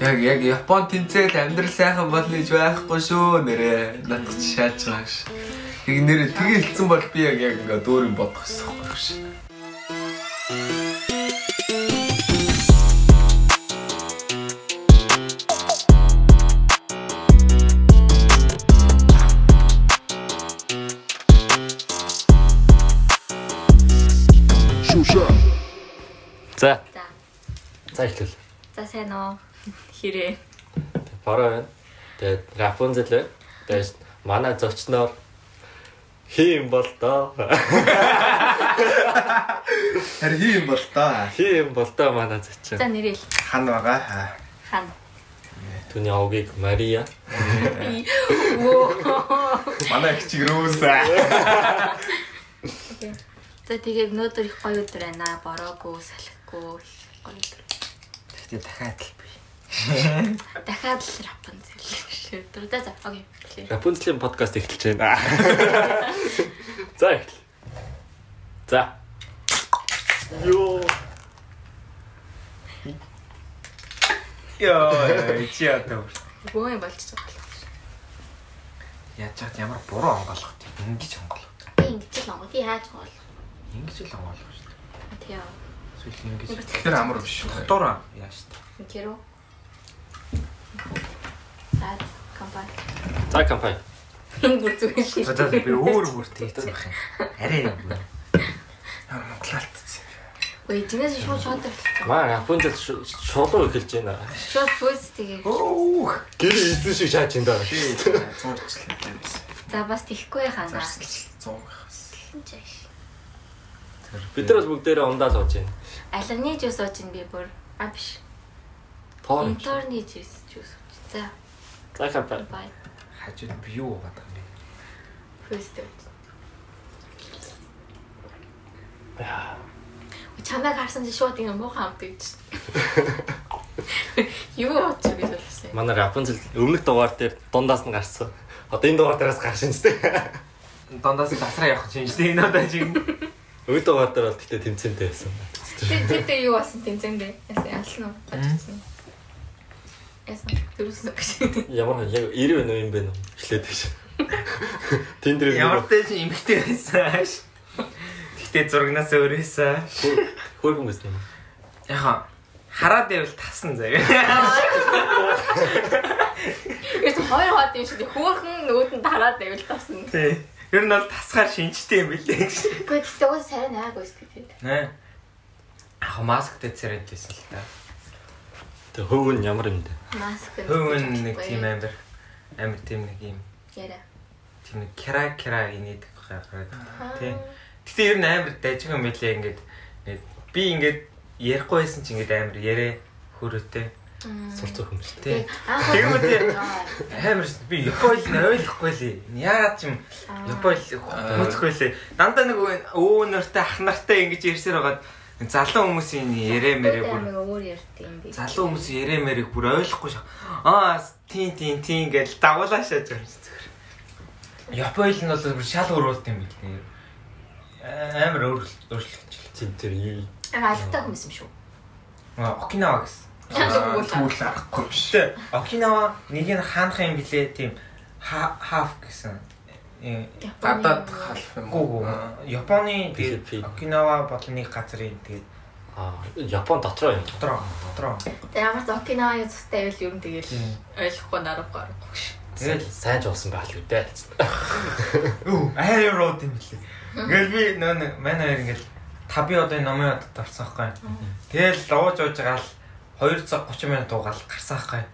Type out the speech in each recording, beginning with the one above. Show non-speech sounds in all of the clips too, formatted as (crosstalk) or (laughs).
Яг яг Япон тэнцэл амьдрал сайхан болно гэж байхгүй шүү нэрээ. Надад ч шааж байгаа ш. Яг нэрээ тгий хэлсэн бол би яг яг ингээ дөөрийн бодох гэсэн юм ш. Шуша. За. За. За эхлэв. За сайн уу. Хэрэг. Бороо байна. Тэгээд Рапунзел байна. Тэгээд манай зочноор хийм бол доо. Харин хийм бол та. Хийм бол доо манай зочин. За нэрэл Хан байгаа. хан. Түүний овгийг Мария. Манай кичиг рүүс. За тэгээд өнөөдөр их гоё өдөр байна. Бороогүй, салхигүй гоё өдөр. Тэгтээ дахиад л. Дахиад л Рапунцел шийдвэр. За за окей. эхлэе. Рапунзелийн подкаст эхэлж байна. (laughs) За эхэл. За. Йоо. Йоо, чи ятаа. Бөө юм болчих жоох. Яаж чад ямар буруу онголох вэ? Ингиж онголох. Би ингэж л онгоо. Би яаж гол. Ингиж л онголох шүү дээ. Тийм. Сүүл ингиж. Тэр амар биш шүү. Дураа. Яаж та. Кэро. За компани. За компани. Бүр зүгээр шээ. За би өөр өөр тэгсэн байх юм. Арай юм. Ямар монголалтцсан. Ой, динээс шууд шууд тавьчихсан. Маа Рапунзел шулуу эхэлж байна. Шууд пүүс тэгээ. Өөх. Гэр эзэн шиг шааж энэ даа. Зурчлаа байсан. За бас тэхгүй. Зурсгал 100 байхаас. Жааш. Бид нар бол бүгдээрээ ундаа сууж байна. Аларны жуус ууж ин би бүр. А биш. Жуус ууж. За, За бай. Хажууд би юу бодох юм бэ? Пүүстэй. Яа. Чамайг харсан чи шууд ингэ муухай хамт (laughs) гэж. Юу ууч гэж болсон. Манай Рапунзел өмнөх дугаар дээр дундаас нь гарсан. Одоо энэ дугаар дээрээс гарсан шүү (laughs) дээ. Дондаас засраа явах чинь шүү дээ. Энэ удаа чинь (laughs) Өмнөх дугаар дээр бол тэгтээ тэмцэнтэй байсан. Дээр юу басан тэмцэндээ. Яасан ялсан уу? Бачсан. Яасан дөрөсөн гэж. Ямар яг 90 байна юм бэ нөө эхлээд тийш. Тэн дээр ямар чинь эмхтэй байсан. Гэхдээ зурагнаас өөрөөсөө хөөрхөн байсан юм. яха хараад байвал тасан заяа. Яс хоёр хот юм шиг хөөхөн нөгөөд нь тараад байвал тасна. Тий. Ер нь бол тасгаар шинжтэй юм билээ. Гэхдээ тэгтээ уус сайн аагүй шүү дээ. Нэ. Ах масктай царайд байсан л та. Тэг хөвгөн ямар юм бэ? Маск. Хөвөн нэг тийм амир амир тийм нэг юм Яра. тийм нэг кра кра инээд гараад. Тий. Гэтэ ер нь амир дажиг юм билээ ингээд ингээд би ингээд ярихгүй байсан чи ингээд амир ярэ хөрөөтэй. Сур цөх юм шүү. Тий. Ш- би нь ойлгохгүй лээ. Яагаад ч юм Японд хүмүүцгүй лээ. Дандаа нэг өвөө нартай ах нартай ингэж ярьсаар байгаад залуу хүмүүсийн ярэ мэрэ бүр өөр юм би. залуу хүмүүсийн ярэ мэрэг бүр ойлгохгүй шаа. Аа тийм тийм тийм гэж дагуулаа шааж байгаа юм зүгээр. Японд нь бол бүр шал өөрөлт юм билээ. Амар өөр өөрчлөгдөж. Тэн тэр юу? Альтай хүмүүс юм шүү. Аа Окинава гэсэн. Тэгвэл арахгүй биш. Окинава нэг нь хаанах юм блэ тийм хаф гэсэн. Э, гадаад халах юм уу? Японы тэгээд. Окинава болон нэг газрын тэгээд Аа, Япон дотроо юм. дотроо дотроо. Тэгээ ямар ч Окинава зүстэй байвал ер нь Тийм. ойлгохгүй нарахгүй аргагүй. Тэгэл сайн жуусан байх л үү дээ. Үу, аяа рууд юм блэ. Ингээл би нөө манай хоёр ингээл таби одоо энэ номын одод орсон байхгүй. Тэгэл ууж ууж байгаа л 2 цаг 30 минут уугаал гарсан байхгүй.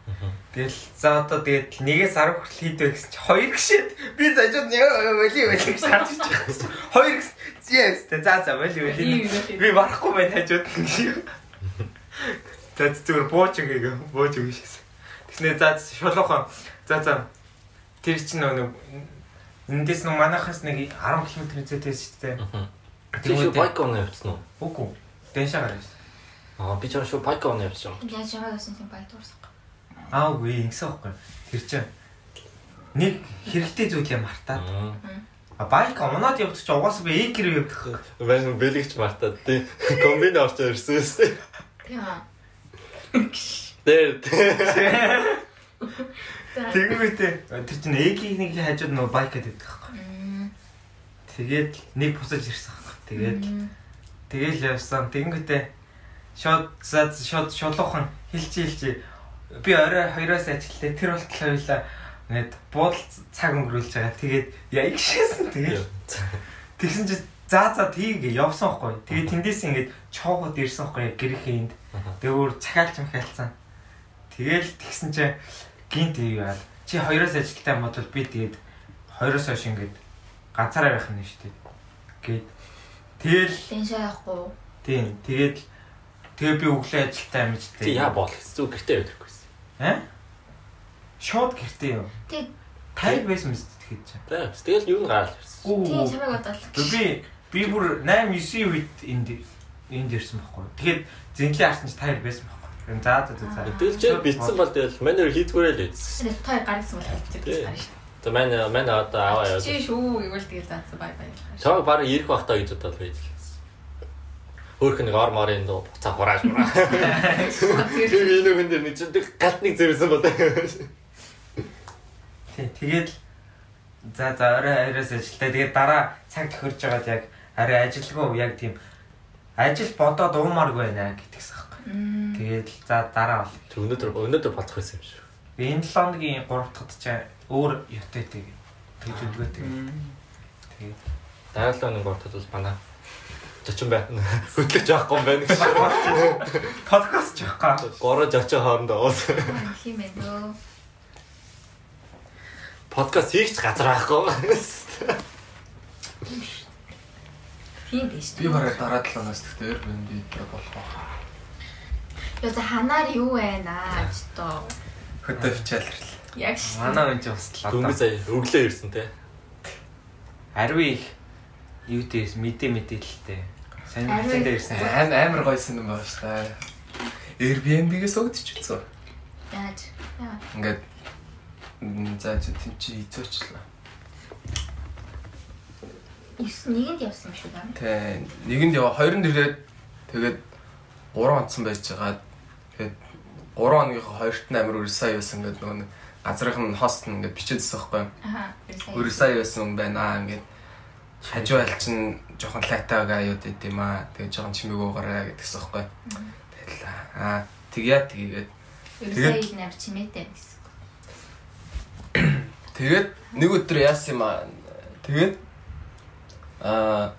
Тэгэл за одоо тэгээд нэгээс 10 хүртэл хийдвэ гэсэн чи хоёр гişэд би зажууд нэг боли боли гэж харж байгаа. Хоёр гэсэн yes тэ за за боли боли. Би барахгүй байна хажууд гэж. За зүгээр бууч өгөө бууч өгөө шээс. Тэгснэ за шулуухан за за тэр чинь нөгөө эндээс нөгөө манайхаас нэг 10 км зэтэйс шүү дээ. Тэр байк он явцсан уу? Үгүй. Дэншаа гарсан. Аа, би ч шүү байк он явцсан. Яаж чамайг авсан тийм баяр дуурсах. Аа үгүй ингэсэн байхгүй. Тэр чинь нэг хэрэгтэй зүйлээ мартаад а байк унаад явдаг чи угаасаа би ийг гэр явдаг. Байна бэлэгч мартаад тий. Комбин орч ирсэн үстэй. Тийм аа. За. Тэгэнгүүтээ тэр чинь эгийн нэг хажууд нөгөө байк гэдэг байхгүй. Тэгээд нэг бусаж ирсэн байхгүй. Тэгээд тэгэл явсан. Тэгэнгүүтээ шууд за шууд шулуухан хилчи хилчи би орой хоёроос ажилтаа тэр болтол хоёлаа нэт буудал цаг өнгөрүүлж байгаа. Тэгээд яг шээсэн тэгээд тэгсэн чи за за тийг явсан байхгүй. Тэгээд тэндээс ингээд чоогод ирсэн байхгүй гэрхийн энд. Тэгвэр цахаалч мхайлцсан. Тэгэл тэгсэн чи гинт яа. Чи хоёроос ажилтаа юм бол би тэгээд хоёроос хойш ингээд ганцаараа байх юм шүү дээ. Гээд тэгэл Тэншээ явахгүй. тийм тэгээд тэгээ би өглөө ажилтаа ч Тий яа бол зүг гэртээ өдрөхгүйсэн. Аа? Шууд гэртээ юу? Тэг. Тайр байсан мэт тэгэхэд чи. За тэгэл юу н гараад ирсэн. Тийм чамайг бодоол. Би би бүр 8 9 үед энд энд ирсэн байхгүй. Тэгээд зинхий харсан чи тайр байсан байхгүй. За за за за. Тэгэл чи битсэн бол тэгэл манер хийдгүүрээ л. Тэр той гарсан бол хэлчихдэг Тий. гарна шүү. За мань мань одоо аваа яа. Чи шүү гэвэл тэгэл заасан бай бай. Чамаг баг ирэх бахтаа гэж бодоод байж. Хөөх нэг ор морын доо буцаа хурааж мураа. Тэр энэ хүн дээр нэг чинь галтныг зэрсэн болоо. Тэгээд за за орой хоёроос ажилтаа тэгээд дараа цаг тохирж байгаад яг арай ажилгүй яг тийм ажил бодоод уумааргүй байна гэдгийгс аахгүй. Мм. Тэгээд за дараа бол. Өнөөдөр өнөөдөр болох байсан юм шүү. Энэ 7 хоногийн 3 дахьд чи өөр ятайтай тэгж үлгөөтэй. Тэгээд Дараалал нэг ортод бол бана. Зочин байна. Хөтлөж авахгүй юм байна гэж. подкаст ч явахгүй. Горож очоо хоорондоо уус. Тийм ээ дөө. Подкаст хийх газар байхгүй. Тийм биш. Би бараг дараа 7 оноос Airbnb дээр болох байна. Яа за ханаар юу байна ч тоо. Хөдөө фичээлэр. Яг шүү. Манай үн ч Дөнгөж одоо. сая өглөө ирсэн те. Ариу их юу дээс мэдээ мэдээлэлтэй. Сайн дээр ирсэн. Айн амар гойсон юм байна шүү дээ. Airbnb-гээс өгдчихсэн. Яаж? Яа. Ингээд за чи тийм чи эцөөчлөө. 9 нэгэнд явсан юм шүү дээ. Тэ нэгэнд ява хоёр нь ирээд тэгээд 3 онцсон байж байгаа. Тэгээд 3 оныхоо хоёрт нь амар өрсаа явсан гэдэг нөгөө нь хост нь ингээд бичээдсэн байхгүй юу? Аха. Өрсаа явсан юм байна аа ингээд хажуу айл чинь жоохон лайтаага аюуд идэв юм аа. Тэгээд жоохон чимээг уугараа гэдгсэн байхгүй юу? Тэгэл аа тэгья тэгээд Тэгээд- Тэгээд нар чимээтэй гэсэн. (coughs) Тэгээд нэг өдөр яасан юм аа. Тэгээд аа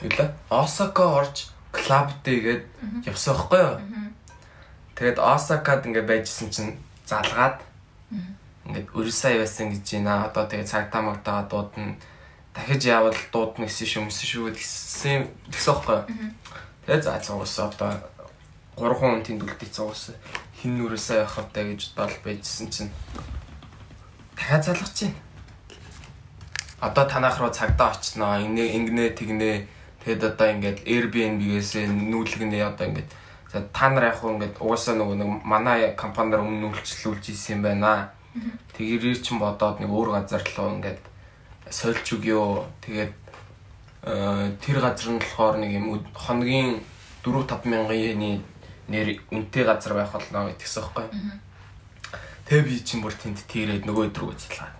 Юла Осака орж клуб дээгээд явсан байхгүй юу? Тэгээд Осакад ингээд байжсэн чинь залгаад ингээд өрсөө явсан гэж байна. Одоо тэгээд цагтаа магтаага дуудана. Дахиж явбал дуудна гэсэн шүү өмсөн шүү гэсэн тэгсэн байхгүй юу? Тэгээд за цугаас одоо 3 хүн тэнд үлдээ цугаас хин нүрээсээ явах автай гэж бодол байжсэн чинь дахиад залгаж байна. Одоо танах руу цагдаа очсноо. Инээ ингэнэ тэгнэ. Тэгэд одоо ингээд Airbnb-гээс нүүлгэнэ одоо ингээд за та нар яг хөө ингээд угаасаа нөгөө нэг манай компаниар өмнө үйлчлүүлж исэн юм байна. Тэгэрээр чин бодоод нэг өөр газар руу ингээд сольж өгөө. Тэгээд э, тэр газар нь болохоор нэг юм хоногийн 4 5 мянган нэр үнэтэй газар байх болно гэдгийгсэн байхгүй. Тэгээ би чинь бүр тэнд тийрээд нөгөө өдрөө үзлээ.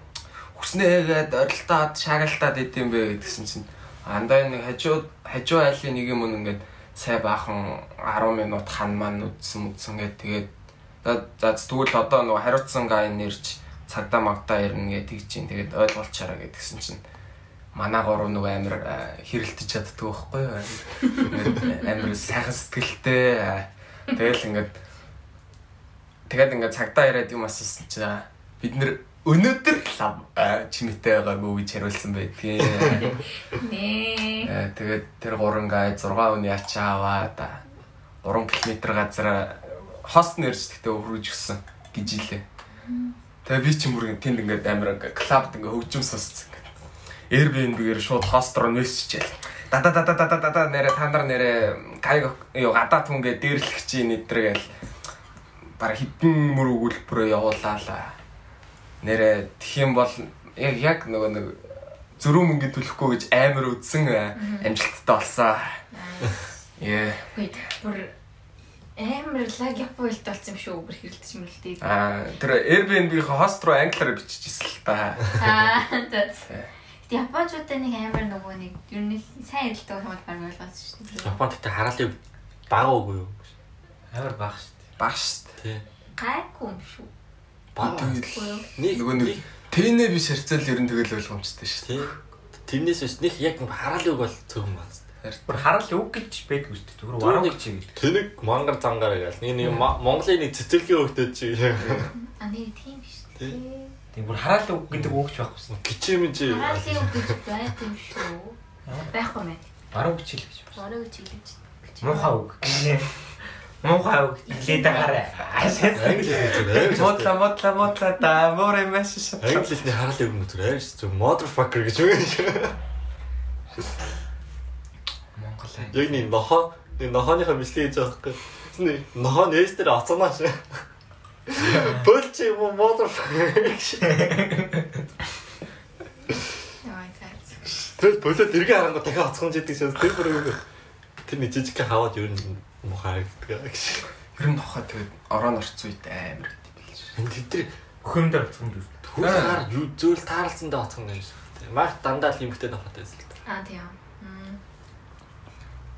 Хүснээгээд орилтаад шагалтаад идэм бэ гэдгсэн чинь андаа нэг хажуу хажуу айлын нэг юм ингээд сай баахан 10 минут хан маань үдсэн үдсэн гээд тэгээд за тэгвэл одоо нөгөө хариуцсан гай нэрч цагдаа магдаа ирнэ гэж тэгж чинь тэгээд ойлголцоорой гэдгсэн чинь манай гурав нөгөө амир а, хэрэлдэж чаддгүй байхгүй амир сайхан сэтгэлтэй тэгэл ингээд тэгээд ингээд цагдаа ирээд юм асуусан чи а, бид нэр өнөөдөр лав чимэтэй байгаагүй гэж хариулсан байдгийг Нээ. Тэгээд тэр гурван гай 6 өний ачаа аваа да 3 км газар хост нэрч гэхдээ өргөж гисэн гэж илээ. Тэгээ би ч юм бүр тэнд ингээд амар ингээд клабд ингээд хөгжим сонсцсон ингээд. Airbnb-гээр шууд хост руу нээсчихээл. Да да да да да да да нэрэ та нар нэрэ кайг юу гадаа түнгээ дээрлэх чи нэтргээл баг хитэн мөр өгүүлбэрөө явуулаалаа. Нэрэ тэх юм бол яг яг нөгөө нэг зөрүү мөнгө төлөхгүй гэж амар үдсэн амжилттай болсон. Яа. Хөөе. Бүр амар лаг япон хэлд болсон юм шүү. Бүр хэрэлдэж мэлдээ. Аа тэр Airbnb-ийн хост руу англиар биччихсэн л та. Аа that's. Тэг японочдод нэг амар нөгөө нэг ер нь сайн ярилдаг хүмүүс баг ойлгосон шүү дээ. Японд тэ хараалыг бага үгүй юу? Амар бага шүү дээ. Баг шүү дээ. Тий. Гайгүй юм шүү. Бага. Нэг нөгөө нэг тэнэ биш харьцал ер нь тэгэл ойлгомжтой шүү тий. Тэрнээс биш нэг яг хараалыг бол цөөхөн байна. Бүр харал үг гэж байдаг шүү дээ. Зүгээр Зүгээр нэг- гэж гэдэг. Тэнэг мангар зангаар. Нэг нэг Ма- Монголын нэг цэцэрлэгийн хөгтөд чи. А нэр тийм биш. Тий. Тийм бүр харал үг гэдэг үгч байхгүй. Гिचэмж. Хараалын үг гэж байт юм шүү. Байхгүй мэн. Вараг үг чил гэж. Орой гэж хэлж. Муухай үг. Муухай үг хэлээд хэлээр. Модла модла модла да море маш шат. Англи хэлний хараалыг юм зүр айш зүр motherfucker гэж үг. Монгол ай. Яг нэг нохоо нэг нохооныхаа мэдлэг хийж байгаа байхгүй. Тэсний нохоо нээс дээр оцоонаа шээ. Болч юм уу цаац. Тэр болоод эргээ харангуй дахиад оцгонж идэг шээ. Тэр бүр үг. Тэр нэг жижиг хаваад ер нь мухаа гэдэг гэж. Ер нь хохоо тэгээд орон орцсон үед амар гэдэг юм биш. Энд тэр Хөхөмдөр оцсон дүү. хөлөөр юу зөөл таарлцсандаа оцгон юм шиг. Мах дандаа л юмхтэй нохотой байсан л та. Аа тийм.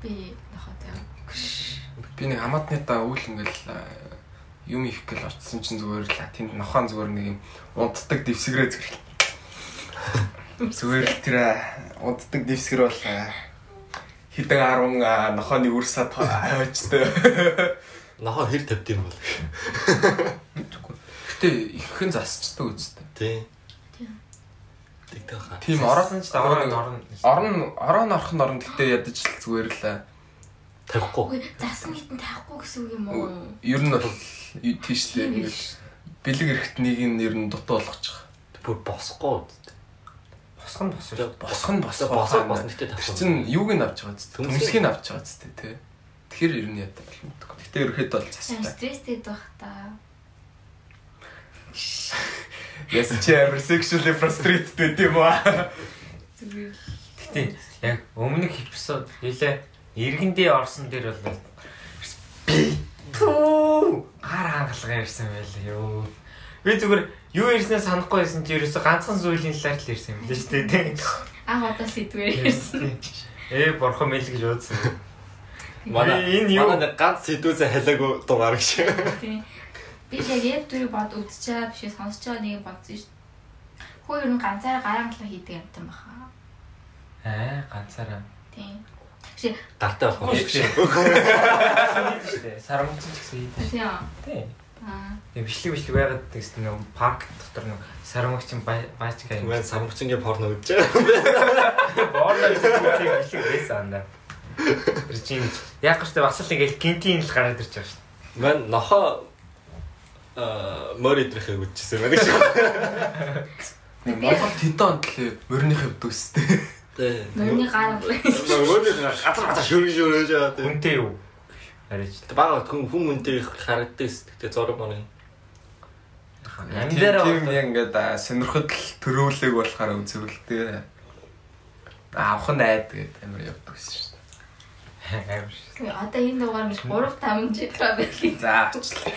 Би нохот юм. Би нэг аматныта үйл ингээл юм их гэл очсон чинь зүгээр л тэнд нохоон зүгээр нэг юм унтдаг дэвсгэрээ зэрэг. Зүгээр тэр унтдаг дэвсгэр бол хэдэн 10 а, нохооны үрсад хавчтай. Нохоо хэр тавьд юм бол. Гэтэ иххэн засчдаг үстэй. Тий. Тийм. Тэгдэг хаа. Тийм Оросон ч даваа нэг орно. орон орон орхон орон гэтээ ядаж л зүгээр л Тавихгүй. Засан хитэн тахгүй гэсэн үг юм уу? ер нь бол Тийм ингээд биш. бэлэг эрэхт нэг нь ер нь дутуу болгочих. Бүр босхгүй. Босох нь босоо. Нь босох босоо босоо босно Тэр тавихгүй. чин юуг нь авч байгаа зү? Төмсгийг. Төмсгийг авч байгаа зү тэ. Тэгэхээр ер нь ядаа бол мэдгүй. Гэтэ ерөөхдөө бол цастай. стресстэй байх та. Яс чи амар sexually frustrated байт юм аа. Гэтэ яг өмнөх эпизод нэлээ иргэндээ орсон дээр бол би түү гар хангалгаа ирсэн байлаа ёо. Би зүгээр юу ирснээ санахгүй байсан чи ерөөсө ганцхан зүйлийн талаар л ирсэн юм л шүү дээ. тийм. Анх удаа сэдвэр ирсэн. Ээ борхон мэл гэж уудсан. Манай Энэ юу? манай нэг ганц сэдвүүсээ халаагүй дугаар гэж. Тийм. Би яг яг дүрийг бод үзчихээ биш сонсож байгаа нэг бодсон шүү. Хөө ер нь ганцаараа гаранглаа хийдэг юм байна. Аа ганцаараа. Тийм. Чи Гартаа болох юм шиг. шүү дээ. Сарамчин ч гэсэн хийдэг. тийм. Тийм. Аа. Тийм бичлэг бичлэг байгаад гэсэн нэг парк дотор нэг сарамгчин баачгаа юм. Мэн самбчингийн порно үзэж байгаа. Боорно бичлэг бичлэг байсан андаа. Режим яг гэжтэй бас л ингээл гинтийн л гараад ирж байгаа шүү дээ. Мэн нохоо а мөр идэрэхээ үдчихсэн байна гэж. Монгол тэдэн онд л мөрний хөвд үстэй. Тэ. Мөрний гаранглаа. Мөрний газар газар шөргөж өрөөж байгаа тэ. Үнтэй юу? Арайч. Бага хүн хүн үнтэй харагддаг гэдэг зураг маань. Амдаараа тийм яг ингээд сонирхол төрөөлөг болохоор үзэвэлтэй. Авах нь айд гэдэг амар явдаг шүү (laughs) амар. Үгүй, Одоо энэ дугаар нэг 3 5 жил байх. За авчлаа.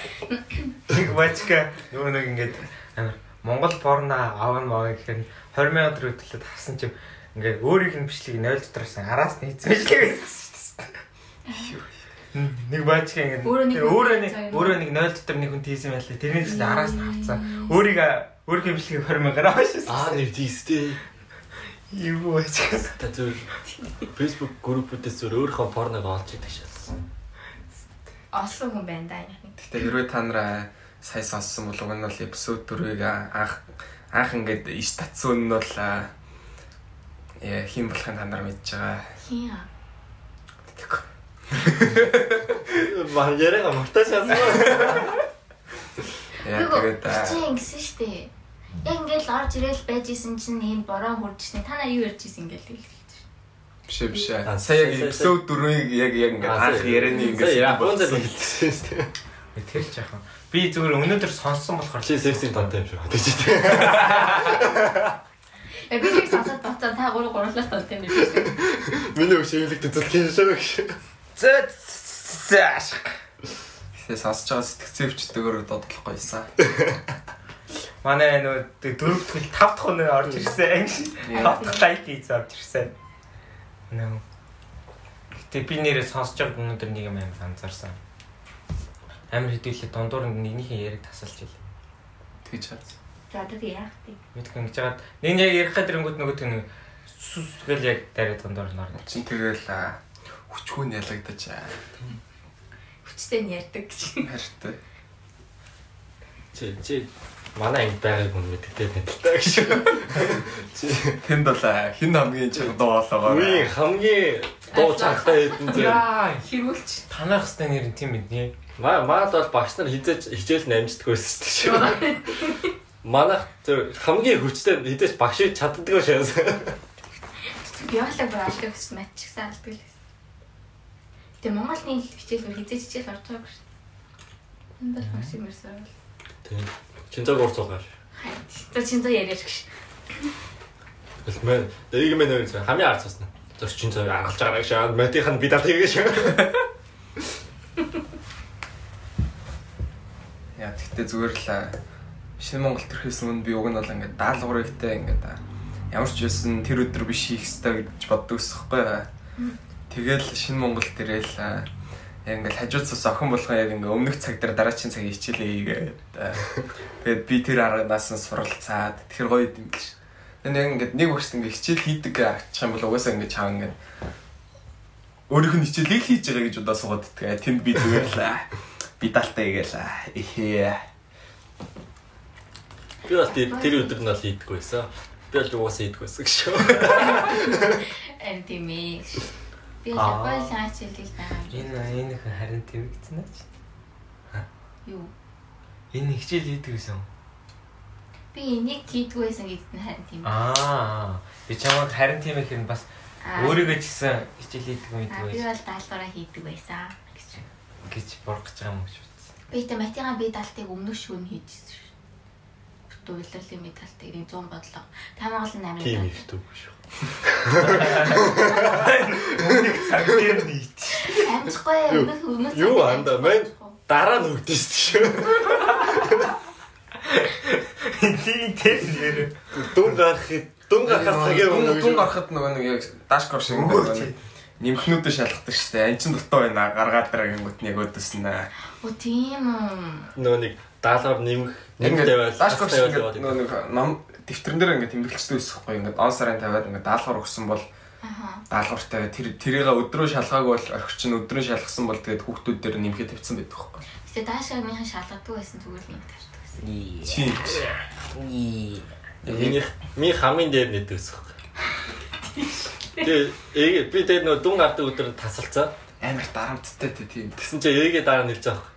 Нэг бачка юу нэг ингээд амар Монгол порно аван маа гэхээр 20 сая төгрөг төлөд харсан чим ингээд өөрийнх нь бичлэг 0 дотроос араас нийцсэн бичлэг байсан шүү дээ. Нэг бачка ингээд Өөрөө нэг өөрөө нэг хийсэн юм. өөрөө нэг 0 дотор нэг хүн тийсэн байлаа. Тэрний чинь араас нь авцсан. Өөрийгөө өөрийнхөө бичлэгийг 20 мянгаар аваашсан. Аа нэг тийстэй. Юу бачка. Та зөв Facebook группүүдээс зөв өөрийнхөө порног олж идэг шээс. Олсон хүн байна да. Гэтэ хэрвээ та нараа сая сонссон бол уг нь бол эпизод 4-ыг анх анх ингээд иш татсан нь бол хин болохын та нар мэдж байгаа. Хин. Тэгэхгүй. Ман яриага мартаж яасан. Яа тэгээд чи ингэсэн штэ. Яг ингээл орж ирээл байж исэн чинь энэ бороо хурдчихсан. Та нар юу ярьж исэн ингээл хэлдэг. биш ээ, биш ээ. Сая эпизод 4-ыг яг яг ингээд анх ярианы ингээд япон зэл болсон. хэлсэн шүү дээ. Тэр ч яхан. Би зүгээр өнөөдөр сонссон болохоор Чи сексийн тонтой юм шиг байна гэж. Яг (laughs) би нэг сонсоод бацаа та гурав гурлаа тонтой юм биш. Миний өг шивлэгт зүлх юм шиг. Зэ зэ Гэтэ сонсож байгаа сэтгцэн өвчтөгөөр дуудлахгүй байсан. (laughs) Манай нөө дөрөв дэх тав дахь өнөө орж ирсэн анги. Тав дахь лайк хийж орж ирсэн. Нөө. Гэтэ би нэрээ сонсож байгаа өнөөдөр нэг юм амар анзаарсан. Амар хэдүүлээ дундуур нэгнийхээ яриг тасалж ийлээ. Тэгж хаад. За одоо тэг яах вэ? Мэдгүй ингэж жагаад нэг яг ярих гэдэрэнгүүт нөгөө тэг нэг сүс гэл яг дараа дундуур нь орно. Чин тэгэл хүчгүй нь ялагдаж аа. Хүчтэй нь ярьдаг гэж. Хартай. Чи чи манай ангид байгааг хүн мэддэг тань гэж. Тэнд бол хин хамгийн чанга дуу болоогоо. Үгүй хамгийн дуу чангатай хэдэн зэ. Яа, Хэрүүлж. танах хэвээр нэр нь тийм мэднэ. Маа маад бол багш нар хизээж хичээл намждаг байсан шүү (laughs) зөв хамгийн хүчтэй хизээж багш ий чаддаггүй шээс. Биологи бүр алдаг гэсэн мат ч гэсэн алдаг л. Тэгээ Монголын хичээл бүр хизээ хичээл орж байгаа шүү. Энд бол маш юм ерсөө. Тийм. Чинзаг уурцуугаар. Хайд. За чинь зөө яриад гэж. Тэгэл мэн ийг мэн өөр зөв хамгийн ард цусна. Зөрчин зөв аргалж байгаа гэж шаа. Матих нь би дал хийгээ шаа. (laughs) Яа, тэгтээ зүгээр л Шинэ Монгол төрхөөс өмнө би уг нь бол ингээд даалгаврыгтай ингээд ямар ч байсан тэр өдөр биш хийх ёстой гэж боддог ус хэвгүй. Тэгэл Шинэ Монгол аа, яг ингээд хажууд цус охин болгоо яг ингээд өмнөх цаг дээр дараагийн цагийн хичээлээ хийгээд тэгээд би тэр араас нь суралцаад тэр гоё юм биш. Тэгээд яг ингээд нэг багш ингээд хичээл хийдэг ачих юм бол угаасаа ингээд чаан ингээд өөрийнх нь хичээлийг хийж байгаа гэж удаа суугаад тэгээ тэнд би зүгээр л аа, би даалтай гээл аа, эхээ Би бол тэр өдөр нь бол хийдэггүй байсан. Би бол угаасаа хийдэггүй байсан гэж шүү. Эм тийм ээ. Би Аа. Япон хичээлийг байгаа юм. Энэ энэ их харин тэмэгцэн аа. Юу? Энэ хичээл хийдэг гэсэн. Би энийг хийдгүй байсан гэдэгт нь харин тийм. Аа. Би чамайг харин тийм их нь бас өөрийгөө ч гэсэн хичээл хийдэг Аа, мэдгүй би бол даалгавраа хийдэг байсан гэж. гэж бурах гэж байгаа юм үзсэн. Би тэ матигаа би даалтыг өмнөх шөнө хийжсэн шүү. Бүтүүлэлийн би даалтыг 100 бодлоо. Тамаа гол 8 Тийм их дүү шүү. Өмнөх цаг дээр нийт. Амжихгүй өмнөх өмнөх Юу анда, мэн? Дараа нь өгдөө шүү. Тийм тийм нэр. Дүн гарах дүн гарахаас цагийн өмнө дүн гарахад нөгөө нэг яг шиг нөгөө нэг нэмхнүүдээ шалгадаг штэ. Ан чин дутуу байна гаргаад дараа гингүүт нэг өдөснө. Оо тийм нөгөө нэг даалгавар нэмэх нэмэх тавиал тавиал ингээд нөгөө нэг ном дэвтэрэн дээр ингээд тэмдэглэжтэй байсахгүй ингээд он сарын тавиад ингээд даалгавар өгсөн бол даалгавартай тэр тэрийг өдрөө шалгаагүй бол орхич нь өдрөө шалгасан бол тэгээд хүүхдүүд дээр нэмэхэд тавьсан байдаг байхгүй. Гэтэ даашааныхан шалгадаг байсан зүгээр нэг тавьдаг байсан. Чи Миний ми хамгийн дээр нэдэг ус. Тэгээ би тэр нөгөө дүн гардаг өдөр тасалцаа. амар дарамттай тийм. Тэгсэн чи ээгээ дараа нэрч авах.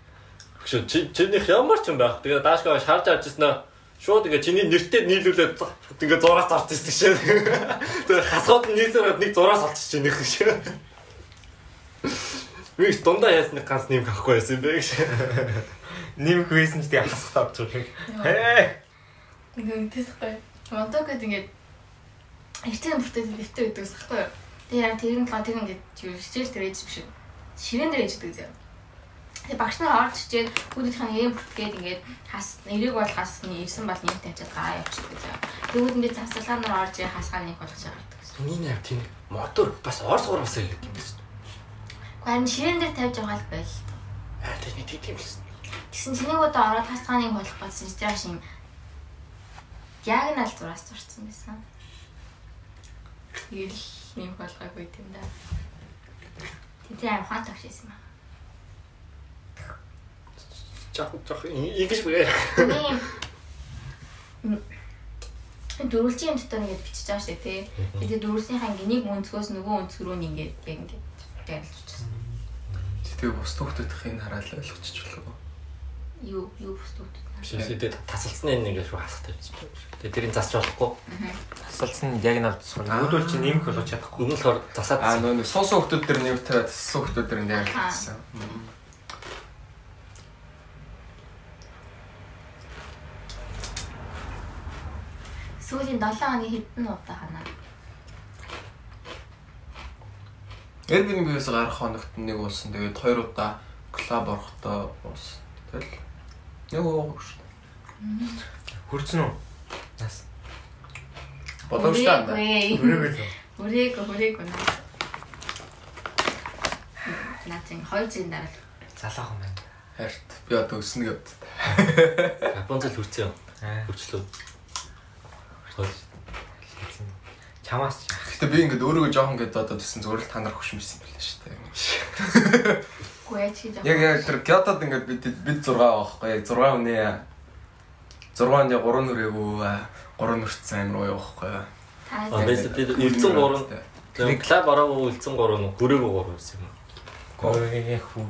Хөшөө чи чинийх ямар ч юм байх. Тэгээ даашгаа шарж авч ирсэн шууд ингээ чиний нэртэй нийлүүлээд ингээ зураас авч ирсэн шээ. (laughs) Тэгээ хасгууд нь нийсэрээд нэг зураас олчих чинь нэх шээ. Би дундаа ясны ганц нэм авахгүй байсан юм бэ гэж. (laughs) Нэмэх байсан ч тэгээ тавч байгаа. Хээ. Нэг үнтэсэхгүй. Монтогод ингээд эртний бүртээ дэвтэр гэдэг ус хэвгүй юу. Тэгээ яг тэр нь толгой тэр ингээд хичээл дээр ээж биш. Ширээн дээр ээждэг зөө. Тэгээ багш нар орж чичээд хүүхдийн нэрийн бүртгээд ингээд хас нэрийг бол хасны ирсэн бол нэр тавьчаад гаа явчихдаг зөө. Тэгвэл завсалгаар нар орж ирээ хасгаа нэг болгож гардаг гэсэн. Миний яг тийм мотор бас орс гурвасаа гэдэг юм байна. Гэхдээ харин ширээн дээр тавьж байгаа л байл. Аа тийм нэг тийм байсан. Тэгсэн чиний удаа ороод хасгааныг болох болсон чинь яг нь аль зураас зурцсан байсан. Тэгэл юм болгоогүй юм да. Тэгээ аим хаан байсан юм аа. Жах жах ингэж. Ийм дөрвөлжийн юм дотор ингэж бичиж байгаа шүү дээ тий. Тэгээ дөрвөлжийнхаа нэг өнцгөөс нөгөө өнцг рүү нь ингээ би ингээ дайрлуулчихсан. Тэгээ бус хүүхдүүдийн хараал ойлгочих болов. Юу юу бүстүүд. Биш үстэй тасалцны нэг шүү хасах тавьчих. Тэгээ тэрийг засч болохгүй. Тасалсан яг нь авчихсан. Үүдүүл чи нэмэх болгож чадахгүй. Өмнө нь засаад Аа нөгөө нэг суусан хүүхдүүд дээр нэв тавиад суусан хүүхдүүд дээр нэр хэлсэн. Сүүлийн 7 хоногийн хэдэн удаа ханаа. Airbnb-с гарах хоногт нэг болсон. Тэгээд хоёр удаа клуб орохдоо ус тэгэл нэг ууг шүү дээ. Хүрцэн үү? Нас. Боломжтой юм. Өрөөгөө л. Өрөөг өрөөг наа. Наа чинь хоёр жилийн дараа л Залаах юм байна. Харт би одоо өснө гэвд. Японцол хүрсэн юм. Аа. Хүрчлөө. Хол. Чамаас ч. Гэтэ би ингээд өөрийгөө жоохон гэдэг одоо төсөн зүгээр л та нар хөшмөрсөн байлаа шүү дээ. чи жаа. Яг яг тэр Кётод ингээд бид бид 6 байхгүй яг 6 хүний 6 оны 3 нүрээгүй 3 нүрцэн амир уу явахгүй. А Та бэс бид үлдсэн гурав. Тэр клуб ороогүй үлдсэн гурав нь хүрээгүй гурав байсан юм. Гөргийн хүү.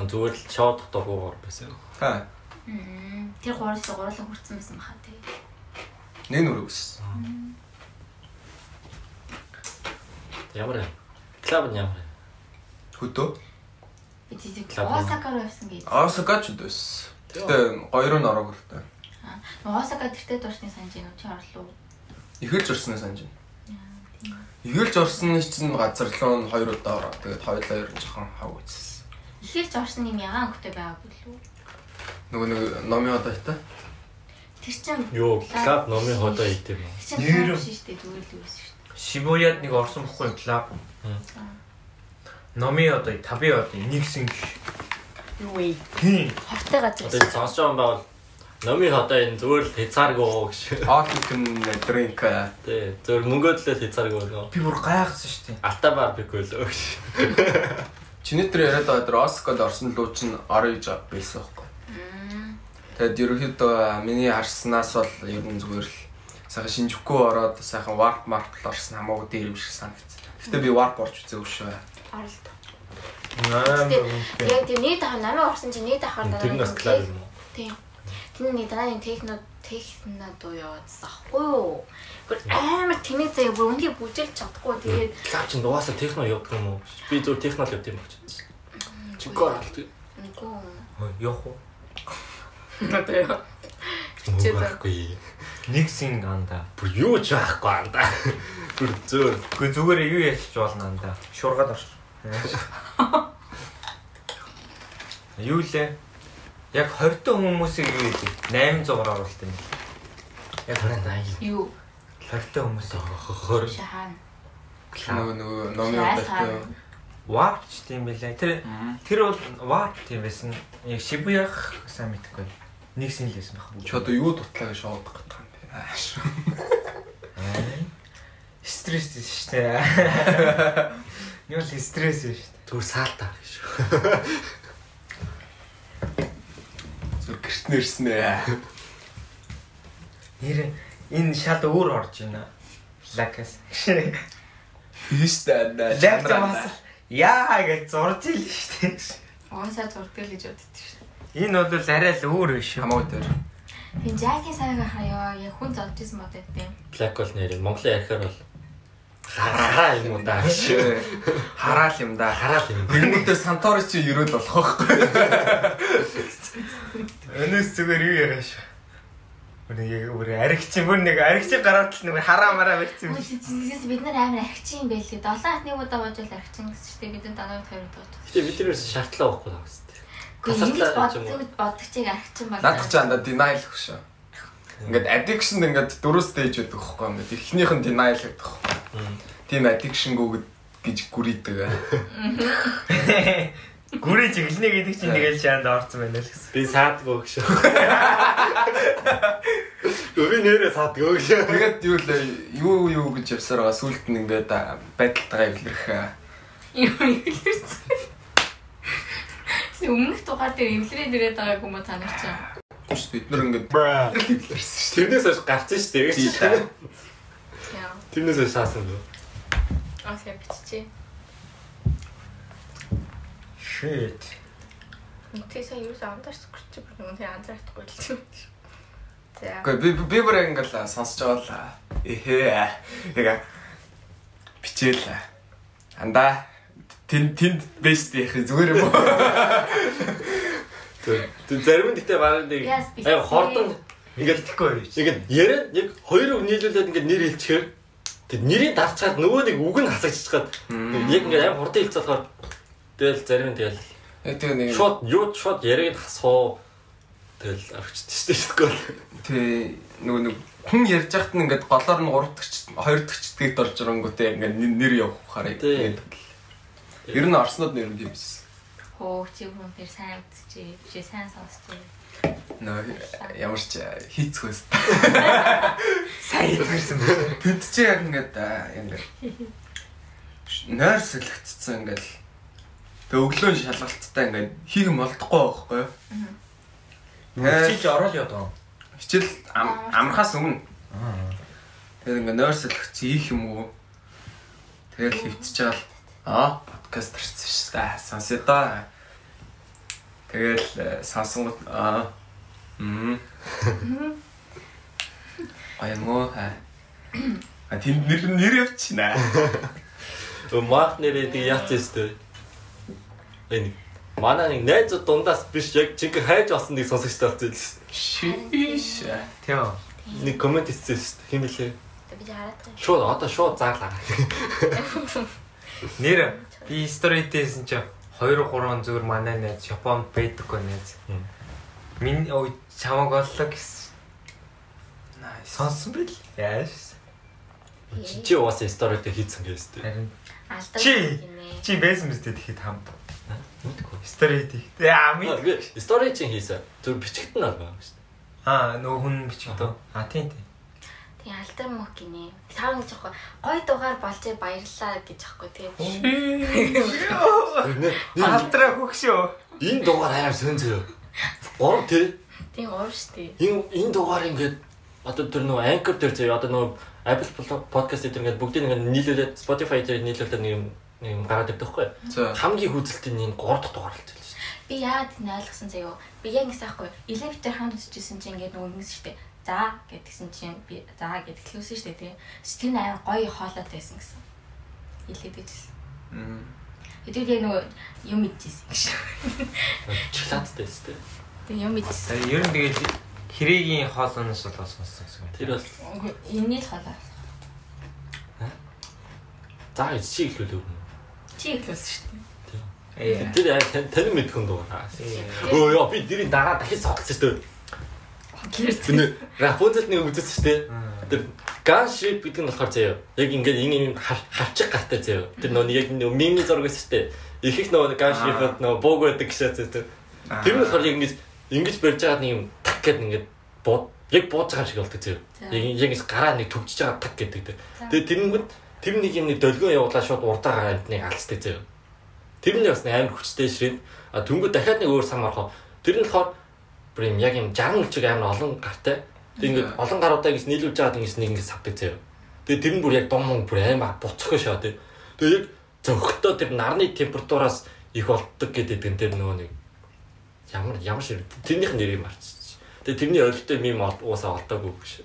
А зүгээр л шоудах догоо гурав байсан. Ха. Мм, тэр гурлаа гурлаа хүрсэн байсан баха тий. Нэг нүрээс. Ямар юм? Клуб нь ямар юм? Хөдөө. Би тийм Клаб Осакаар байсан гэж. Осака ч үдээс. Гэтэ хоёр нь ороог л та. Осака тэртээ дурсны санаж юм чи орлоо. Ихэлж орсноо санаж байна. Ихэлж орсон нь чинь газар руу нь хоёр удаа ороо. Тэгээд хоёулаа ер нь жоохон хав үзсэн. Ихэлж орсон юм ягаан хөтэй байгаагүй лүү. Нөгөө нэг номын одоо та. Тэр чинь Йоо, клуб номын ходоо ийт юм. Нэр- шүү дээ зүгээр л байсан шүү Шибуяд нэг орсон бохгүй юу клуб. Номи одоо таби одоо нэгсэн гэх. дээ. Юу вэ? Хортой газар Одоо сонсож байгаа юм байвал номын ходоо энэ зүгээр л хязгааргүй гэж. All you can drink. Тэ зөвөр мөнгөдлөө хязгааргүй нөө. Би бүр гайхсан шүү дээ. Алтабар биггүй л гэж. Чиний тэр яриад байгаа тэр Осакад орсон луу чинь орё гэж байсан байхгүй. Тэгэд ерөөхдөө миний харснаас бол ер нь зүгээр л сайхан шинжэхгүй ороод сайхан warp mark орсон хамаагүй дээр юм шиг санагдсан. Гэтэ би warp орж үзээгүй шүү. Оролт. Аа. Яг тийм нийт ахаар намайг орсон чинь нийт ахаар Тэр нь бас клуб юм уу? Тийм. Тэр нэг дараа нэг техно техно дуу яваадсан ахгүй юу? Гүр амар тэнэг заяа бүр үнхий бүжэлж чадахгүй тэгээд Клуб чинь дугаасаа техно явдаг юм уу? Би зөв техно л явд юм багч. Чикор алт. үгүй. Йох уу. Одоо яа. Чичээд Читэй. Нэгсэн анда. Бүр юу ч байхгүй анда. Бүр зөөр. Гэхдээ зүгээр юу яачих болно анда. Шургаад орч. Юу лээ? Яг 20 тө хүмүүсийг юу гэдэг? 800-аар оруулт юм. Яг 80. юу 20 тө хүмүүс. Хор. шахан. Нөгөө нөгөө номын удаатай. Warp ч тийм байлаа. Тэр тэр бол Warp тийм байсан. Яг Shibuya-х сайн мэдхгүй. Нэгсэн л байсан баг. Чи одоо юу дутлаа гэж шоудах гэдэг юм бэ? Ааш. Стресс шүү дээ. Юу л стресс шүү дээ. Түр саалтаа гэж. Зүр гэрт нэрсэн ээ. Нэр энэ шал өөр орж байна. Лакас. Тийш таа. Лак замаас яа гэж зурж ил шүү дээ. Уусаа зурдаг л гэж боддог шүү. Энэ бол арай л өөр биш юм. Хамаагүй дээр. Тийм жаагийн сайга хаяа яг хүн зодж исэн бодод тийм. Black Hole нэр Монголын ярихаар бол хараа юм уу даа. Хараал юм да. Хараа л юм. Гэрмүүдээ Сантори чи ерөөл болох байхгүй. Өнөөс зүгээр юу яриа шүү. Бүр яг бүр аригч бүр нэг аригч гараад л нэг хараа мараа барьсан юм. Үгүй бид нар амар архичин юм байлээ. 7 хат нэг удаа болж л архичин гэсэн чинь бидэнд дараагийн хоёр удаа болж. Гэтэ бид нэрээс шаардлага байхгүй таа гэсэн. Уу? боддог чиг архичин бол. Наадах чи анда denial шүү. Ингээд addiction ингээд дөрөв stage байдаг байхгүй ингээд эхнийх нь denial гэдэг байхгүй. Тийм addiction гүг гэж гүрийдэг. (laughs) Гүрээ чиглэнэ гэдэг чинь тэгэл чаанд орсон байна л гэсэн. Би саадгүй гэж. Гүр нэрээ саадгүй гэж. Тэгээд юу л юу юу гэж явсаар байгаа сүулт нь ингээд байдалтайгаа эвлэрэх. Юу хэлэрсэн. Өмнөх дугаар дээр эвлэрээд ирээд байгааг юм уу та нар чинь? Шүү бид нар ингээд эвлэрсэн шүү. Тэрнээс хойш гарсан шүү дээ. Тийм та. Яа. Тэрнээс хойш шаасан дөө. Окей биччихье. Shit. Тэсээ юу сандаарч гэрч бүр нэг анзаардахгүй л шүү. За. Гэхдээ би би бүр яг ингээд л сонсож байгаа л эхээ. Яг бичээл. Анда тэн тэнд бэст яах зүгээр юм уу? Тэг зарим нь нэг Yes, би- ай хордон Ингээд итгэхгүй чи. ингээд яриа яг хоёр үг нийлүүлээд ингээд нэр хэлчихээр тэг нэрийг дарчаад нөгөө нэг үг нь хасагдчихад яг ингээд аим хурдан хэлцээ болохоор тэгэл зарим нь тэгэл Яг тэгээ нэг Шууд юу шууд яриг хасуу тэгэл орчдөг шүү дээ тий нөгөө нэг хүн ярьж байхад нь ингээд голоор нь 3 дахь хоёр дахь дэгт орж ирэнгүүтээ ингээд нэр- нэр явахаар Тий. Ер нь орснууд нэр нь юмсэн. Хөө чи хүн тэр сайн үзчихээ. Чи сайн сонсчихээ. Нөө ямар ч хийцгөөс. Сайн хэлсэн байна. Тэд чи яг ингээд аа, ингээд нойр сэлэгдсэн ингээд тэг өглөө шалгалттай ингээд хийх юм болдохгүй байхгүй юу? Чиж орол яа Хичээл ам- амрахаас өмнө тэгээд ингээд нойр сэлэгдсэн хийх юм уу? Тэгэл хөвтөж байгаа л аа подкаст ирсэн шүү дээ. Сонсё да. Тэгэл э, сонсонгот аа мм Аймоо хаа. А тэнд нэр нэр явчихна. Марк нэрээ тэг яац өстэй. Энэ манай нэг найзууд дундаас биш яг чиг хайж олсон нэг сонсогчтой болсон юм. Шиш. Тийм. Нэг комент хийсэн шүү дээ. Хин блэ? Би хараад байгаа. Шууд одоо шууд заалаа. (laughs) Нэр би сторитейсэн чи 2 3 зүгээр манай найз Японд байдаггүй найз. Мм. Миний ой чамаг оллоо гэсэн. Найс. Сонссон бил. Яаш. Чи чи уусаа сторид хийцэн гэжтэй. Харин Алдаа Чи- чи байсан мэт тэгэхэд хамт. Мэдгүй. Сторитей. Яа ми. Стори чинь хийсэн. Зүр бичгт нь албаа шүү дээ. Аа нөгөө хүн бичгдөө. Аа тийм тийм. Тий алдар мөх гинэ. Таа гэж аахгүй. Гой дугаар болжээ баярлаа гэж аахгүй тий. Алтраа хөгшөө. Энэ дугаар аяар сөн зөө. Гур тий. Тий уур штий. Энэ энэ дугаар ингээд одоо тэр нөгөө anchor дээр зөө одоо нөгөө Apple podcast дээр ингээд бүгдийг ингээд нийлүүлээд Spotify дээр нийлүүлээд нэг юм нэг юм гараад ирдэг байхгүй. Хамгийн хүзэлтийн энэ 3 дахь дугаар л дээ. Би яагаад энэ ойлгосон заяо. Би яг гэсэн аахгүй. Elevator ханд үзчихсэн чинь ингээд нөгөө ингэсэн штий. За гэдгсэн чинь би за гэдгэлүүлсэн штий тий. Тэр нь амар гоё хоолой байсан гэсэн. Илээд ижсэн. Мм. Хэдий яг нөгөө юм идчихсэн гэж. Шоколадтай шүү дээ. Тэг юм идчихсэн. Ер нь тэгээд хэрээгийн хоолноос бол сонссон гэсэн. Тэр бол Энэний л хоолой. за чи ихлүүлээ. Чи ихэвсэн штий. Ээ. Тэр яг тань мэдхэн дугаар. Ээ. Өө ёо би дэрийн дагаа дахиж соолцсон шүү дээ. Тэр Рапунцелд нэг шүү дээ. Тэр ган шип гэдэг нь болохоор заяа. Яг ингээд энэ юм хавчих гартай заяа. Тэр нөө яг нөө мими шүү дээ. Их их нөө ган шипэд нөө бог байдаг гэшээ заяа. Тэр нь болохоор яг ингэж ингэж барьж байгаа нэг юм так гэдэг ингээд бод яг бууж байгаа шиг болдог заяа. Яг яг ингэж гараа нэг төгжиж байгаа так гэдэг. Тэгээ тэрнгүүд тэр нэг юм нэг долгион явуулаа шууд урдаагаа амтныг алцдаг заяа. Тэр нь бас амар хүчтэй ширээ. А түнгүүд дахиад нэг өөр сам орохоо. Тэр нь болохоор бүр юм яг юм 60 чиг амар олон гартай. Тэг ингээд олон гаруудаа ингэж нийлүүлж байгаад ингэж нэг ингэ савдаг заяа. Тэгээ тэр нь бүр яг дом мон бүр амар буцхоо шаа тий. Тэгээ яг зөгтөө тэр нарны температураас их болдог гэдэг нь тэр нөгөө нэг ямар ямар шир тэрнийх нь нэрийг марччих. Тэгээ тэрний ойлгохтой мим уусаа олдоогүй биш.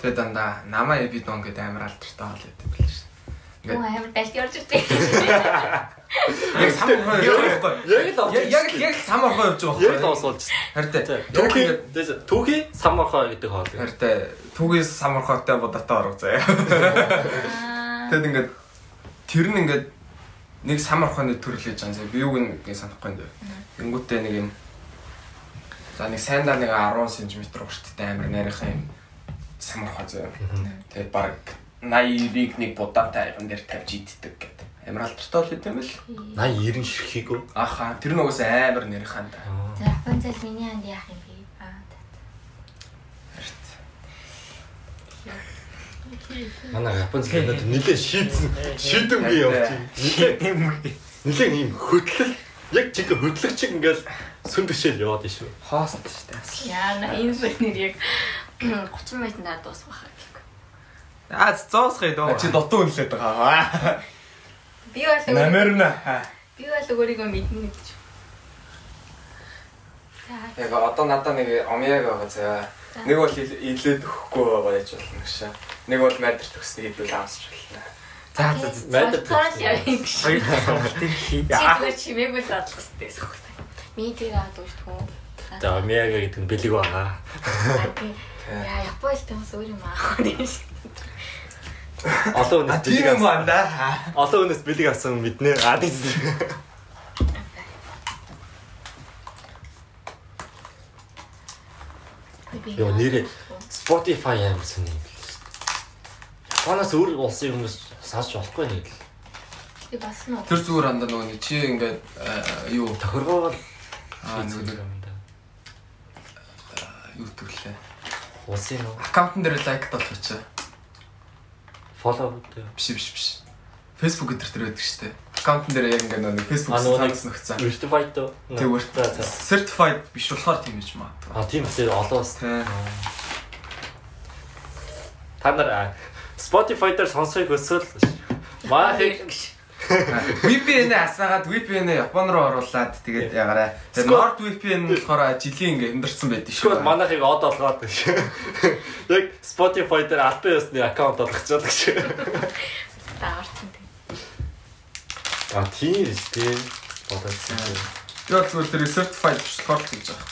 Тэгээ дандаа намаа эби дон гэдэг амар алдартай хоол байдаг юм биш. Оо амар далд явж ирдэг. (laughs) Яг сам орхоо явж байгаа Яг л байхгүй. Яг яг сам орхоо явж байгаа Яг л байхгүй. уусуулж. Хартай. Түүхий түүхий сам орхоо гэдэг хоол. Хартай. Түүгээс сам орхоотой бодотой орох заяа. Тэгэд ингээд тэр нь ингээд нэг сам орхооны төрөл гэж байгаа. Би юуг нэг санахгүй юм. Тэнгүүтээ нэг юм За нэг сайндаа нэг 10 см урттай амар нарийнхан юм сам орхоо заяа. Тэгээд баг 80-ийг нэг будаатай айган дээр тавьж иддэг гэдэг. Амар алдартай л хэдэм бэл. 80 90 ширхийгөө. Аха тэр нь угсаа амар нарийнхан да. За Рапунцель миний ханд яах юм бэ? Аа. Манай Японц надад нилээ шийдсэн. Шийдэмгүй байна. Нилээ нилээ ийм хөдлөл яг чиг хөдлөх чиг ингээл сүн бишэл яваад шүү. Хост шүү дээ. Яна энэ зөвнөр яг 30 минут надад дуусах байх. Аа зоосхой дөө. Чи дутуу үнэлээд байгаа. Би бол Намерна. би бол өөрийгөө мэднэ гэж. За. Яг одоо надад нэг омяг байгаа заяа. Нэг бол илээд өгөхгүй байгаа гэж болно шээ. Нэг бол майдер төгснийг хэдүүл авсч болно. За за юм гэж. Хоёр сонголтыг хий. Чи зүгээр чимээгүй бодлох хэрэгтэй сөхсөн. Миний тэр аваад өгч хүн. За Омега гэдэг нь бэлэг байгаа. Яа Японд хүмүүс өөр юм аа. Олон хүнээс бэлэг авсан. Тийм юм анда. Олон хүнээс бэлэг авсан мэднэ. А тийм. Йоо нэрээ Spotify аимсан юм биш. Ханаас өөр улсын хүмүүс сааж болохгүй нэг л. Тэг бас нь. Тэр зүгээр анда нөгөө нэг чи ингээд юу тохиргоол аа нөгөө юм да. Юу төрлөө. Улсын аккаунтн дээр лайк болгочих фоллоу дээ. Биш биш биш. Facebook өдр төр байдаг шүү дээ. Аккаунтн дээр яг ингээд нөгөө Facebook нэг- цаас нөхцөн. Certified дөө. Тэгвэр certified биш болохоор тийм гэж магадгүй. А тийм үсээ олоос. Тэ. Та нар Spotify дээр сонсохыг өсөөл. Маахыг VPN-ээ асаагаад VPN-ээ Япон руу оруулаад тэгээд ягаарай. Тэгээд Скот- NordVPN болохоор жилийн ингээ хямдарсан байдаг шүү. Шууд манайхыг од олгоод гэж. (laughs) Яг Spotify дээр ёсны аккаунт олгочихлоо гэж. Даарсан тийм. А тийм шүү дээ. Бодоцсон. Яг зүгээр тэр certified болохоор гэж байгаа.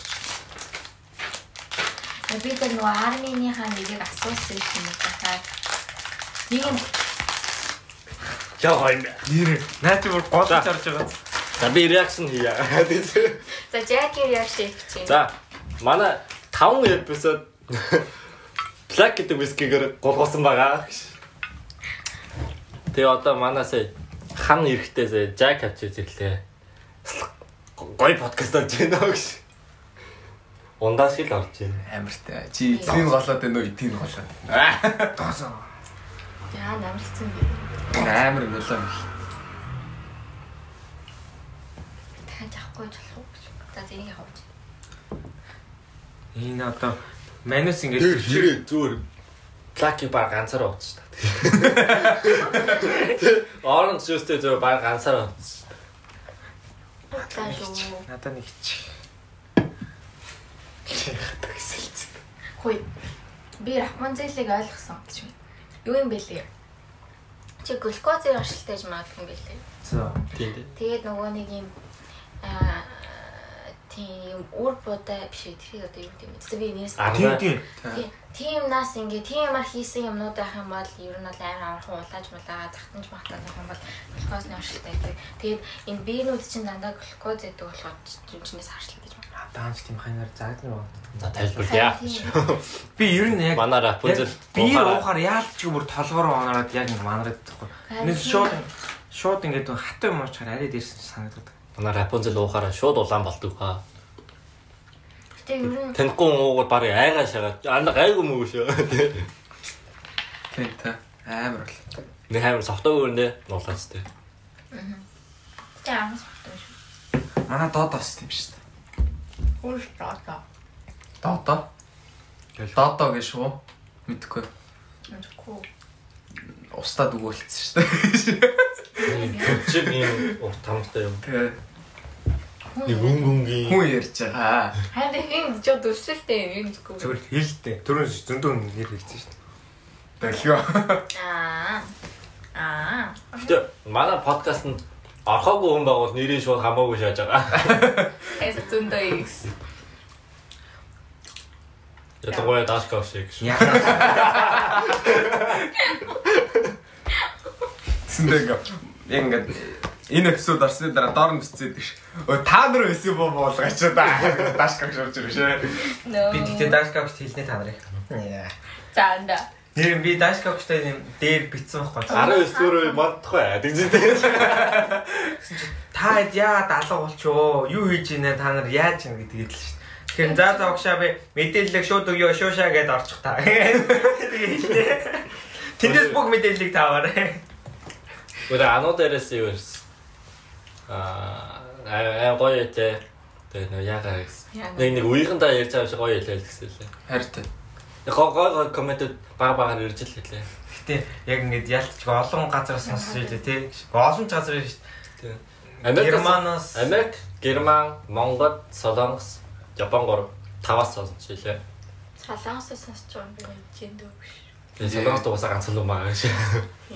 Би тэр нөгөө арминыхаа нэгийг асуусан юм байна. Нэг юм Яа хайм. Нэр наа чи бүр гол чарж байгаа. За би реакшн хийя. за реакшн хийж байна. За манай 5 эпизод Black гэдэг вискигээр голгосон байгаа. Тэгээ одоо манаас хан эрэхтээс Jack авчиж ирлээ. Гой подкаст болж байна гэж. Ундаас л орж байна. Амартай. Чи эцгийн голоод байна уу, эдгийн голоод. Аа. Доосон. Яа намрцсан би. Амар нулаа юм. Тань авахгүй болох уу гэж. За зэнийг авах. Энэ одоо манус ингэж хэрэг зүгээр Black баг ганцаараа ууц та. Orange juice-тэй зүгээр баг ганцаараа ууц. Надад нэг чи. Хөөе. Би Рахманзелыг ойлгосон гэж байна. Юу юм бэ лээ? Чи глюкозыг ашигладаг магадгүй юм бэлээ. За. Тийм дээ. Тэгээд нөгөө нэг юм аа тийм уур будаа биш тэрийг одоо юу гэдэг юм бэ? Би нэрс Тийм тийм. Тийм. Тийм нас ингээ тийм юмар хийсэн юмнууд байх юм бол ер нь бол амар амархан улааж мулаа захтанж махтаад байх юм бол глюкозны оршилтай байдаг. Тэгээд энэ биенүүд чинь дандаа глюкоз гэдэг болохоор чинээс харшлаа гэж. Даанч тийм ханаар заагдсан байна. За тайлбарлая. (laughs) Би ер нь яг Манай Rapunzel би уухаар яалтч бүр толгоор онороод яг ингэ манараад байхгүй. Нэг шууд шууд ингээд хатуу юм уучаар арай дээрсэн санагдаад. Манай Rapunzel уухаараа шууд улаан болдог хаа. Гэтэ ер нь Танихгүй уугаад барыг айгаа шагаад анда гайгүй мөг шүү. Тийм та. Амар бол. Нэг хаймар софтоо өрөндөө нуулаач тээ. тэ амс багтаа шүү. Манай доод бас тийм шүү Хөөш таа. Додо. Додо гэж шүү. Мэдхгүй. Мэдхгүй. Устдад өгөөлцсөн шүү дээ. Чиг юм уу тамтай юм. Тэгээ Нэг гүнгүнгийн хүн ярьж байгаа. Хайр хин ч дүрсэлтэй юм гэдэггүй. Зүгээр хэлдэ. Төрөө зөндөө нэр хэлсэн шүү дээ. Дэлгөө. Аа. Аа. Гэтэ манай подкаст нь орхоогүй хүн байгуул нэрийг шууд хамаагүй шааж байгаа. Эс зөндөө. Ятгоя даашкав шиг. Яа. Тэсэндээ ингээ яг ингээд энэ эпизод орсны дараа доор нь бичсэн ш. Өө та нар байсан боо болгооч да. Даш гаш орж ирж шээ. Би тэгтээ дашкавч хэлнэ та нарыг. За анда. Нэр би дашкавчтай юм дээр битсэн байхгүй. 19 дөрөв модхгүй. Тэгжээ. Та хэд яа далуу болчоо? Юу хийж ийнэ та нар яаж ийн гэдэг л шүү. Тэгэхээр за за огшаа би мэдээлэл шууд өгөө шуушаа гэдээ орчих та. Тэгээ хэлээ. Тэндээс бүх мэдээллийг таваарай. Өөр ануу дээрээс юу ирсэн? Аа аа гоё ээ. Тэгээ нөө ягаа гэсэн. Яагаад? Нэг нэг үеийнхэнтэй ярьж байгаа шиг гоё хэлээ л гэсэн лээ. Хайртай. Гой гой гой комментэд баг багаар ирж л хэлээ. Гэтэ яг ингэж ялтч олон газараас сонсож байлээ тий. Олон ч газар шүү дээ. Америк Германоос Америк, Герман, Монгол, Солонгос, Япон гур таваас сонсож илээ. Солонгосоос сонсож байгаа юм би жиндөө биш. Тэгээ Солонгост уусаа ганц л байгаа шээ.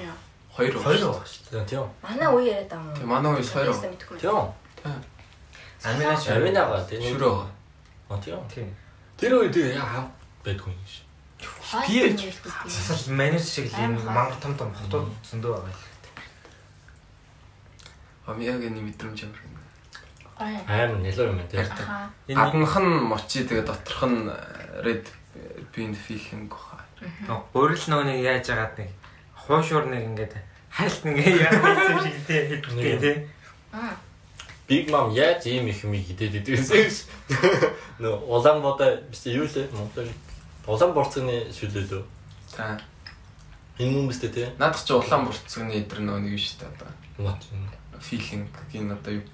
Яа. Хоёр хоёр байгаа шүү Тэгээ тийм. Манай үе яриад байгаа юм. Тэг манай үе хоёр уу? мэдгүй. Тийм. Аминач Аминага тийм. Шүрөө. А тийм. Тийм. Тэр үе тэгээ яа байдгүй юм шээ. Би Сасал манус шиг л юм мангар том том хотууд зөндөө байгаа. Амиагийн мэдрэмж ямар. Гоё. Амар нэлээ юм тий. Аха. Энэ Гаднах нь мочи тэгээ доторх нь red bean feeling баха. гурил нөгөө нэг яаж яагаад нэг хуушуур нэг ингээд хайлт нэг яагаад юм шиг тий хэлдэг тий. Аа. Big Mom яаж ийм их юм хидэд идвэсэн ш. Нөө улаан бодоо биш юу лээ Монгол. Улаан борцгоны шүлээ лөө. За. Энэ хүмүүстэй тий. Наадах чи улаан бурцгны эдэр нөгөө нэг юм шүү дээ одоо. Мот. Feeling гин одоо юу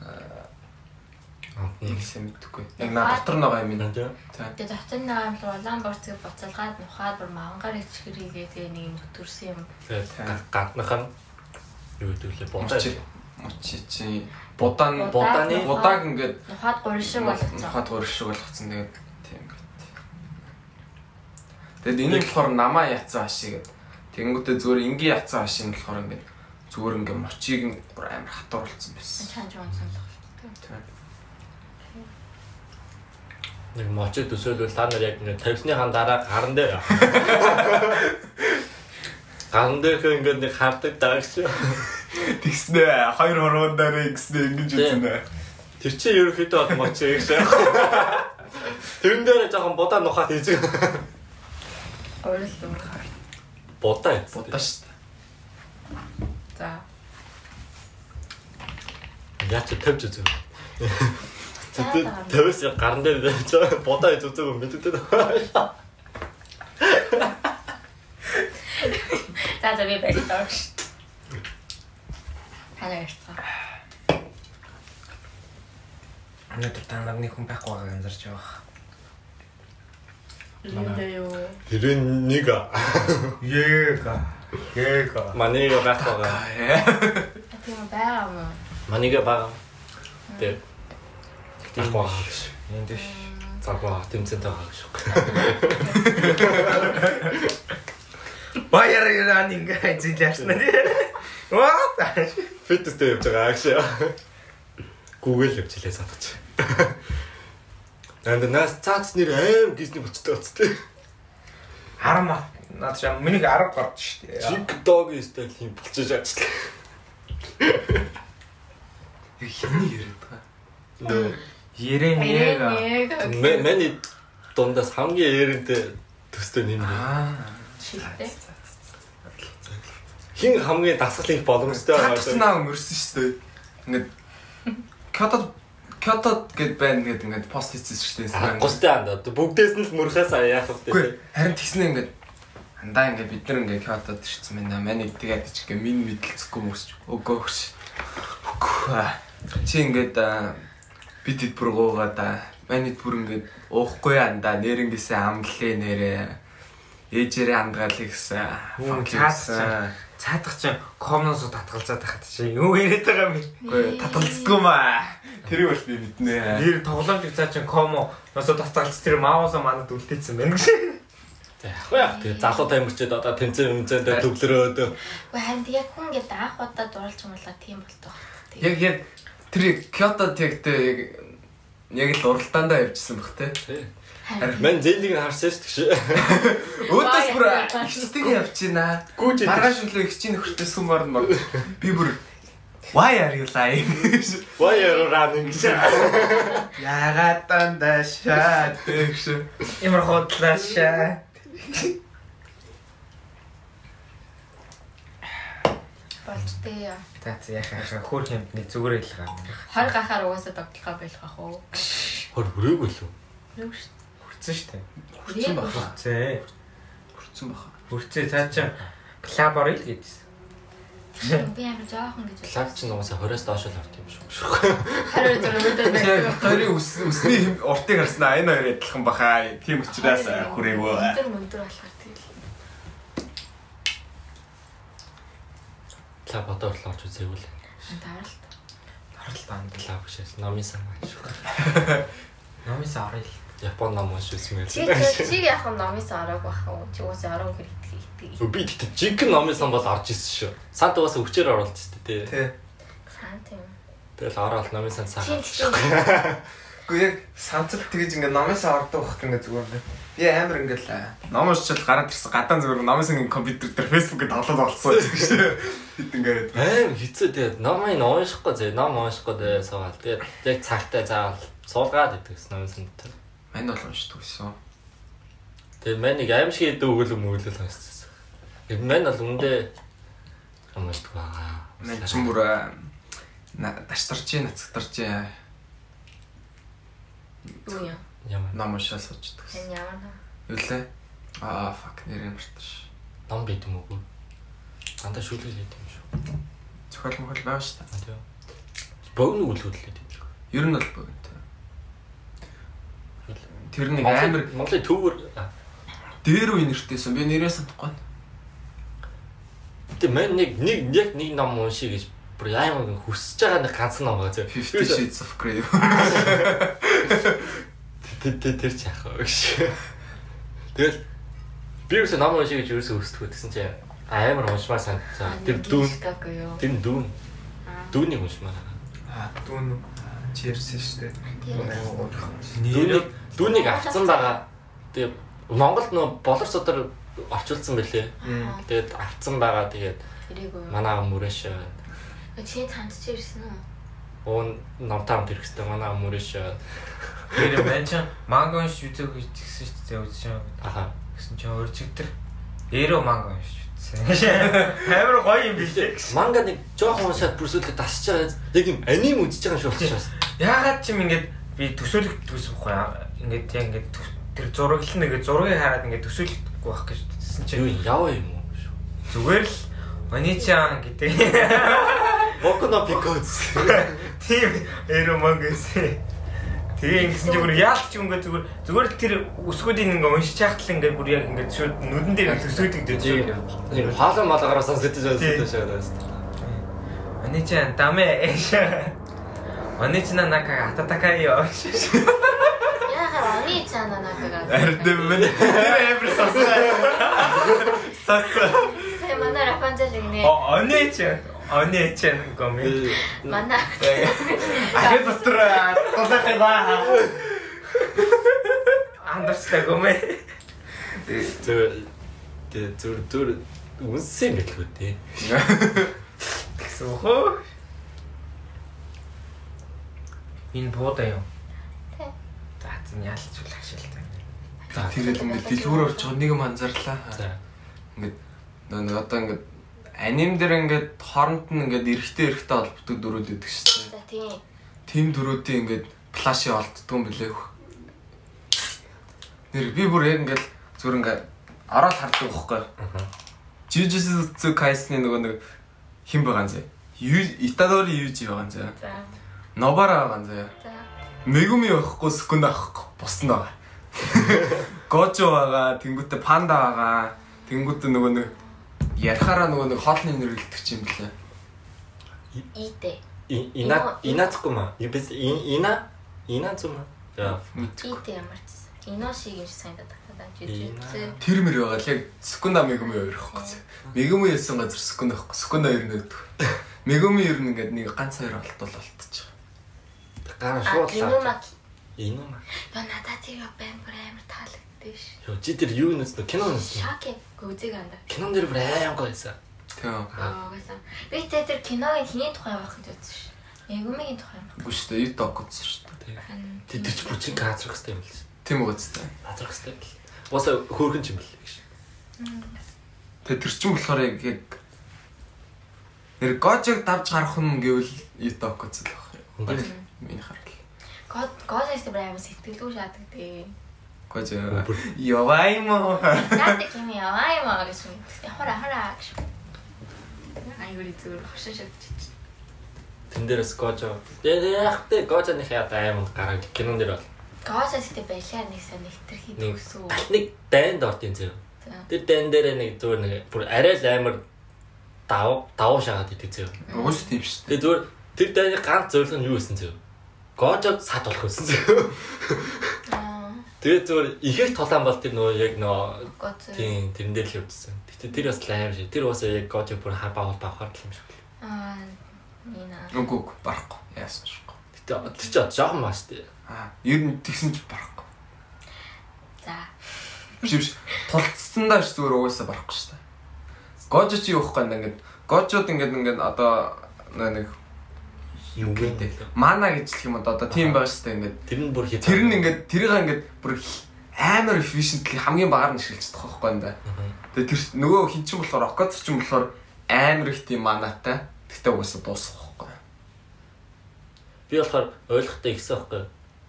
Аа. нэг юм мэдхгүй. Яг наа дотор байгаа юм байна. Тий. За. Тэгээ дотор байгаа юм л улаан борцыг буцалгаад нухаад бүр мавангаар ичгэрийгээ тэгээ нэг юм төтөрсөн юм. Тэгээд гаднах нь юу гэдэг лээ бодоо. Мочи чи будаан Будааны будааг ингээд Нухаад гурил шиг болгоцсон. Нухад гурил шиг болгоцсон тэгээд. Тэгэд энэ нь болохоор намаа яцсан хашиг гэд. Тэнгүүтээ зүгээр ингийн яцсан хашиг нь болохоор ингээд зүгээр ингээд мочиг нь амар хатуур болсон байсан. Чанж унсан л. Нэг мочид төсөөлвөл та нар яг нэг тавьсныхаа дараа гаран дээр. (laughs) Гаран дээр ингээд нэг хардаг даагч. Тэгснэ хоёр хорвон дээр гиснэ ингэж үзэн үү. Тэр чинь ерөөхдөө бол мочи гэж. (laughs) Тэрэн дээр жоохон бодаа нухаад хийж. Гурил уу. Бодаа. Будаа шүү дээ. За. Тавьж үзв. За, Тэд дараа нь. тавьс гаран дээр байж хийж үзег юм мэддэг. За за би байж таа ш. Ханаа ярьцгаа. Өнөөдөр та нар нэг хүн байхгүй байгааг анзарч байгаа. Линдэ юу. Тэрэн нэг Ега. Ега. манайга байх байгаа. Тийм байгаа юм уу? Манайга баг. Тэг. Тэгваа. Энд дэш. Цагаа тэмцэнтэй байгаа шүү. Баяр яа ингээ зилэрсэн нэ. What? Фитнестэй явж байгаа агш. Google явж илээ санаач. Энд нас цаац нэр аим гисний болцтой болцтой. Харма. Наад шам миний 10 гарч штэ. Чиг дог стайл юм болчихж ажиллаа. Хиний яриад байгаа. Ега. Нэг Мэний дундаас хамгийн эрентэй төстэй нэм. Аа. Хин хамгийн дасгал их боломжтой байгаа. Цаатснаа өнгөрсөн шүү дээ. Ингээд Кёто Кёто гэд байна гэд ингээд пост хийсэн шүү дээ. Густай анда бүгдээс нь л мөрхөөс яах вэ? Үгүй харин тэгснэ ингээд андаа ингээд бид нар ингээд Кётод ирсэн байна. Манай тэгээд ч ингээд минь мэдлцэхгүй мөсч өгөө хөш. Чи ингээд аа, бид хэд бүр гуугаа да. Манайд бүр ингээд уухгүй андаа нэрнгээсээ амлалээ нэрээ. Ээжээрээ амгаалыг гэсэн. Хүн цаадсан. Цаадах чинь комноос татгалзаад тахад чи юу яриад байгаа юм бэ? Үгүй татгалцдаггүй маа. Тэр бол би мэднэ. Нэр тоглоомжиг цаа чинь комо носо татгалз тэр маусаа манад үлдээсэн байна гэж. Яг яг тэгээ залуу тамирчид одоо тэмцээн өмцөндөө төвлөрөөд Уу харин яг хүн ингээд анх удаа дурлж болоо тийм болдог. Яг яг тэр Кётод ягтэй яг яг л уралдаандаа явжсан бах те. Харин Мэн зэлийг харсан шүү дээ. (laughs) Өөдөөс бүр Ваа, ихтэй явчихна. Гүүж Маргааш өглөө их чинь нөхөртэй сүмээр нь би бүр Why are you lying? Why are you running. Ягаад дандаа шаад гэж. Ямар хотлаашаа. болж тээ. За за яхаа хөөр хэмтний зүгээр л гарна. 20 гахаар угаасаа тогтлохоо байх ах уу? Хөр хүрээгүй лөө. Юу ш. Хүрцэн штэ. Хүрсэн баха. Зэ. Хүрсэн баха. Хүрцээ цаа чинь клаб орё л гэдсэн. Би амар жоохон гэж Клаб ч нуусаа 20-оос доош л авт юм шүү. Харин зөв өдөө Яг байх. таны үс үсний уртыг харснаа энэ хоёр адилхан баха. Тийм учраас хүрээгүй. Өндөр өндөр болохоор тэгэл. Клаб одоо л орж үзээгүй л. Тааралт. Харалт анд. Клаб гэж номын сан шүү. (laughs) Номис орё л. Япон ном уншиж үзмээр. Чи чи- чи яг нь номис орог бах уу? Чи уусаа орог хэрэгтэй итгэе. Би тэгтээ жиг номын сан бол орж ирсэн шүү. Сант угаасаа өвчээр оруулж тест тий. Тэ. Сан тийм. Тэгэл ороод номын сан чи Гэхдээ (laughs) яг санцал тэгэж ингээ номоосоо ордог бахт ингээ зүгээр ингээ. Би амар ингээл ном уншчихад гараад ирсэн гадаа зүгээр номоос ингээ компьютер дээр фэйсбүүкээ тоглоод олцсон гэж. (laughs) Хит ингээд. Аим хэцүү тэгээд номыг уншихгүй зэ ном уншихгүй дээ суугаад тэгээд яг цагтаа заавал суулгаад идэгс номын дээр. Мань бол уншдаг гэсэн. Тэгээд мань нэг аим шиг идэв өгөл мөглөл уншсан. Тэгээд мань бол үндэ уншдаг байгаа. Мань ч бүр дашдарч, нацгдарч Юу юм? Ямар ном уншаа суучдаг. Энэ ямар ном? Юу лээ? Аа fuck нэрээ марташ. ном бид юм уу? Дандаа шүлгэл хийдэг юм шүү. Зохиол мохол байгаа шүү дээ. Тийм. Богн үгэлүүлээд байдаг. Ер нь бол богино. Тэр нэг амар Монголын төвөр дээр үе нэртэйсэн. Би нэрээ санахгүй. Тэ мань нэг нэг яг нэг ном уншия гэж бүр яамаг хүсэж байгаа нэг ганц ном байгаа зөв. 50 Shades of Grey. Тэр тэр тэр ч яах вэ гэж. Тэгэл би юусе ном уншия гэж юусе хүсдэг гэсэн чинь амар уншмаар санагдсан. Тэр дүүн тэр дүүн дүүнийг уншмаар. Аа дүүн Черси шүү дээ. Дүүнийг дүүнийг авцсан байгаа. Тэгээ Монголд нөө болор судар орчуулсан байлээ. Тэгээд авцсан байгаа. Тэгээд манай мөрөөш Чи цамцч ирсэн үү? уун номтаамд ирэхтэй манай мөрөөш Тэр мэн ч манго үзег гэсэн шүү дээ үзсэн. аха Гэсэн чинь өөрчигдэр. Эрөө манго унш үзсэн. (laughs) Амар гоё юм биш ээ. манга нэг жоохон уншаад бүрсүүлээ дасч байгаа. Яг юм аним үзэж байгаа юм шиг болчихсон. Яагаад ч юм ингээд би төсөөлөх төсөхгүй ингээд яг ингээд тэр зураглал нэгэ зургийг хараад ингээд төсөөлөхгүй байх гэж Юу чинь яава юм уу? зүгээр л Маничан гэдэг Боку но пикоц. тийм эрөө манго гэсэн. Тэгээ ингэсэн чинь бүр яалт ч ингээд зүгээр зүгээр л тэр өсгүүдийн ингээ уншиж яхтал ингээ бүр яг ингээ шууд нүдэн дээр төсөөдөг дээ шүү. Нэг хаалга малгаараа сонсож байгаа шээ. Маничан даме. Манична нака ататакай ёо. Яагаад оны чана нагагаа. Ардэн мэн. Тэр амар сасаа. Сасаа. Сая манай Рапанзел гинэ. Онэч. Онэч гоми. Манай Ахи дотор тулах юм аа. Андерстай гоми. Зөв тэг зүр зүр үнсэн гэлгүй дээ. Гэсэн хөө. Энэ буудаа юу? За зин ялч үл ашигтай. Тэгээд ингээд дэлгүүр орж байгаа нэг юм анзаарлаа. За. Ингээд нөө нэг одоо ингээд аним дээр ингээд хооронд нь ингээд эрэгтэй эрэгтэй холбогддог дөрүүд өгдөг шүү дээ. За тийм. Тим дөрүүдийн ингээд флаши олддог юм билээ. Нэр би бүр яг ингээд зүгээр ингээд ороод хардаг байхгүй. Jujutsu Kaisen-ийн нөгөө нэг хин байгаа зэ. Итадори Южи байгаа зэ. За. Нобара байгаа зэ. За. Мегуми байхгүй, Сукуна байхгүй. Босн байгаа. (laughs) Гожо байгаа, тэнгуүтэ панда байгаа. Тэнгуүтэ нөгөө нэг ярахаараа нөгөө нэг хоолны нэр хэлдэг ч юм лээ. Ите. Ина инацкума. Юбэс ина инацума. За. Ите ямар ч. Иношиг юм шиг санагдаад байна. Тэр мэр байгаа л яг Сукуна Мегуми хоёр байхгүй. Мегуми ясан газар Сукуна байхгүй. Сукуна хоёр нэгдэг. Мегуми (laughs) ер нь ингээд нэг ганц хоёр болтол болтчих. Гара А шууд лаа. Инумак. Инума. Яа надад тийм баймар амар таалагддаг ш. Юу чи тэр юу нэс нэ кино нэс нэ. Шок гүзэг анда. Кинон дээр бүр аим гойсан. Тийм. Аа гасан. Би тэ тэр киногийн хиний тухай байх гэж бодсон ш. Эгумигийн тухай байх. Үгүй шүү дээ. Ит окоц шүү дээ. Тэр тэр чи бүчин газрах хэвээр юм л. Тийм үү гэжтэй. Газрах хэвээр л. Босоо хөөргөн юм бэл гэж. Тэгээ тэр чин болохоор яг яг нэр гожиг давж гарах нь гэвэл ит окоц л байх. Яг миний харал. Год гожээс бүр амар сэтгэлгүй шаадаг дээ. Гож явай мо. Надад kimi яваа юм аа гэж юм. Хора хора гэж. Айгуул зүгээр хошин шатчих. Тэн дээрээс гожо. Яг тэ гожоны хаяад аймаг гараг кинон дээр бол Гожээс тэ байлаа нэгсэн нэгтрхий нэг төгсөө. галт нэг дайнд юм зөө. За. Тэр дайн дээр нэг зүгээр нэг бүр арай л амар дав давуу шагаад идэв зөө. Уус тийм шүү дээ. Тэгээ зүгээр тэр дайны ганц зөвлөн нь юу гэсэн зөө. Гожог сад болох гэсэн зөө. Аа. Тэгээ зүгээр ихэх тулаан бол тэр нөгөө яг нөгөө тийм тэрэн дээр л явдсан. Гэтэ тэр бас аим шиг. Тэр бас яг гожог бүр хабаа бол бавхаар л юм шиг. Аа. Нина. Үгүй үгүй барахгүй. Яасан шүү. Гэтэ тэр чи жоохон маш тээ. Аа, ер нь тэгсэн ч барахгүй. За. Биш биш. Тулцсандаа ч зүгээр угаасаа барахгүй шүү дээ. Гожо чи юу вэ ингээд гожууд ингээд ингээд одоо нэг Юу гэдэг. мана гэж хэлэх юм одоо тийм байгаа шүү дээ ингээд Тэр нь бүр хит. тэр нь ингээд тэрийг ингээд бүр амар efficiently хамгийн багаар нь чадах байхгүй юм да. Тэгээ тэр нөгөө хин чин болохоор окоц чин болохоор амар их тийм манатай. Тэгтээ угаасаа дуусах байхгүй. Би болохоор ойлгохтой ихсэн байхгүй.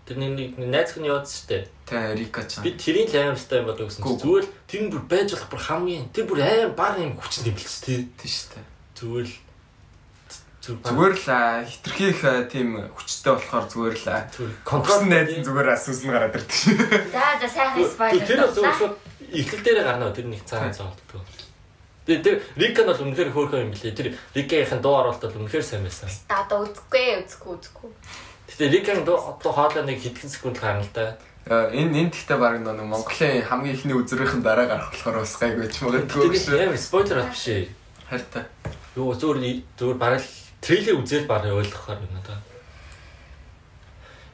Тэр нэг найз хүн шүү дээ. Тэ Рика чан. Би тэрийн л аим стай юм болов гэсэн чинь зүгээр тэр нь бүр байж болох бүр хамгийн тэр бүр аим баг юм хүч нэмэлц тий. Тийм шүү дээ. Зүгээр л зүгээр л хитрхи их тийм хүчтэй болохоор зүгээр л контрол найз зүгээр асуус нь гараад ирдэг. За за сайхан спойлер. Тэр бол зүгээр шууд ихтэл дээр гарна тэр нэг цаан цаалтдаг. Тэгээ тэр Рика нь бол үнэхээр хөөрхөн юм билээ. Тэр Рикагийн дуу оруулалт бол үнэхээр сайн байсан. Та одоо үзэхгүй үзэхгүй үзэхгүй. Гэтэ дуу одоо хоолой нэг хэдхэн секунд гарна л да. Аа, Энэ энэ тэгтээ баг нэг Монголын хамгийн ихний үзрийнхэн дараа гарах болохоор бас гайгүй ч магадгүй юм спойлер биш ээ. Хайртай. Юу зүгээр зүгээр бараг л трейлер үзэл бараг ойлгохоор байна да.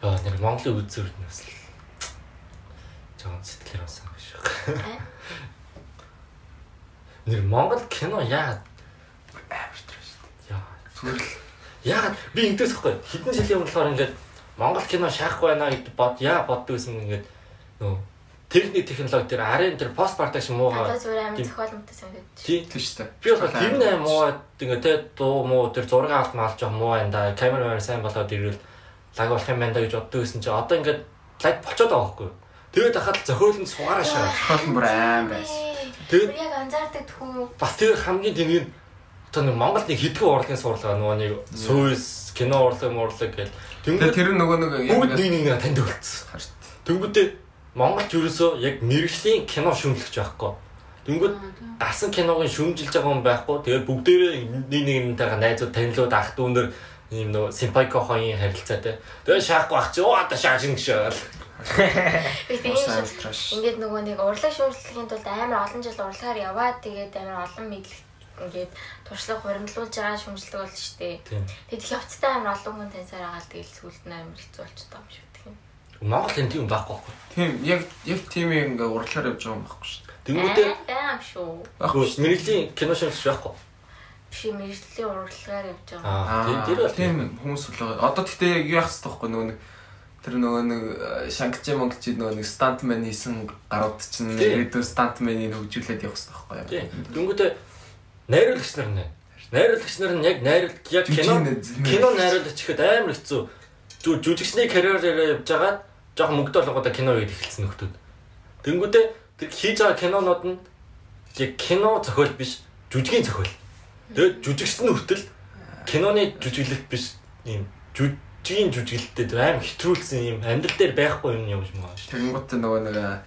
Яа нэр Монголын үзүүр нь бас л жоон сэтгэлээр басан юм шиг. Нэр Монгол кино яа Амар тэр шүү дээ. яа Зүгээр л Яагаад би ингэдэж байхгүй хэдэн жилийн өмнө болохоор ингээд Монгол кино шаахгүй байна гэдэг бод яа боддог гэсэн ингээд нөө техник технологи тэр арын тэр пост продакшн муугаа Одоо зүгээр амар Тийм. зохиолмтой санагдаж. тий тийм шүү дээ. би болохоор тэр нэ муугаад ингээд тэ дуу муу тэр зураг авалт маалж байгаа муу байна да камер камер сайн болоод ирвэл лаг болох юм байна да гэж боддог гэсэн чи одоо ингээд лаг болчиход байгаа байхгүй тэгээд ахад зохиол нь сугаараа шаа Тохиол нь бүр амар байсан. тэгээд яг анзаардаг тхүү. бас тэр хамгийн тэнэг нь одоо нэг Монголд нэг хитгэн урлагийн сурлага нөгөө нэг сүйс кино урлаг мурлаг гэл Тэгээ тэнгууд тэр нөгөө нэг бүгд нэг нэг танд үлдсэн харт. Тэнгүүдээ Монголч ерөөсөө яг мэрэгжлийн кино шүүмжлэгч байхгүй. Тэнгүүд гарсан киног нь шүүмжилж байгаа хүн байхгүй. Тэгээд бүгдээрээ нэг нэг нэгнтэйгээ найзууд танилуд ах дүүнэр ийм нөө симпайко хоёрын харилцаатай. Тэгээд шаахгүй ах чи оо одоо шааж ингэ траш. ингээд нөгөө нэг урлаг шүүмжлэхийн тулд амар олон жил урлагаар яваад тэгээд амар олон мэдлэг ингээд туршлага хуримтлуулж байгаа шүүмжлэг бол шүү дээ. Тийм. Тэгээд их явцтай амар олон хүн таньсаар агаал тэгэл сүлд нь амар хэцүү болчихсон юм шиг. Монгол энэ тийм байхгүй байхгүй. Тийм яг яг тийм юм ингээ уралгаар явж байгаа юм байхгүй шүү дээ. Тэнгүүдээ баам шүү. Байхгүй шүү. мэрэгжлийн кино шүүмжлэгч байхгүй. Биш мэрэгжлийн урлагаар явж байгаа. Аа тийм тэр бол тийм хүмүүс бол одоо тэгтээ яг яах хэрэгтэй байхгүй нөгөө нэг тэр нөгөө нэг шангчи монгчи нөгөө нэг стантмен хийсэн гарууд чинь Тийм. ирээдүйн стантменийг хөгжүүлээд явах хэрэгтэй Тийм. байхгүй Тэнгүүдээ найруулагч нар нэ. Найруулагч нар нь яг найруул яг кино кино найруулагч ихэд амар хэцүү. Жүжигчний карьераараа явж байгаад жоохон мөнгөд болгоод кино хийх эхэлсэн нөхдүүд. Тэнгүүдээ тэр хийж байгаа кинонууд нь яг кино зохиол биш, жүжигийн зохиол. Тэгээд жүжигчд нь хүртэл киноны жүжиглэлт биш ийм жүжигийн жүжиглэлтэй тэр амар хэтрүүлсэн ийм амьдрал дээр байхгүй юм явж байгаа шүү. Тэгэнгүүт нөгөө нэг э,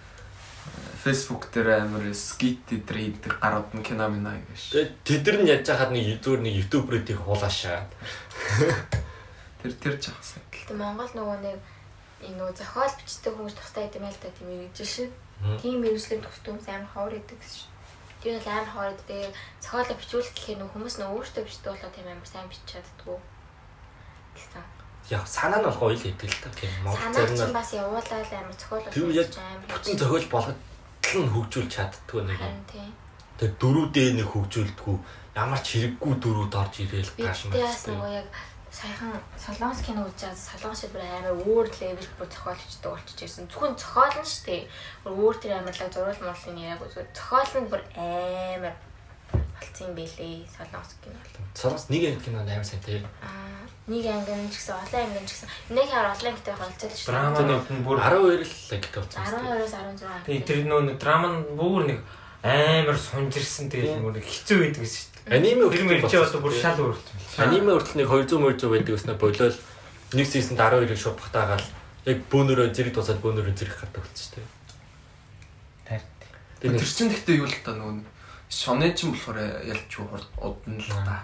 Facebook дээр амар скит дээр хийдэг гарууд нь кино минь гэж. Тэгээд тэдэр нь яаж хахад нэг зүгээр нэг ютуберүүдийг хулаашаа. Тэр тэр жахсан. Гэтэ Монгол нөгөө нэг энэ нөгөө зохиол бичдэг хүмүүс тустай гэдэг юм л та тийм мэрэгжил шиг. Тийм мэрэгжлийн тустай хүмүүс амар ховор идэг шүү. Тэр бол амар ховор идэг. Тэгээд зохиолоо бичүүлэх гэхээр нөгөө хүмүүс нөгөө өөртөө бичдэг болоо тийм амар сайн бичиж чаддгүй. Гэсэн. Яг санаа нь бол гоё л хэдэг л та. Тийм Монгол Санаа зарим чинь нь бас явуулаад амар зохиол Тэр яг амар бүтэн зохиол болгоод нь хөгжүүлж чаддгүй нэг юм. тийм. Тэр дөрүүдээ нэг хөгжүүлдэггүй ямар ч хэрэггүй дөрүүд орж ирээл Би тааш тэгтээ бас нөгөө яг саяхан солонгос кино үзээд солонгос бүр амар өөр левел бүр зохиол бичдэг болчихж ирсэн. Зөвхөн зохиол нь шүү дээ. Бүр өөр тэр амарлаг зурвал муурлын яг үзвэл зохиол нь бүр амар болцсон юм бэлээ солонгос кино. Солонгос нэг анги кинонд амар сайн тэр. Аа нэг анги нь ч гэсэн олон анги нь ч гэсэн нэг хаар олон ангитай холцоод шүү Драма нь бүр 12 л лагт болсон. 12-оос 16. тий тэр нөө драма нь бүр нэг амар сунжирсан тэгэл нэг нэг хэцүү байдаг шүү дээ. Аниме Тэр мэр чи одоо бүр шал өөрөлдсөн. Аниме нэг 200 200 байдаг гэснээр болол нэг сизонд 12-ыг шууд батаагаал яг бөөнөрөө зэрэг тусаад бөөнөрөө зэрэг гардаг болсон шүү дээ. Тэр Тэр чинь гэхдээ юу л та нөгөө шоны чинь болохоор ялч юу удна л та.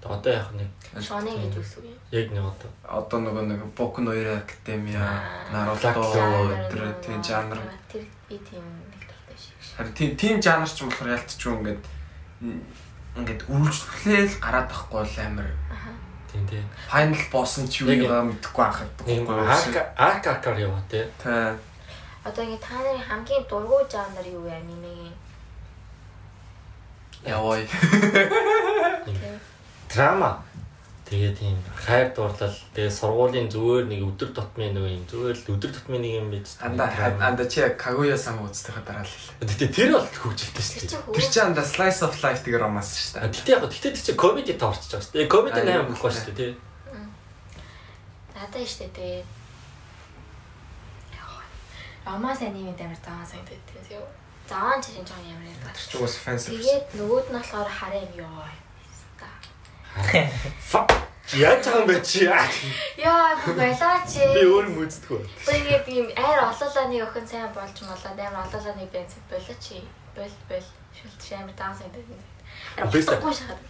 одоо яг нэг Шоны гэж үсв юм. яг нэг одоо Одоо нөгөө нэг Boku no Hero Academia, Naruto тэр тийм жанр. Тэр би тийм нэг дуртай шиг. Харин тийм тийм жанр ч юм болохоор ялцчихгүй ингээд ингээд үргэлжлээл гараад байхгүй бол амар Тийм тийм. Final boss нь ч юу байгаа мэдэхгүй анхаад Нэг арк арк аркаар яваа тий. Тэ. Одоо ингэ та нарын хамгийн дургуй жанр юу вэ анимегийн? Яваа. Драма. Тэгээ тийм хайр дурлал тэгээ сургуулийн зүгээр нэг өдөр тутмын нэг юм зүгээр л өдөр тутмын нэг юм биз. Анда анда чи Kaguya sama үзтэйгээ дараал хэлээ. Тэгээ тэр бол хөвжөлтэй Тэр шүү дээ. Тэр чи анда slice of life тэгээ романс шүү дээ. Гэтэ яг гэтэ тэр чинь комеди тоорч байгаа шүү дээ. Нээр юу болохгүй вэ? шүү дээ тий. Надаа штэ тэгээ. Романс аниме дээр заан санагдаад тэгээс юу. Заан чинь жоон ямар юм ба. Тэр чи бас фэн сервис. Тэгээд нөгөөд нь болохоор харам ёо. Fuck. Яаж байгаа юм бэ чи? Яа, балаач. Би өөр юм үздэггүй. Тэгээд ийм айр олоолааны охин сайн болж молоо амар олоолааны бенз болооч. Бол бол шилт амар даан санагдаад. Бэстэ. Арахгүй шахаад.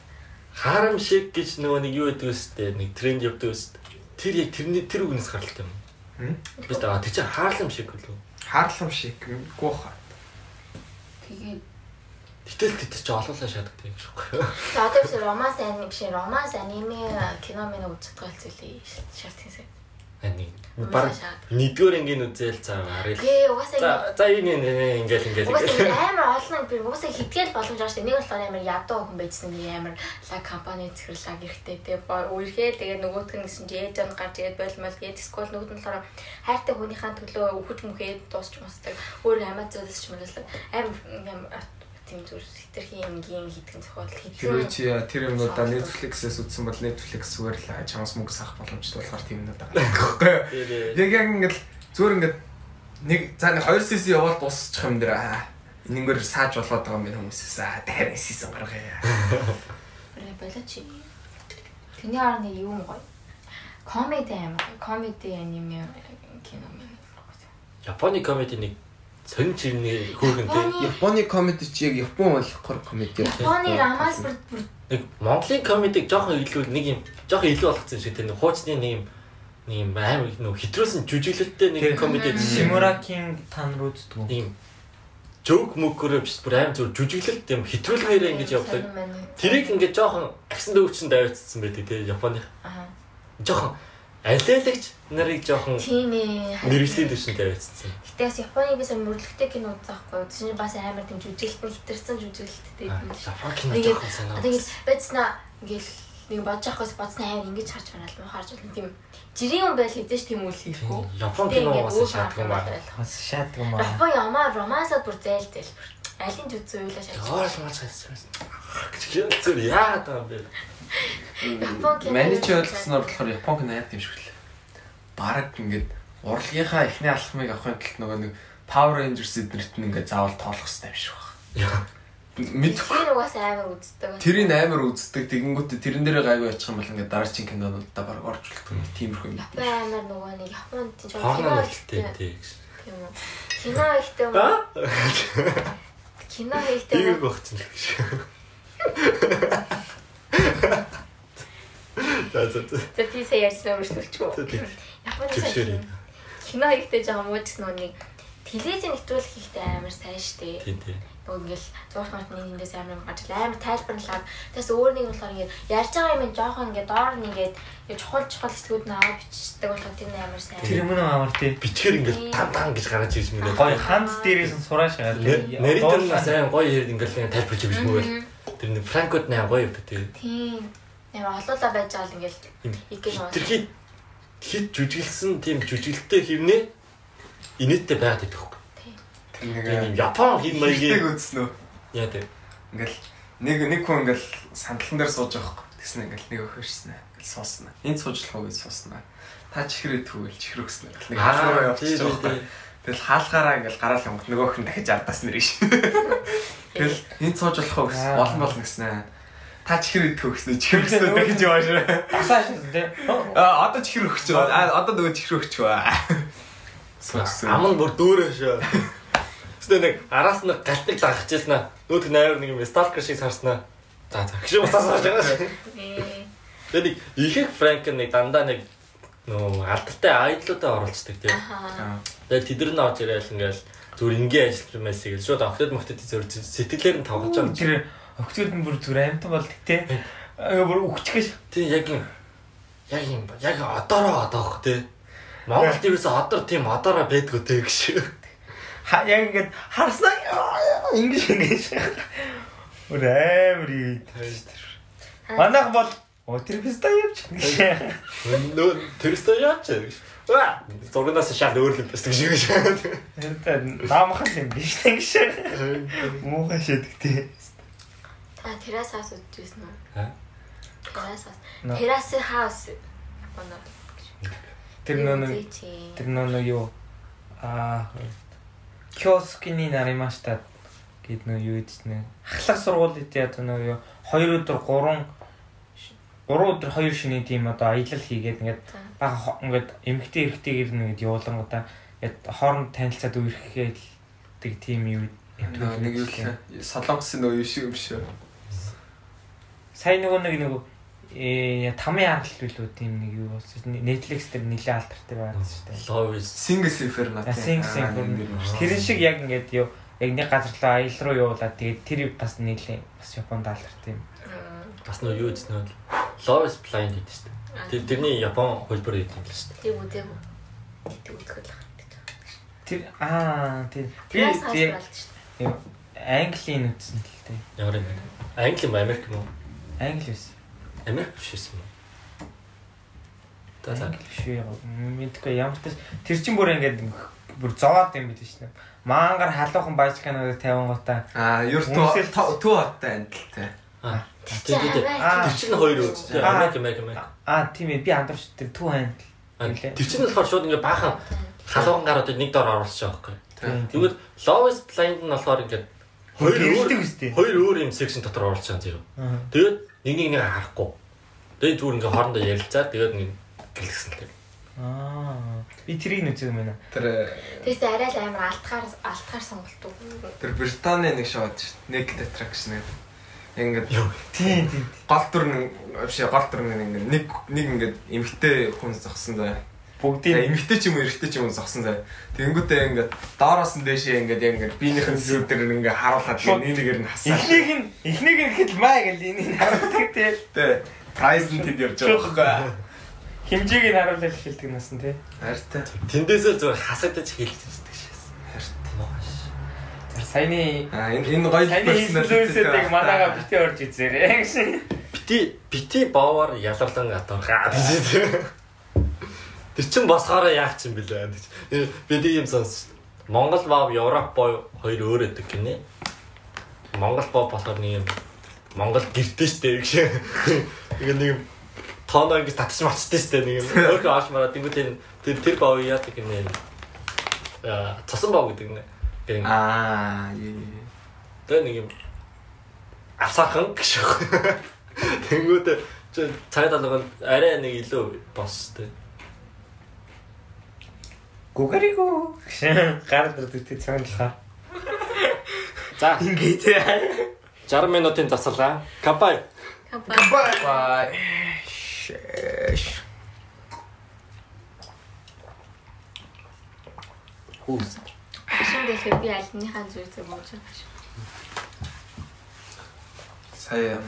Харам шиг гэж нөгөө нэг юу гэдэг үстэй нэг тренд явдаг үстэй. Тэр яг тэрний тэр үгнээс гаралтай юм. Хм? Би та тэр чинь хаалм шиг үлээ. Хаарлам шиг гооха. Тэгээд Гэтэл тэр чинь олоолаа шатдаг юм шиг байна. За одоо биш романс аниме биш романс аниме кино мэн үздэг хэлцүүлээ шарт хийсэ. Ани. Баг нэгдүгээр ангийн үзэл цаа харъя. Гээ угаасаа За энэ энэ ингээл ингээл угаасаа амар олон би угаасаа хитгэл боломж дээ. Нэг болохоор амар ядуу хүн байцсан нэг амар лаг компани захирлаг эрэхтэй те үргэлээ тэгээ нөгөөтг нь гэсэн чи ээж ан гарч ирээд болмол тэгээд скол нөгөөд нь болохоор хайртай хүнийхээ төлөө өвөж мөхөөд дуусч мусдаг өөр хамаа зүйлс ч мөрөслөг амар тийм зүр хитрхийн энгийн хитгэн зохиол Тэр үе хитгэн чи тэр юмнуудаа Netflix-ээс үзсэн бол Netflix зүгээр л чамс мөнгө сах боломжтой болохоор тийм. Тэгэхгүй (laughs) юу? Яг яг ингээд зүгээр ингээд нэг за нэг 2 сесси яваад дуусчих юм дээр аа энэгээр сааж болоод байгаа юм хүмүүсээс аа дахиад сессэн гаргая. (laughs) Бэрэ болооч. Тэний орны юм гоё. Комеди амар. Комеди аниме кино мэн. Японы комеди нэг сонин чирний хөөргөн тий. Японы комеди чи яг Япон болохоор комеди. Японы рамаас бүр бүр Нэг Монголын комедиг жоохон илүү нэг юм жоохон илүү болгоцсон юм шиг тий. Нэг хуучны нэг юм нэг юм аим нэг хитрүүлсэн жүжиглэлтэй нэг комеди Шимуракийн тан руу нэг юм жоок мөкөрөө биш бүр аим зүр жүжиглэлт юм хитрүүлгээрээ ингэж явдаг. Тэрийг ингээд жоохон агсан дөвчөнд давицсан байдаг тий Японы. Аа. Жоохон алиалагч нарыг жоохон Тийм ээ. мэрэгжлийн төвшөнд давицсан. Гэтэ бас Японы бис мөрлөгтэй кино үзэхгүй. Тэсний бас амар тийм жүжиглэлт нь хитэрсэн жүжиглэлттэй юм л. Тэгээд ингэж байцнаа ингээл нэг бодож авахгүйс бодсноо амар ингэж харж байна л муу харж байна. Тийм жирийн юм байл хэзээ ч тийм үйл хийхгүй. Япон кино бас байна. юм Бас шааддаг юм аа. Япон ямаа романсад бүр зэйл зэйл бүр. Алин жүзөө уйлаа шааж. Гоол маач хайсан. Гэж яа таа бэ? Япон кино. Маний чи ойлгосноор болохоор Япон кино яа юм Бараг ингээд урлагийнхаа эхний алхмыг авахын тулд нөгөө нэг Power Rangers эднэрт нь ингээд заавал тоолох хэрэгтэй юм шиг байна. Мэдхгүй. Тэр угаас амар үздэг. Тэрийг амар үздэг. Тэгэнгүүт тэрэн дээрээ гайгүй ячих юм бол ингээд дараагийн кинонуудаа баг орж үлдэх юм. Тиймэрхүү юм. Амар нөгөө нэг Японд кино үлдээ ихтэй. тий. Тийм үү. Кино ихтэй юм. Кино ихтэй юм. багч юм гэж. (laughs) За за би сая ярьсан өөрчлөлчгүй. За, тийм. Японы Төвшөөрэй. кино ихтэй жоохон мууч нүг телевизэн нэвтрүүлэх ихтэй амар сайн штэ. Тий тий. Нөгөө ингээл зурх мартны эндээс амар гарч амар тайлбарлаад тэгээс өөр нэг нь болохоор ингээд ярьж байгаа юм жоохон ингээд доор нь ингээд яг чухал чухал хэсгүүд нь аваад бичдэг болохоор тэр нь амар сайн. Тэр юм амар тий. Бичгээр ингээл тан тан гэж гараад ирж мэнэ. Гой ханц дээрээс нь сураа шагаад. Наритер нь сайн гоё хэрэг ингээл тайлбарч өгч мөгөл. Тэр нэг Франкот нэ гоё өгдөг тий. Тийм. Амар олоолаа байж байгаа л ингээл игээ нөө. Хит жүжиглсэн тийм жүжиглэлтэй хэрнээ инээдтэй байгаад идэх нэг Тийм Япон хин Ихтэйг маягийн үзсэн үү? яа тий. Ингээл нэг нэг хүн ингээл сандлан дээр сууж байгаа хгүй. Тэгсэн ингээл нэг өхөрснэ. Ингээл сууснаа. Энд суучлах уу гэж сууснаа. Та чихрээ түүвэл чихэр өгснэ. Нэг явчихж байгаа хгүй. Тэгэл хаалгаараа ингээл гараал юм. Нөгөөх нь дахиж ардаас нэр ш. Тэгэл энд сууж болох уу гэсэн Аа. болон болно гэснэ. Та чихэр идэх өгснө. Чихэр өгснө дахиж явааш. Асааш тий. Аа одоо чихэр өгч байгаа. Аа одоо нөгөө чихэр өгч байгаа. Суусан. Ам нь бүр дүүрээ шээ. Тэстэ нэг араас нь галтыг дагчихсан аа. Нүүт найр нэг юм сталкер шиг сарснаа. За за гэж усаас харж байгаа шээ. Ээ. Тэгээд нэг ихэх Франк нэг дандаа нэг нөө алдартай айдлуудаа оруулцдаг тийм. Ахаа. Тэгээд тэдэр нь орж ирээл ингээл зүгээр ингийн ажил юмээс игээл шууд автод мөхтөд зөв сэтгэлээр нь тавгаж байгаа. Тэр октод нь бүр зүр амтан болдог тий. Аа бүр үхчихэж. Тийм яг юм яг юм ба- яг одоороо одоох тий. Монголд ерөөсө одоор тийм одоороо байдгүй тий гэж. Яг ингээд харсан ингэж ингэж. Өөр амар юм. Манайх бол оо тэр писта явж. Нөө тэрсээ яач гэж. Ва зургаас шал өөр юм байсан шиг гэж. Тэр наамхан юм биш гэж. Муухай шидэгтэй. Та террас хаус үзчихсэн үү? Ха? Террас хаус. Террас хаус. Боно. Тэр нөө тэр нөө юу аа киоскины наримашта гэд нөө юу гэдсэн ахлах сургууль яа нөө юу 2 өдөр 3 3 өдөр 2 шөнийн тийм одоо аялал хийгээд ингээд бага ингээд эмгтэй эрэгтэйгэр нэгэд явуулангуудаа ингээд хооронд танилцаад үерхгээд тийм юу Нөө нэг юу солонгосын нөө юу шиг юм шүү. Сайн нөгөө нэг нөгөө э тамын аргал билүү тийм нэг юу болсон Netflix дээр нэлээд алдартай байсан шүү дээ. Ловис. Singles Inferno. А, Singles Inferno. Тэрэн шиг яг ингээд юу яг нэг газар руу аялал руу явуулаад тэгээд тэр бас нийлээ бас Японд алдартай юм. Бас нөө юу гэсэн нь Love is Blind гэдэг шүү дээ. Тэр тэрний Япон хөлбөр гэдэг юм л шүү дээ. Тэг үү тэг үү. Тэг үзэх л байна. Тэр аа тэр би юу, Английн үтсэн л дээ. Ямар юм бэ? Англи юм Америк юм уу? Англи биш. Америк биш юм уу? Та за. Англи биш яг мэдгүй ямар ч тэр чин бүр ингээд бүр зовоод юм биш нэ. Маангар халуухан баажканаа тавин гутаа. Аа, юр туу Үнэхээр- туу хоттой адилтай. Аа. Тэр чинь хоёр үү? Америк Америк Америк. Аа тийм ээ би андарч тэр түүх ханд. Тэр чинь болохоор шууд ингээ баахан халуухан гарууд нэг дор оруулчих. Тийм. Тэгвэл Love is Blind нь болохоор ингээ хоёр өөр хоёр өөр юм секшн дотор оруулчих юм зэрэг. Тэгээд нэг нэг нэг харахгүй. Тэгээд зүгээр ингээ хоорондоо ярилцаад тэгээд ингээ гэлгсэн л. Аа. Би тэрийг нүцэг юм байна. Тэр Тэгээс арай л амар алтахаар алтахаар сонголт уу. тэр Британий нэг шоуд шүү. Naked Attraction гэдэг. Ингээд Тийм тийм. гол дүр нэг биш гол дүр нэг ингээд нэг нэг ингээд эмгтэй хүн зогсон заа. Бүгдийг Эмгтэй ч юм уу эрэгтэй ч юм уу зогсон заа. Тэнгүүтээ ингээд доороос нь дээшээ ингээд яг ингээд биенийхэн зүрх дээр ингээд харуулхад нэг нэгээр нь хасаа. эхнийг нь эхнийг нь гэхэд маа гэл энийг харуулдаг тий. Тэ прайс нь тэд явж байгаа байхгүй. Химжээг нь харуулаад хэлдэг нас нь тий. Хайртай. Тэндээсээ зүгээр хасагдаж хэлчихсэн шээс. Тэр саяны Аа энэ энэ гоё хэллүүсэдэг манаага битээ орж үзээрэй гэсэн. Бити бити боовор яларлан атаргаа гэж. (laughs) Тэр чин босгоороо яах чинь бэлээ гэж. Би нэг юм сонс. Монгол бав Европ боо хоёр өөр өдөг гинэ. Монгол бав болохоор нэг юм Монгол гэртээ штэ гэж. Ингээ нэг тооноо ингэ татчих мачтай штэ нэг юм. Өөрөө ааш мараа тэнгуү тэр тэр тэр бав яадаг гинэ. Аа цосон бав гэдэг нэ. Аа. Тэгээ нэг юм авсаахан гэж. Тэнгүүд чи цаг талганд арай нэг илүү босстой. Гугариго. (laughs) Гар дэрдэгтэй цагаанлахаа. За Ингээд 60 минутын засалгаа. Капай. Бай. Шэш. Хүүс. Шин дэхэ би альныхаа зүр зүг мууж байгаа шүү. Сая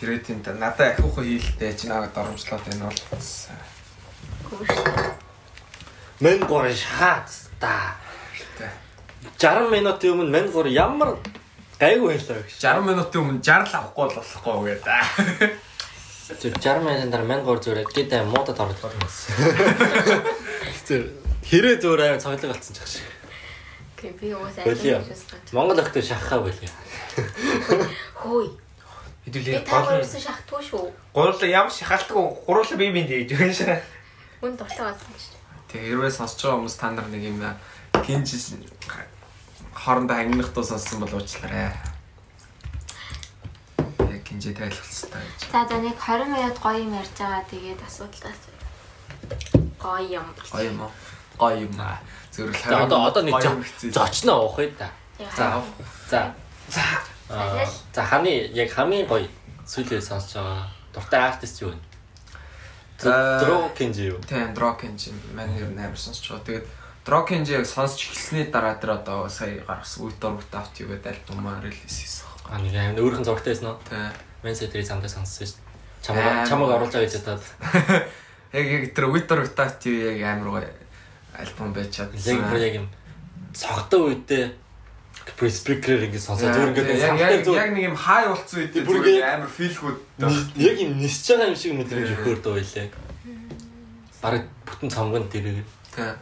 хэрэгтийн та надад ахиухан хийлтэй чи надад доромжлоод энэ бол Гүш. Мен гор шаац та. Тэ. 60 минутын өмнө мен гор ямар гайгүй байлаа гэж. 60 минутын өмнө 60 л авахгүй бол болохгүй гэдэг. Зүр 60 минутын дараа мен гор зүрэ гэдэг муудад орлоо юм. Зүр хэрэг зүр аяа цоглог болсон ч шиг. Окей би уус Болио. альны гэж байна. Монгол охтой шахахаа болио. Хөөе. Хэдүүлээ гол шахтгүй шүү. гурлаа ямар шахалтгүй гурлаа бие биендээ гэж байна шээ. Үн дуртай болсон шүү. Тэг хэрвээ сонсож байгаа хүмүүс та нар нэг юм гинж хоорондоо ангинах туу сонссон бол уучлаарай. Яг гинжээ тайлбарлах хэрэгтэй гэж. За за нэг 20 минут гоё юм ярьж байгаа тэгээд асуудалтаас гоё юм. Гоё юм уу? Гоё юм аа. Зөвхөн За одоо одоо нэг юм зочноо уух ээ да. За За. За. Аа, За ханы яг хамгийн гоё сүүлийн сонсож байгаа дуртай артист юу вэ? За- Дро Кенжи юу? Тийм, Drokenge маань ер нь амар сонсож байгаа. Тэгээд Drokenge яг сонсч эхэлсний дараа тэр одоо сая гаргасан With or Without You гэдэг альбомаа релиз хийсэн. Аа нэг амар өөрхөн зургтай байсан уу? Тийм. Мен Сетрийн самдаа сонссон шүү Чамаа Аа. чамаг оруулж байгаа гэж бодоод. (laughs) Яг яг тэр Winter Without You яг амар гоё альбом байж Яг чадсан. бүр яг юм цогтой үедээ пресс спикерээр ингэ сонсоо зүгээр ингэ яг яг нэг юм хай болцсон үед ингэ- амар филгүүд яг юм нисэж байгаа юм шиг мэдрэмж дөө байлээ. Бараг бүтэн цамган дэрэг. Тэ.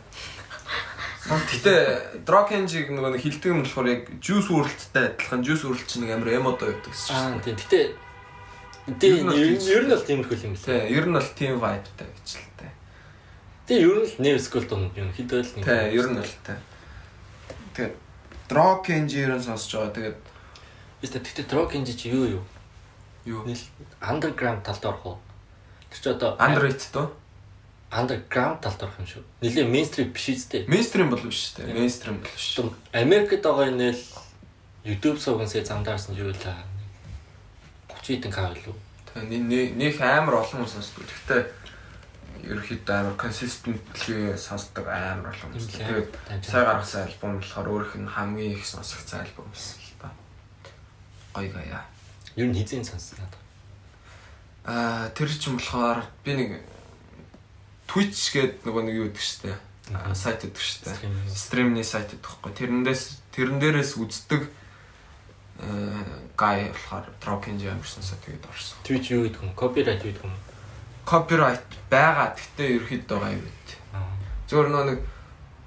Гэтэ Дрокенжиг нөгөө нэг хилдэг юм болохоор яг Juice WRLD-тай адилхан Juice WRLD чинь нэг амар эмодо явдаг гэсэн чинь. тийм. Гэтэ тийм ер нь бол тиймэрхүү юм лээ. ер нь бол team vibe-тай гэж л тэ. Тийм ер нь л нэр скул дунд юм хэд байл нэг. Тэ, ер нь бол тэ. Тэгээд Дрокенжийг нь сонсож байгаа. Тэгээд Гэтэ гэтэ drug engine чи юу юу? юу? Underground талд орох уу? Тэр чи одоо Underrated тоо. underground талд орох юм шүү. Нилийн mainstream биш үстэй. Mainstream бол биш тэ. Mainstream бол биш. Том Америкт байгаа нэл YouTube суугансаа замдаарсан юу лээ. 30 хэдэн к илүү. Тэ, нэг нэг амар олон хүн сонсдог. Гэхдээ ерөөхдөө амар consistently сонсдог амар хүн. Тэгээд сая гаргасан альбом болохоор өөрөх нь хамгийн их сонсогдсон альбом байсан л та. Гоё гая. Юу н хизээ сонсноо. Аа тэр чинь болохоор би нэг Twitch гээд нөгөө нэг юу гэдэг штэ. Сайт гэдэг штэ. Стримний сайт гэдэг хэвгүй. Тэрнээс тэрэн дээрээс үздэг э гай болохоор Trokin Jamerson са тэгээд орсон. Twitch юу гэдэг юм? Copyright юу гэдэг юм? Copyright байгаа. Гэхдээ ерөөхдөө гай байд. Аа. Зөвхөн нөгөө нэг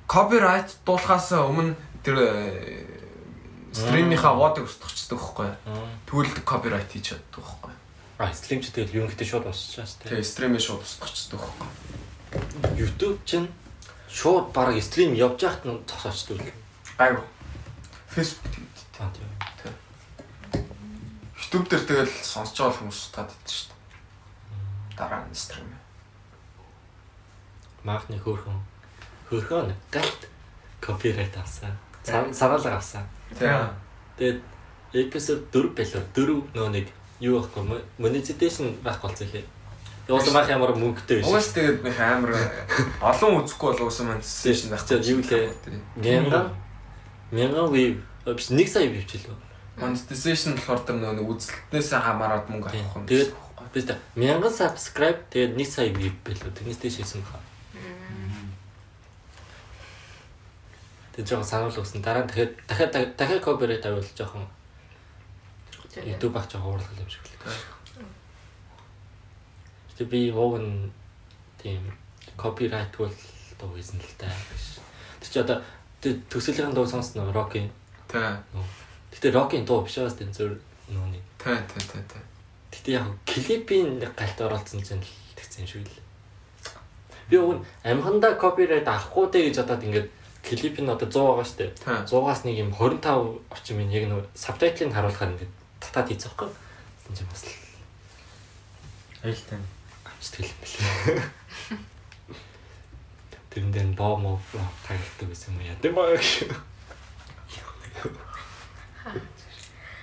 copyright дуулахаас өмнө тэр э, стримийнхаа водыг устгахчдаг байхгүй. Тэгвэл copyright хийж чаддаг байхгүй. А стримч тэгэл юм гэдэг шууд усчихсан шүү дээ. Тэгээ стримээ шууд устгахчдаг байхгүй. YouTube чинь шууд баг стрим явж байхад нь зогсоочдөг л. Гайгүй. Facebook тийм. YouTube дээр тэгэл сонсож байгаа хүмүүс таад идэж шүү дээ. Дараа нь стрим. Маахны хөөрхөн хөөрхөн галт копирайт авсан. Санаалга авсан. Тэгээ. Тэгээд эпизод 4 байлаа. 4 нөө нэг юу байхгүй монетизation байхгүй болсон ихээ. Явуулсан маах ямар мөнгөтэй биш. Угаас тэгээд нэг амар олон үзэхгүй бол уусаа маань сешн байх. За, юу лээ? Мянган мянган вив нэг сая вив ч илүү. Monetization болохоор тэр нэг үзэлтнээс хамаарат мөнгө авах юм. Тэгээд та мянган subscribe тэгээд нэг сая вив байлаа. Тэрнээс дэш хийсэн баха. Тэгээд жоохон санаул өгсөн. Дараа нь дахиад дахиад дахиад copyright авал жоохон YouTube ах жоохон уурлах юм шиг л. Гэтэ би вогн тийм copyright бол дуу хийсэн л та гэж. Тэр чи одоо тэр төсөөллийн дуу сонсноо Rocky. Тэ. Гэтэ Rocky дуу биш байгаас тийм зөв нууны. Тэ тэ тэ тэ. Гэтэ яг клипийн галт оролцсон чинь л тэгсэн юм шиг л. Би уг нь амханда copyright авахгүй дээ гэж бодоод ингээд клип нь одоо 100 байгаа шүү дээ. Та. 100-аас нэг юм 25 орчим юм яг нэг сабтайтлыг харуулахаар ингээд татаад хийчих байхгүй. Тийм ч бас л Аюултай. амжилт хэл бэлээ. Тэрэн дээр боо моо тагилдаг байсан юм яа. Тэм баа.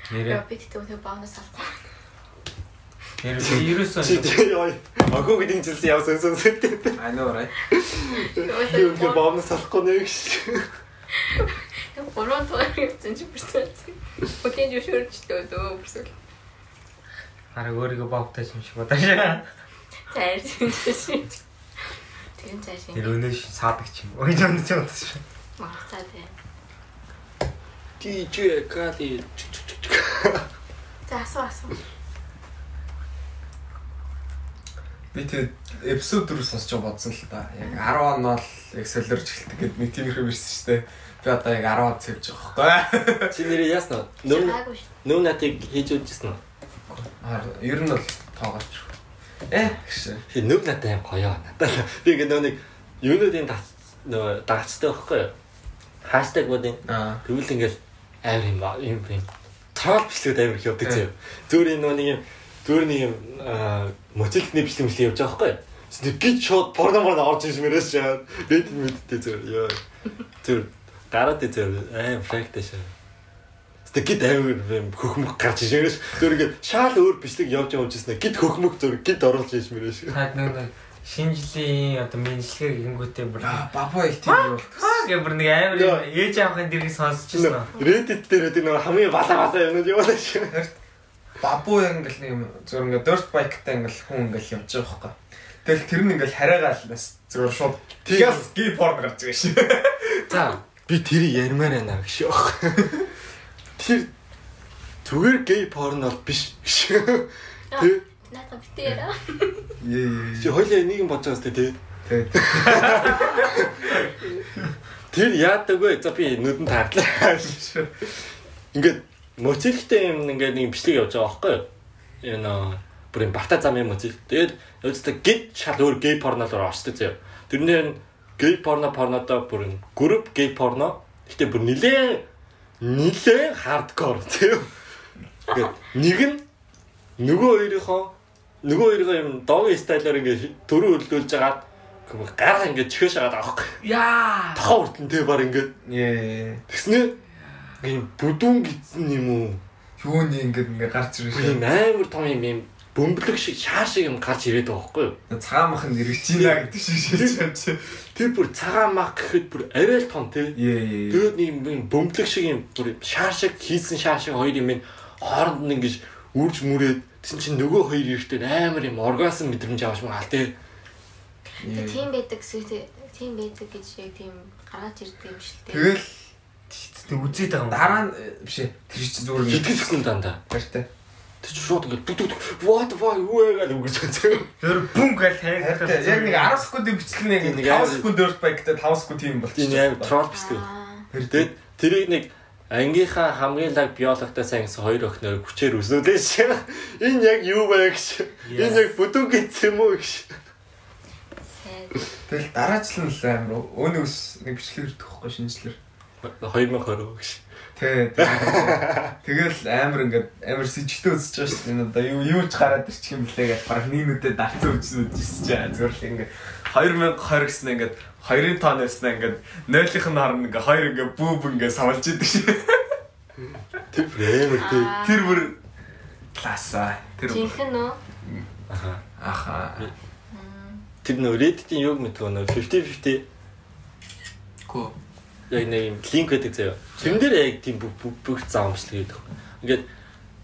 Нэрээ Яа би тэгтээ өтө баанаас авахгүй. Ерөөсөө тэр яа. Агуу гэдэг жилсэн явсан сонсон тийм. I know right. Юу гэх боомно салахгүй нэ гэж. Гурван тугаар явсан чи бүрсэлсэн. Өтэн зөвшөөрчтэй өө бүрсэл. хараа өөрийгөө бовтай юм шиг бодож. Зайр зүйтэй. Тэгэн цааш Тэр ингэ. өнөөш саадаг ч юм. Ой жамд ч бодож. Махцаа тий. DJ Кали. За асуу асуу. Би тэгээд эпизод 4 сонсож байгаа бодсон л та. Яг 10 он бол яг солиорч эхэлдэг гэдэг нэг тиймэрхүү ирсэн шүү дээ. Би одоо яг 10 он цэвж байгаа байхгүй. Чи? Нөм Чаагүй шүү. нөм натыг хийж үзсэн үү? Аа ер нь бол тоогооч. Э. Би нөм натаа юм гоё надад. Би ингээ нөө нэг юунуудын дац нөө дагцтай байхгүй юу? Хаштагуудын Аа. тэгвэл ингээл амар юм ба юм юм. Трол бичлэгүүд амар их явдаг зөө. Зүгээр энэ нөө нэг юм зүгээр нэг юм мотивны бичлэг мэт явж байгаа байхгүй? Тэг гид шууд порно порно орж ирж мэрэж чаад рэд мэдтэй зүгээр ёо. Тэр гараад дээ зүгээр аим фракташ. Тэг гид амар юм хөхмөх гарч иж мэрэж зүгээр ингээд шаал өөр бичлэг явж явж ирсэн. Гид хөхмөх зүгээр гид оруулж иж мэрэж. Таад нэг шинэ жилийн одоо мэдлэгээ гингүүтээ бүр Аа баба их тийм юу болт. гэх бүр нэг амар ээж авахын дэргийг сонсчихсон. Reddit дээр тэр нэг хамгийн балаа балаа юмнууд явуулаа шүү. Бабу ингээл нэг юм зөв ингээд dirt bike-тай ингээл хүн ингээл явж байгаа байхгүй. Тэгэл тэр нь ингээл хараагаал нас зөв шууд газ гей порн гарч байгаа шин. За би тэрийг ярмаар байна гэж яах. Тэр зүгээр гей порн бол биш гэж. Тэ Наадга битээ яра. Ее. чи хоёлаа нэг юм бодож байгаа сте тэ. Тэгээд Тэр яадаг вэ? За би нүдэн таарлаа. Ингээд моцилхтэй юм ингээд нэг бичлэг явж байгаа байхгүй юу? Энэ бүр юм бата замын моцил. Тэгээд явцдаа гид шал өөр гей порнол руу орчдөг заяа. Тэрнээр гей порно порнодоо бүр групп гей порно. Гэтэ бүр нилээ нилээ хардкор тийм. Ингээд нэг нь нөгөө хоёрынхоо нөгөө хоёроо юм догийн стайлаар ингээд төрөө хөлдүүлж агаад гараа ингээд чихэж агаад авахгүй. яа. Тохоо хүртэн тэ бар ингээд Ее. тэгснэ ийм бүдүүн гидсэн юм уу? Юуны ингээд ингээд гарч ирж Ийм амар том юм юм бөмбөлөг шиг шаа шиг юм гарч ирээд байгаа байхгүй юу? цагаан мах нь ирж байна гэдэг шиг шилж байна чи. Тэр бүр цагаан мах гэхэд бүр арай л том тий. Тэгээд нэг юм бөмбөлөг шиг юм бүр шаа шиг хийсэн шаа шиг хоёр юм хооронд нь ингэж үрж мүрээд тэгсэн чинь нөгөө хоёр ихтэй амар юм оргазм мэдрэмж авч байгаа тий. Тийм байдаг гэсэн тийм байдаг гэж яг тийм гаргаж ирдэг юм шиг тийм. Тэгэл Тэг үзээд байгаа юм. дараа нь э, биш ээ. Тэр чинь зүгээр Хэдэн секунд дандаа. Хартай. Тэр чинь шууд ингэ дүг дүг what the fuck гэж үгэж байгаа. Тэр бүм гал хайр. Хартай. Яг нэг 10 секундын бичлэг нэг Нэг 5 амар- секунд dirt bike-тэй 5 секунд тийм болчих. Тийм трол бисдэг. Аа. Тэгээд тэрийг нэг ангийнхаа хамгийн лаг биологтой сайн гэсэн хоёр охиноор хүчээр үзнүүлээ шээ. Энэ яг юу вэ гэж. Энэ яг бүдүүн гэсэн юм уу гэж. Тэгэл дараачлан л амар өөний ус нэг бичлэг ирдэх байхгүй шинжлэр. 2020 гэж. Тэ. Тэгэл амар ингээд амар сэжигтэй үзэж байгаа шүү дээ. Энэ одоо юу юу ч гараад ирчих юм блэ гэж баг нүдэ дарцсан үзсэн үзчихсэн чинь зүгээр л ингээд 2020 гэсэн ингээд 2-ын тон яснаа ингээд 0-ын харна ингээд 2 ингээд бүүб ингээд савлж идэг шээ. Тэр бүр амар тий. Тэр бүр классаа. Тэр Жинхэнэ үү? Аха. аха. Тэр нөө Reddit-ийн юг мэдгүй нөө 50 50 Ко. Яг нэг юм линк байдаг заяа. Тэрэн дээр яг тийм бүх бүх- бичлэг гэдэг. Ингээд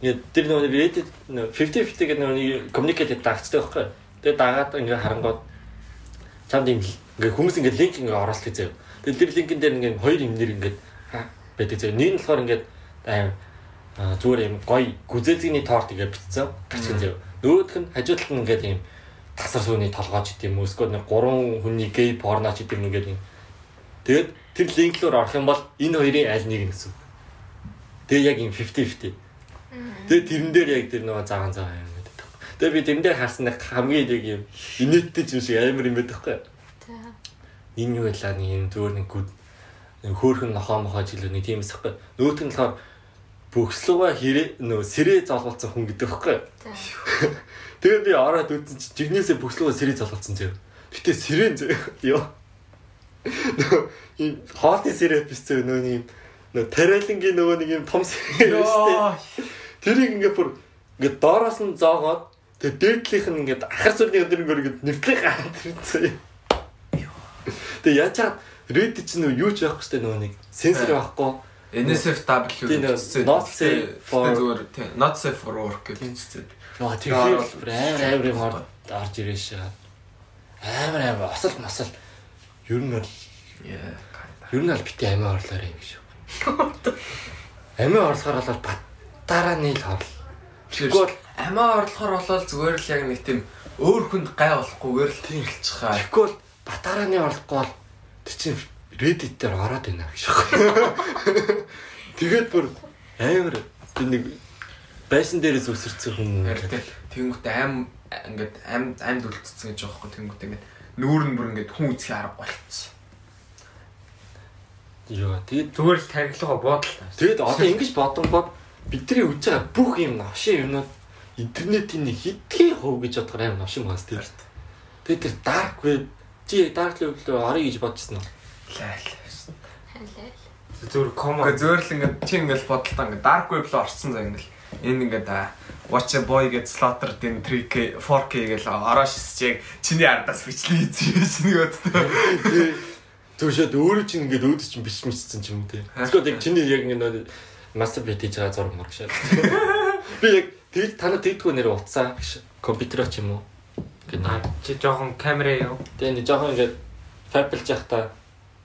ингээд тэр нөө Reddit нөө 50 50 гэдэг нөө communicate дагцдаг байхгүй. Тэгээ дагаад ингээд харангууд чамд юм ингээд хүмүүс ингээд линк ингээд оруулах заяа. Тэгээ тэр линкэн дээр ингээд хоёр юм нэр ингээд байдаг заяа. Нэг нь болохоор ингээд аим зүгээр юм гоё гүзэлзгийн торт ингээд битсэн гарчин заяа. Нөгөөх нь хажуу талд нь ингээд юм тасар сууны толгойч гэдэг юм уу эсвэл нэг гурван хүний гей порноч гэдэг юм ингээд юм Тэгээд тэр линк руу орох юм бол энэ хоёрын аль нэг нь гэсэн. Тэгээ яг юм 50 50. Тэгээ тэрэн дээр яг тэр нөгөө цагаан цагаан юм гэдэг. Тэгээ би тэрэн дээр харсан нэг хамгийн нэг юм инээдтэй юм шиг амар юм байдаг хгүй. За. Энэ юу байлаа нэг юм зүгээр нэг гүд хөөхөн нохоо мохоо жилүү нэг тийм эсэхгүй. Нь болохоор бөхслөгөө хэрэг нөгөө сэрээ золголцсон хүн гэдэг хгүй. За. Тэгээ би ороод үзсэн чи жигнэсээ бөхслөгөө сэрээ золголцсон зөө. Гэтэ сэрээ зөө. (laughs) Йоо. Ийм хоолны сэрээ бисцээ нөгөө юм нөгөө тарайлангийн нөгөө нэг юм том сэрээ Йоо. Тэрийг ингээ бүр ингээ доороос нь зоогоод тэгээ дээдлийнх нь ингээ ахар сүрний өдөр ингээ ингээ нэвтлэх гараад ирсэн. Тэгээ яаж чад Reddit ч нөгөө юу ч байхгүй штэ нөгөө нэг сенсор байхгүй. NSFW Тийм, гэсэн not safe for- зүгээр тийм not safe for work чинь. Яа тэгэхээр бүр амар амар юм орж ирээ шээ. Амар амар осол мосол ер нь бол. Ер нь бол бити амиа орлоорой гэж. Амиа орлохоор бол баттараа нийл хол. Тэгвэл Тэгвэл амиа орлохоор болол зүгээр л яг нэг тийм өөр хүнд гай болохгүйгээр л тэмэлчих хаа. Тэгэхгүй бол батарааны орлохгүй бол тэр чинь Reddit дээр ороод байна гэж байна. (laughs) Тэгээд бүр амар нэг байшин дээрээс өсөрцөн хүмүүс. Тэнгуут аим ингээд аим амьд үлдсэн гэж байгаа байхгүй тэнгуут ингээд нүүр нь бүр ингээд хүн үзхий арга болцсон. Йоо тэгээд Зүгээр л тархилгаа та. тэгээд одоо ингэж бодонгод бидний үж байгаа бүх юм навшин юмнууд интернетийн нэг хэдхэн хувь гэж бодохоор амар навшин байгаас тийм. Тэгээд тэр dark web чи dark web руу орё гэж бодчихсон уу? Лайл. Хайлаа. Зүгээр комо. Гэхдээ зүгээр л ингээд чи ингээд бодлоо ингээд dark web руу орсон заа ингээд энэ ингээд watch a boy get slaughtered in 3K 4K гэл ороо шисч яг чиний ардаас бичлэг хийсэн юм шиний (laughs) бодтой. Зөвшөөд өөрөө чинь ингээд өөдөж чинь биш мичсэн ч юм те. Эсвэл яг чиний яг ингээд masturbate хийж байгаа зураг мөр шээ. Би яг Тэгэл та нар тэгдэггүй нэр утсаа гэж компьютероо ч юм уу. Ингээд А чи жоохон камера юу? Тэгээ нэг жоохон ингээд фабилж явахдаа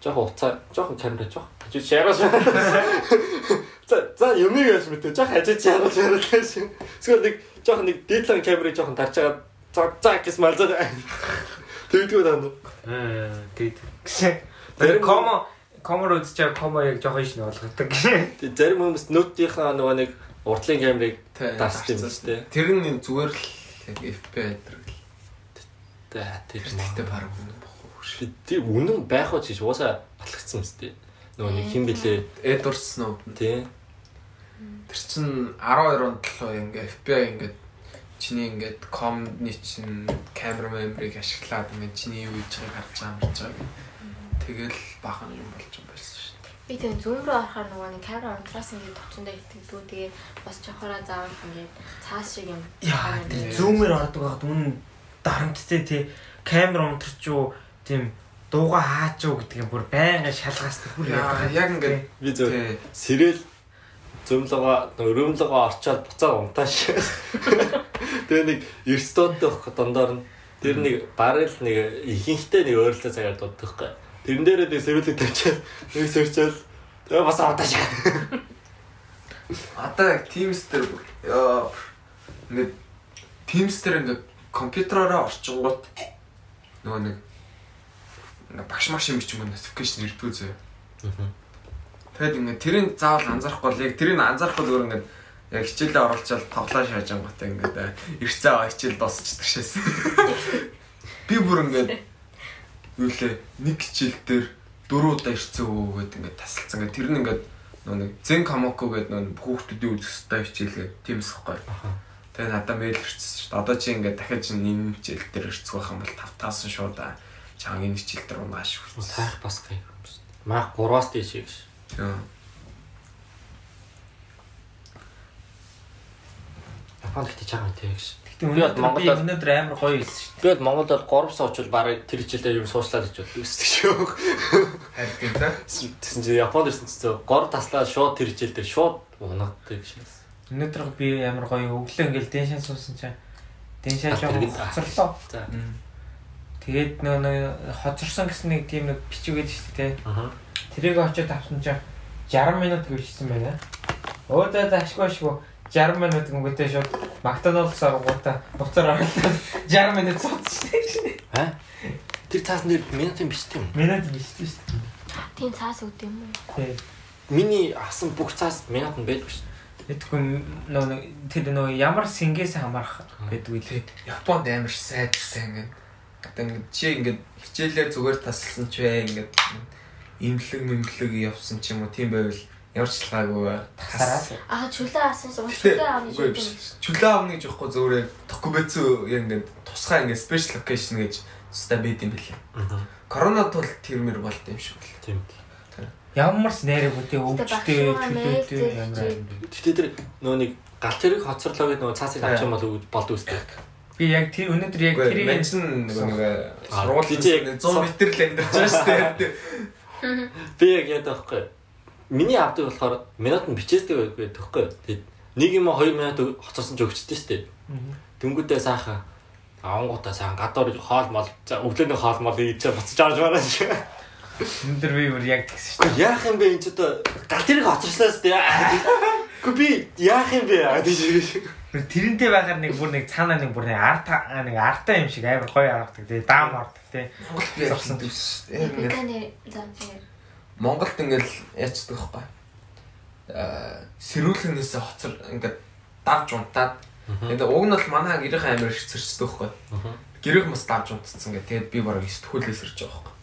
жоохон уцаа, жоохон камера жоохон хажиж яраас. За за юмыг яаж мэдээ жоохон хажиж яраас яраас шин. Эсвэл нэг жоохон нэг дедлайн камерыг жоохон тарж байгаа. За за гэж малзаа. Тэгдэггүй даа. Аа тэгээд тэр комо комор үзчихээ комо яг жоохон шин болгодог. Тэгээ зарим хүмүүс нөтийнхаа нөгөө нэг уртлын камерыг дарсдаг юм шүү дээ. Тэр нь зүгээр л яг FP дээр л. За тийм Тэгтээ баг үнэн бохгүй шүү. Тэр үнэн байх уу чи уусаа батлагдсан юм шүү дээ. Нөгөө нэг хин блэ Edward Snowden тий. Тэр чин 12 онд лөө ингээ FBI ингээд чиний ингээд комны чин камера мембрийг ашиглаад ингээд чиний юу хийж байгааг харж байгаа марж байгаа. Тэгэл бахан юм болж юм байсан шүү дээ. Би тэгээ зүүн рүү орохоор нөгөө нэг камера унтраас ингээд товчондоо итгдүү тэгээ бас чохороо заавал ингээд цаас шиг юм. Яа тэр зүүмээр ордог байхад үнэн дарамттай тий камера унтарчуу тийм дууга хаачуу гэдэг юм бүр байнга шалгаасдаг бүр Яа яг ингээд Би зөв сэрэл зөмлөгөө өрөмлөгөө орчоод буцаа унтааш. (laughs) Тэгээ нэг эрстонтой байх дондоор нь тэр нэг барил нэг ихэнхтэй нэг өөрлөлтөө цагаар дууддаг байхгүй. Тэрэн дээрээ нэг сэрүүлэг тавьчаад нэг сэрчээл тэгээ бас унтааш. одоо яг Teams дээр бүр яа ингээд Teams дээр ингээд компьютераараа орчингууд нөгөө нэг ингээд багш маш юм бичмээ notification ирдгүү зөө. Тэгэд ингээд тэрийг заавал анзаарахгүй бол яг тэрийг анзаарахгүй зүгээр ингээд яг хичээлээ оруулчаал тоглоо шааж ангаатай ингээд э, ирцээ хичээл дуусчих тэршээс. (laughs) Би бүр ингээд юу лээ нэг хичээл дээр дөрөв удаа ирцээ өвөө гэдэг ингээд тасалцсан. Ингээд тэр нь ингээд нэг зэн камоко гэдэг нөгөө хүүхдүүдийн үзэх хэвээр хичээлгээ тиймс хэвгүй. Тэгээ надад мэйл ирчихсэн шүү дээ. Одоо чи ингээд дахиад чи энэ хичээл дээр ирцэх байх юм бол тавтаасан шүү да. Чаан энэ хичээл дээр унааш шүү. Сайх бас гэх юм шүү. Маах 3-аас тийш гэж. Тийм. Японд ихтэй чагаа тийм гэж. Гэтэ өнөөдөр би өнөөдөр амар гоё хэлсэн шүү Би бол Монголд бол 3 сар очил барыг тэр хичээлээр юм суучлаад гэж боддог өсдөг шүү. Харин та. Тэгсэн чинь Японд ирсэн чинь 3 таслаа шууд тэр хичээл дээр шууд унагдаг шээс. дээ. Өнөөдөр би амар гоё өглөө ингээл дэншаа суусан чинь дэншаа жоохон хоцорлоо. За. Тэгээд нөө нөө хоцорсон гэсэн нэг тийм нэг бичиг байдаг шүү дээ. Аа. Тэрийг очиод авсан чинь 60 минут гэвчихсэн байна. Өө за за ашгүй ашгүй 60 минут гүнтэй шууд Макдоналдс оргуудаа буцаар оруулаад 60 минут дээ. Аа. Тэр цаасан дээр минутын бичдэг юм. Минут бичсэн шүү дээ. Тийм цаас өгд юм уу? Тий. Миний авсан бүх цаас минут нь байдгүй шүү. Тэгэхгүй нөө тэр нөө ямар сингээс хамаарах байдгүй лээ. Японд амар сайдтай ингээд одоо ингээд чи ингээд хичээлээ зүгээр тасалсан ч бай ингээд имлэг мэмлэг явсан ч юм уу тийм байвал талгаагүй Тасараад. Аа чөлөө авсан шүү. Гэтэ Чөлөө авны үгүй шүү. биш. Чөлөө авны гэж яахгүй зүгээр токубэцүү яг ингээд тусгай ингээд special location гэж тустай байд юм билээ. Коронад бол тэрмэр болд юм шиг л. Тийм. Ямар ч нэрэг үгүй өвчтэй мэйл ямар зээлж Гэтэ тэр нөө нэг гал тэрэг хоцорлоо гэдэг нөө цаасыг авч юм бол болд үстэй. би яг тэр өнөөдөр яг тэрийг мен чинь нэг нэг тийч яг 100 м л амьдарч байгаа шүү дээ. (laughs) Би яг яадаг байхгүй. Миний авдаг болохоор минут нь бичээсдэг байхгүй. Тэгээд нэг юм 2 минут хоцорсон ч өгчтэй шүү дээ. Дөнгөдөө сайхан авангуудаа сайхан гадуур хоол мол за өглөөний хоол мол ийж буцаж авч байна шүү. өнөөдөр би бүр яг тэгсэн шүү Гэхдээ яах юм бэ энэ ч одоо гал тэрэг хоцорслоо шүү дээ. (laughs) Гэхдээ би яах юм бэ дээ. Тэрнтэй байхаар нэг бүр нэг цаанаа нэг бүр нэг арта нэг артаа юм шиг амар гоё харагдаг тий даам ордог тий. Явсан дүүс шүү дээ. Ингээд. Монголд ингээл яачдаг байхгүй. Аа сэрүүлгэнээс хоцор ингээд давж унтаад тэгээд уг нь бол манай гэрийн амир их цэрчдэг байхгүй. Гэрийн бас давж унтцсан гэдэг. Тэгээд би бараг сэтгүүлээс ирж байгаа байхгүй.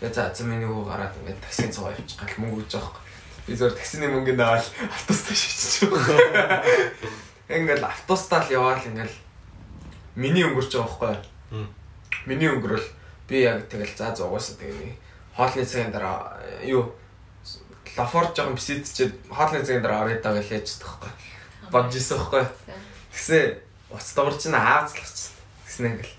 Тэгээд за за миний хүү гараад ингээд таксийн цугаа явчих гал мөнгө өгч байгаа байхгүй. Би зөвөр таксины мөнгөнд аваад автобустай шийдчих. Ингээд автобустаа л яваал ингээд миний өнгөрч байгаа байхгүй. Миний өнгөрөл би яг тэгэл за зугаас тэгээ хоолны цагийн дараа э, юу лафор жоохон бисэдчихэд хоолны цагийн дараа гэж яждаг байхгүй. Бодж исэн байхгүй. Тэгсэн уц даварч ин аазлах. Тэгсэн ингээл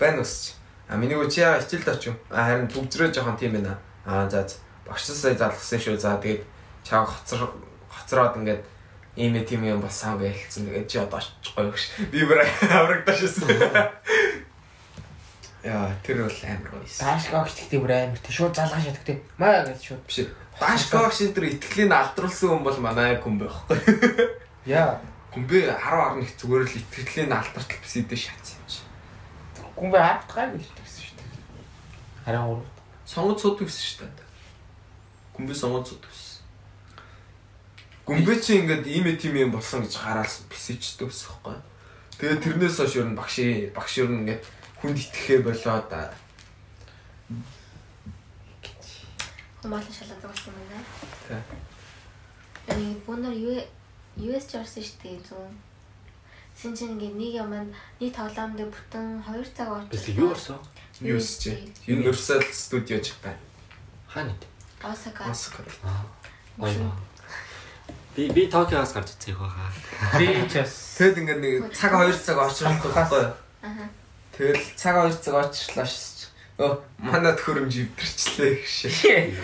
байна усч. А миний үчи яа хичээлд очив. А харин төгжрөө жоохон тийм байна. А за за. багшсаа залгасан шүү. За тэгээд чаав хоцор хоцроод ингээд ийм тийм юм болсон хэлсэн. Тэгээд чи одоо гоё гэж. Би бүр аврагдаж шсэн. (laughs) Яа, тэр бол амар гоё юм. Дааш гогч гэхдээ бүр амар тий шууд залгаа шатдаг. Маа гэж шууд. Биш. Дашког шинтер итгэлийг алдруулсан хүн бол манай хүн байхгүй. Яа. Хүмбэ 10 11 зүгээр л итгэлийг алдартал бисэдэ шатсан юм чи. Гүнбэ хатгаа гэж хэлсэн шүү дээ. Харин уу. Сонгод суудаг гэсэн шүү дээ. Гүмбэ сонгод суудаг гэсэн. Гүмбэ чи ингээд ийм тийм юм болсон гэж хараалсан бисэждэг гэсэн хэвхэв. Тэгээд тэрнээс хойш ер нь багш багш ер нь ингээд хүнд итгэхээ болоод Хүмүүс шалаад байгаа юм байна. Тий. Энийг бүүнөр US орсон шүү дээ зүүн. Син чинь ингээд нэг юм нэг тоглоомд бүтэн 2 цаг орж. Бид юу орсон? USJ Universal Studio Japan. Хаана? Осака. Osaka. Аа. Би би Токиогоос гарч ирсэн хаа. Би ч бас Тэгэд ингээд нэг цаг 2 цаг очролтой байхгүй юу? Тэгэл цаг 2 цаг очрлоо шээ. Өө манад хөрөмж ивдэрчлээ гэж.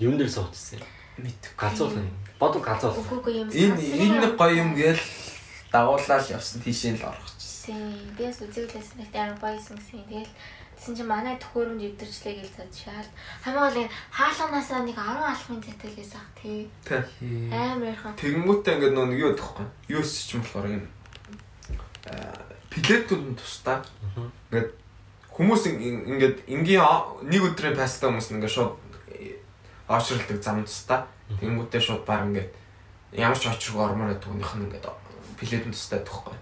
Юм дээр суучихсан. Мэд. Галзуулна. Бодол галзуул. Үгүй үгүй юм. Энэ энэ гоё юм гээл дагуулаад явсан тийшээ л орчихсон. Тийм. Би бас үзэглээс нэг амар баясан гэсэн. Тэгэл тэгсэн чинь манай төхөөрөмж ивдэрчлээ гэж цад шаал. Хамгийн гол энэ хаалганаасаа нэг 10 алхмын зэтгэлээс ах тий. Амар ярхан. Тэгэнгүүтээ ингээд нөө нэг юу гэхгүй. Юу ч юм болохоор юм. Аа пилетүүд нь тусдаа. Ингээд хүмүүс ин- ингээд энгийн нэг өдрийн паста хүмүүс нь ингээд шууд очролдог зам тусдаа. Тэгэнгүүтээ шууд баг ингээд ямар ч очрог ормоор түүнийх нь ингээд пилетэн тусдаа гэхгүй.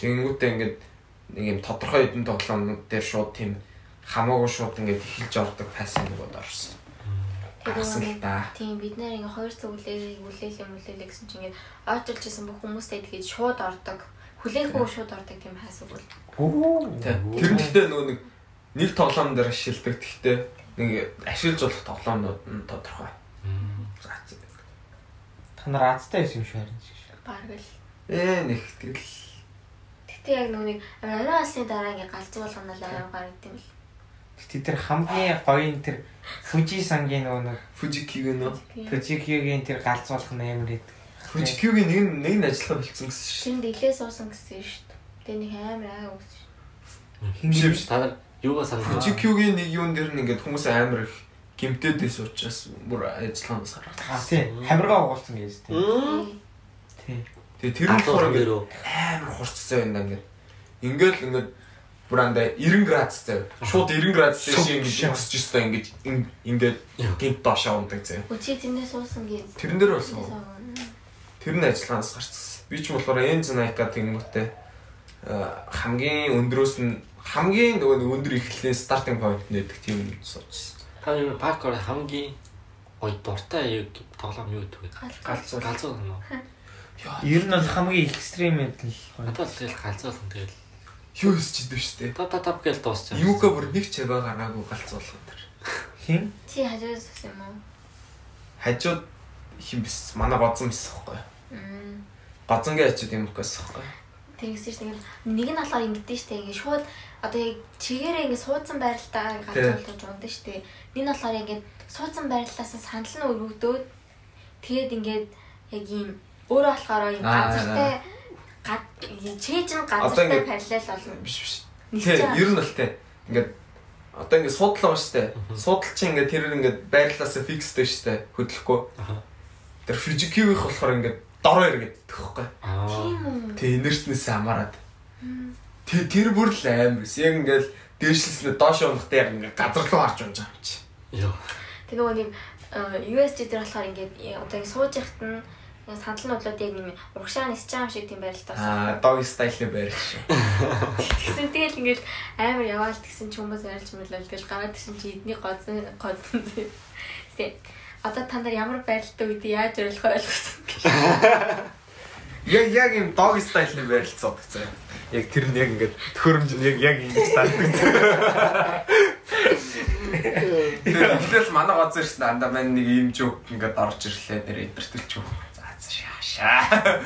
Тэгэнгүүтээ ингээд нэг юм тодорхой хэдэн тоглоомнууд дээр шууд тийм хамаагүй шууд ингээд эхэлж ордог паста нөгөөд орсон. Гарсан л да. Тийм бид нэр ингээ хоёр цаг үлээлээ үлээлээ мүлээлээ гэсэн чинь ингээ очилж исэн бүх хүмүүстэй тэгээд шууд ордог. Хүлээхгүй шууд ордог тийм хайсаг бол. Оо. Тий. Тэр нь гэхдээ нөгөө нэг нэг тоглоом дээр ашигладаг. Гэхдээ нэг ашиглаж болох тоглоомнууд нь тодорхой. Та нар Азтай байсан юм шиг харин шиг. Бараг л. Ээ нэг тэгэл Гэтэ яг нөгөө нэг анаасны дараа ингээ галзуу болгоно л аяа гарагдсан юм л. Гэтэ тэр хамгийн гоё нь тэр Fuji сангийн нөгөө нэг Fujikyu нөө. Fujikyu-гийн тэр галзуулах нь амар идэг. Fujikyu-гийн нэг нь нэг нь ажиллах бэлдсэн гэсэн шүү. Шинэ дэглээ суусан гэсэн шүү. Тэгээ нэг амар аа үгс шүү. Биш биш. Та нар юугаа санах вэ? Fujikyu-гийн нэг юун дээр нь ингээд хүмүүс амар их гимтэдээс учраас бүр ажиллагаанаас гараад. А тий. Хамиргаа угуулсан гэж тий. Мм. Тий. Тэгээ тэр нь болохоор ингээд амар хурцсан байна ингээд. Ингээл ингээд бүр андаа 90 градус зав. Шууд 90 градус дээр шиг ингээд өсөж өстой ингээд ин- ингээд гинт доошоо ундаг зав. Өчиг тэрнээ суусан гэж. Тэрэн дээр болсон. Тэр нь ажиллагаанаас гарцсан. Би ч болохоор Enz Nike тэнгүүтээ хамгийн өндрөөс нь хамгийн нөгөө нэг өндөр ихлэлийн стартинг point нэдэг тийм юм суучсан. Та юу паркор хамгийн гоё дуртай тоглоом юу гэдэг вэ? Галзуу. Галзуу нөө. Ер нь бол хамгийн экстрим мэдл гоё. Надад л тэгэл галзуулна тэгэл. Юу хийж идэв штэ. Та та тав гээл дуусчих. Юука бүр нэг чагаа гараагүй галзуулах тэр. Хин? Чи хажууд суусан юм уу? Хажууд хим бис манай бодсон бис хэвхэв. Базангийн хажууд юм угаас хэвхэв. Тэгсэж тэгээд нэг нь болохоор ингэдэж штэ ингээ шууд одоо яг чигээрээ ингээ суудсан байралтаа галзуулж ундаг штэ. Нь болохоор ингээ суудсан байрлалаас санал нь өргөгдөөд тэгээд ингээд яг ийм өөрөө болохоор Аа, газартай гад чээж нь газартай параллел болно. Биш биш. Нисэж Тэ байгаа. ер нь л тэ. Ингээд одоо ингээд суудлаа ба штэ. Суудл чи ингээд тэр ингээд байрлалаасаа фикстэй штэ. Хөдлөхгүй. Тэр Fujikyu-ийнх болохоор ингээд дороо. Аа. Тийм үү. Тэ инерснээс хамаарад. Тэ тэр бүр л амар. Яг ингээд дээшлэснээр доош унахтай яг ингээд газар руу харж унж байгаа юм чи. Йоо. Тэг нөгөө нэг USG дээр болохоор ингээд э, одоо ингэ сууж яхад нь яг сандал нудлууд яг юм урагшаа нисэж байгаа юм шиг тийм байралтай Аа, байна. dog style байр шүү. (laughs) Тэгсэн тэгэл ингээд амар яваал тэгсэн ч хүмүүс ярьж мэлэл тэгэл гараад ирсэн чи эдний гоцсон гоцсон тийм. Одоо та нар ямар байралтай үед яаж ойлгох ойлгосон. (laughs) Яг яг юм dog style байр л цог заа. Яг тэр нь яг ингээд төхөөрөмж нь яг яг ингэж таардаг. Тэр ихлээл манай газар ирсэн андаа мань нэг ийм жок ингээд орж ирлээ нэр эдэртэлч юу. За за шаашаа.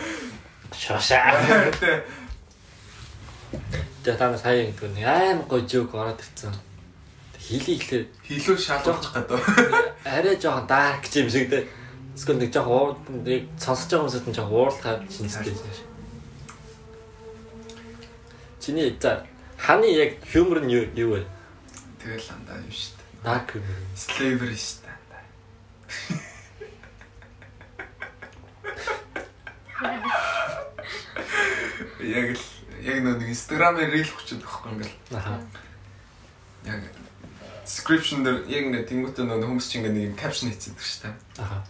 Шошаа. Тэ Тэгээ та нар сая гэдэг нь аим гоё жоок ороод ирсэн. Хилий ихлээр хилүү шалуулчих гэдэг. (laughs) арай жоохон дарк юм шиг дээ. Эсвэл нэг жоох уур нэг сонсож байгаа хүмүүсд нь жоох уурлахад шинжтэй. Чиний за ханы яг хьюмор нь юу вэ? Тэгэл андаа юм шүү дээ. Dark humor. Slavery шүү дээ. андаа. Яг л яг нэг инстаграмын рил хүчтэй байхгүй ингээл Аха. яг description дээр яг ингээд тэнгуүтээ нөгөө хүмүүс чинь ингээд нэг юм caption хийцдэг шүү дээ. Аха.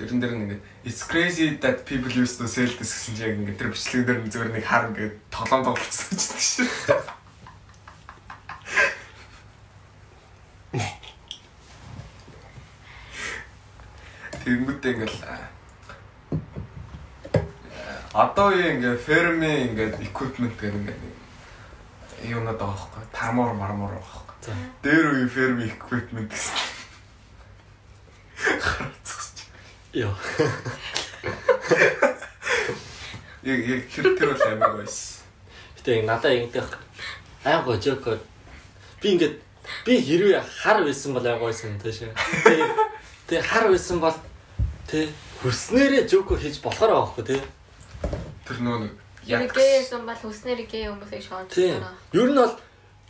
Тэрэн дээр нэг ингээд it's crazy that people used to sell this гэсэн чинь яг ингээд тэр бичлэг дээр зүгээр нэг хар ингээд тоглоом тоглосон ч гэдэг шүү. Тэнгуүтээ ингээд одоо үе ингээд фермийн ингээд equipment гэх ингээд юунад байгаа байхгүй тамор мармор байгаа. Дээр үе фермийн equipment гэсэн харацгач Йоо. яг яг тэр тэр бол амар байсан Гэтэ яг надад ингэдэх айн гоо жокоо би ингээд би хэрвээ хар байсан бол айн гойсон тийш. Тэгээ тэгээ хар байсан бол тэ хүрснээрээ жокоо хийж болохоор байгаа байхгүй тий. тэр нөө нэг Яг гээсэн бол хүмүүсийг шоолж Тий. байгаа. Ер нь бол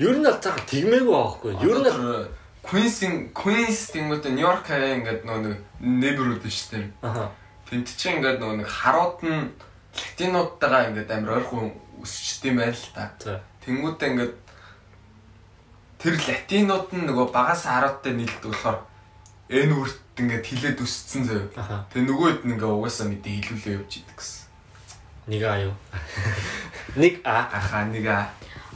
ер нь бол цаа тэгмээгүй байхгүй. Ер нь бол Queens тэнгуүтэ Нью-Йорк хаяа ингээд нөө нэг neighborhood шүү дээ аха. Тэнт чинь ингээд нөгөө нэг харууд нь латинуудтайгаа ингээд амар ойрхон өсчт юм байна л та. За. Тэнгүүтээ ингээд тэр латинууд нь нөгөө багаас харуудтай нийлдэг болохоор энэ үрт ингээд хилээд заяа. Аха. Тэгээ нөгөөд нь ингээд угаасаа мэдээ хилүүлээ явж идэг гэсэн. Нэг аа юу. (laughs) Нэг аа. Ахаа нэг аа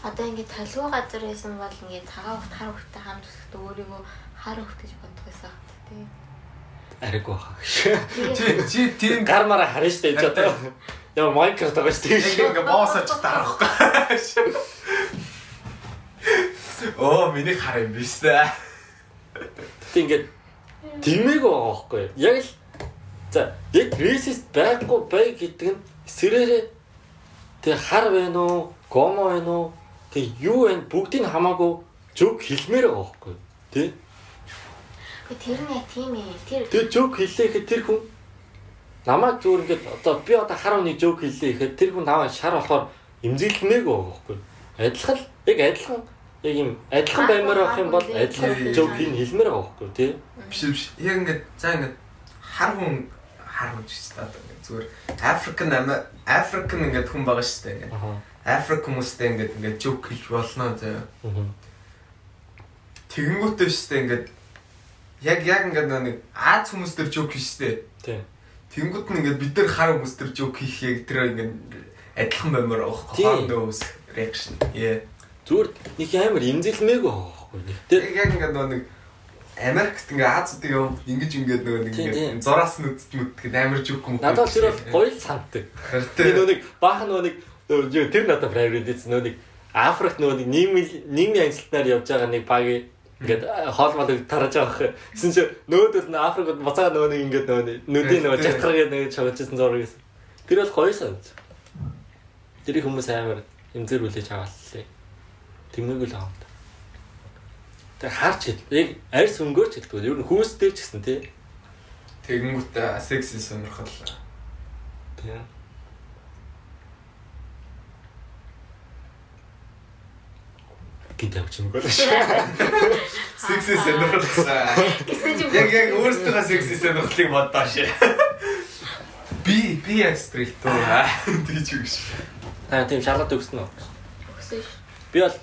Одоо ингээд толгой газар байсан бол ингээд цагаан хот хар хөлтэй хамт өсөхдөө өөрийгөө хар хөлт гэж бодох байсан хат тий. Ариг баха. чи чи тийм Гар мараа харна штэ энэ ч одоо. Яа Minecraft байгаа штэ. яг ингээд боосооч таарахгүй. Оо миний хар юм биш үү? Тэг ингээд тэмээг байгаа байхгүй юу? Яг л за яг racist байхгүй бай гэдэг нь сэрээрээ тэг хар байна уу, гомо байна уу, тэг юу байна бүгдийг нь хамаагүй зөв хэлмээр байгаа байхгүй юу? Тэ? Тэр нь тийм ээ. Тэр Тэг зөв хэллээхэд тэр хүн намайг зүгээр ингээд одоо би одоо хар үнийг зөв хэллээ гэхэд тэр хүн намайг шар болохоор имзэглэмээг байгаа байхгүй юу? Адилхан яг адилхан яг юм адилхан баймаар авах юм бол адилхан зөв хин хэлмээр байгаа байхгүй юу? Тэ? Биш биш. Яг ингээд за ингээд хар хүн хар хүн ч та одоо ингээд зүгээр African African ингээд хүн байгаа шүү дээ ингээд. Аха. Африк хүмүүстэй ингээд ингээд joke хэлж болно заяа. Тэгэнгүүтээ дээ ингээд яг яг ингээд нэг Аз хүмүүс төр joke хийж шүү дээ. Тий. Тэнгүүд нь ингээд бид нар хар хүмүүс төр joke хийхээ тэр ингээд адилхан баймаар авах хоорондоо үс reaction. Яа. Зүгээр нэг амар имзэлмээг байгаа байхгүй нэг. Тэр Яг ингээд нөгөө нэг Америкт ингээ Азуудыг юм ингэж ингээд нөгөө нэг ингээд зураас нүдд нүдгээд амар joke юм. надад тэр бол гоё санагдав. Тэр нөө нэг баахан нөө нэг тэр надад дэс нөө нэг Африк нөө нэг нийгмийн нийгмийн ажилтнаар явж байгаа нэг баг ингээд хоолмол тарааж байгаа хэ. Тэсэн чи нөөдөл нь Африкт буцаа нөө нэг ингээд нөө нүдийн нөө жатгарыг нэг чавчсан зураг гэсэн. Тэр бол гоё санагд. Тэр их хүмүүс амар имзэр үлээж авааллаа. Тэмээгэл аа. Тэр харж хэл. Яг арьс өнгөөрч хэлдэг. Ер нь хүүс дээр ч гэсэн тий. Тэгэнгүүтээ секси сонирхол. Тий. Гинт авч юм шүү. Секси сонирхол гэсэн. гэсэн чинь Яг яг өөрсдөө секси сонирхлыг боддоо шээ. Би би яг стрит тоо. Тэгж үг ш. Та тийм шалгад өгсөн үү? өгсөн ш. Би бол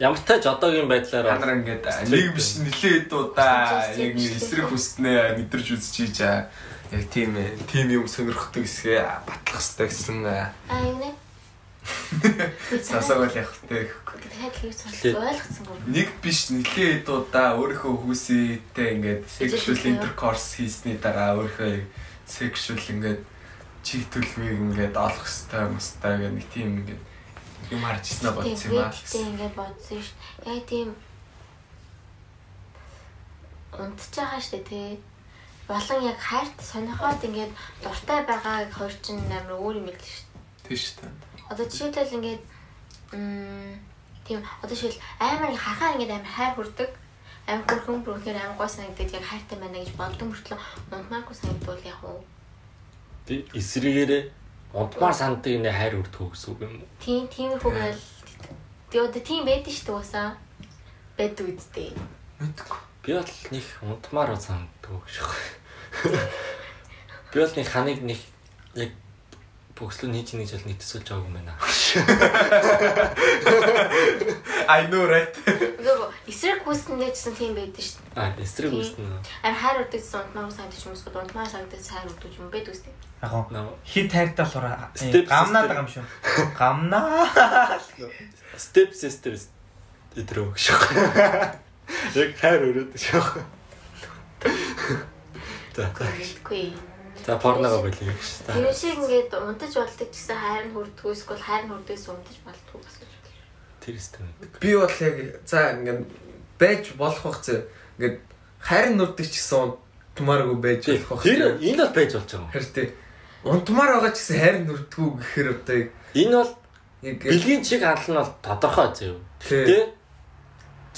ямар тач одоогийн байдлаар бол Ямар ингээд нэг биш нилээ удаа яг нэг эсрэг хүснээ мэдэрч үзэж хийж аа. Яг тийм ээ. Тийм юм сонирхдаг хэсгээ батлах хэрэгтэй гэсэн. Аа юм нэ. Сасаг бол явах хэрэгтэй. дахиад хийж сонирхол ойлгоцсонгүй. Нэг биш нилээ удаа өөрийнхөө хүүсээтэй ингээд sexual intercourse хийсний дараа өөрийнхөө sexual ингээд чиг төлөвийг ингээд олох хэрэгтэй юмстай гэх нэг тийм ингээд юм харж ирснэ бодсон юм аа. Тэгтээ ингээд бодсон ш. Яг тийм унтж байгаа штэ тий. Болон яг хайрт сонирхоод ингээд дуртай байгааг хоёр чинь амар өөр юм байл ш. Тийш та. Одоо жишээлбэл ингээд тийм одоо жишээл амар хахаа ингээд амар хайр хүрдэг. аим хөрхөн бүрхээр аим гой санагдаад яг хайртай байна гэж бодсон мөртлөө унтмааргүй санагдвал яг уу. Би эсрэгээрээ унтмаар санддаг нэ хайр өрдгөө гэсэн үг юм уу? Тийм тиймэрхүү байл. Тэгээ одоо тийм байдэн шүү дээ уусаа. Бэд үсттэй. Мэдгүй. Би бол нэг унтмаар санддаг гэж байна. (laughs) Би бол нэг ханыг нэг яг бөкслөө нээж нэг жил нэг төсөлж байгааг юм байна. (laughs) I know right. Нөгөө эсрэг хүснээ гэсэн тийм байдэн шүү дээ. А эсрэг үстэн. Аим хайр урдагсан унтмаар санагдаж юм эсвэл унтмаар санагдаж хайр урдаж юм бэд үстэй. Яг гоо хит хайртай болохоор Step гамнаад байгаа юм шүү. Гамнаа. (laughs) step sister өдрөө гэж байна. Яг хайр өрөөд байна. За за. За порногоо болиё гэж. За. Тэр шиг ингээд унтаж болдог ч гэсэн хайр нь хүрдгүү эсвэл хайр нь хүрдээс унтаж болдгоо гэсэн үг. Тэр өстэн. Би бол яг за ингээд байж болох бах зэ. Ингээд хайр нүрдэг ч гэсэн унтмааргүй байж болох бах. Тэр энэ бол байж болж байгаа юм. Хэрэг тий. Унтмаар байгаа ч гэсэн хайр нүрдгүү гэхээр одоо Энэ бол яг бэлгийн чиг хандлал нь бол тодорхой зөө. Гэтэ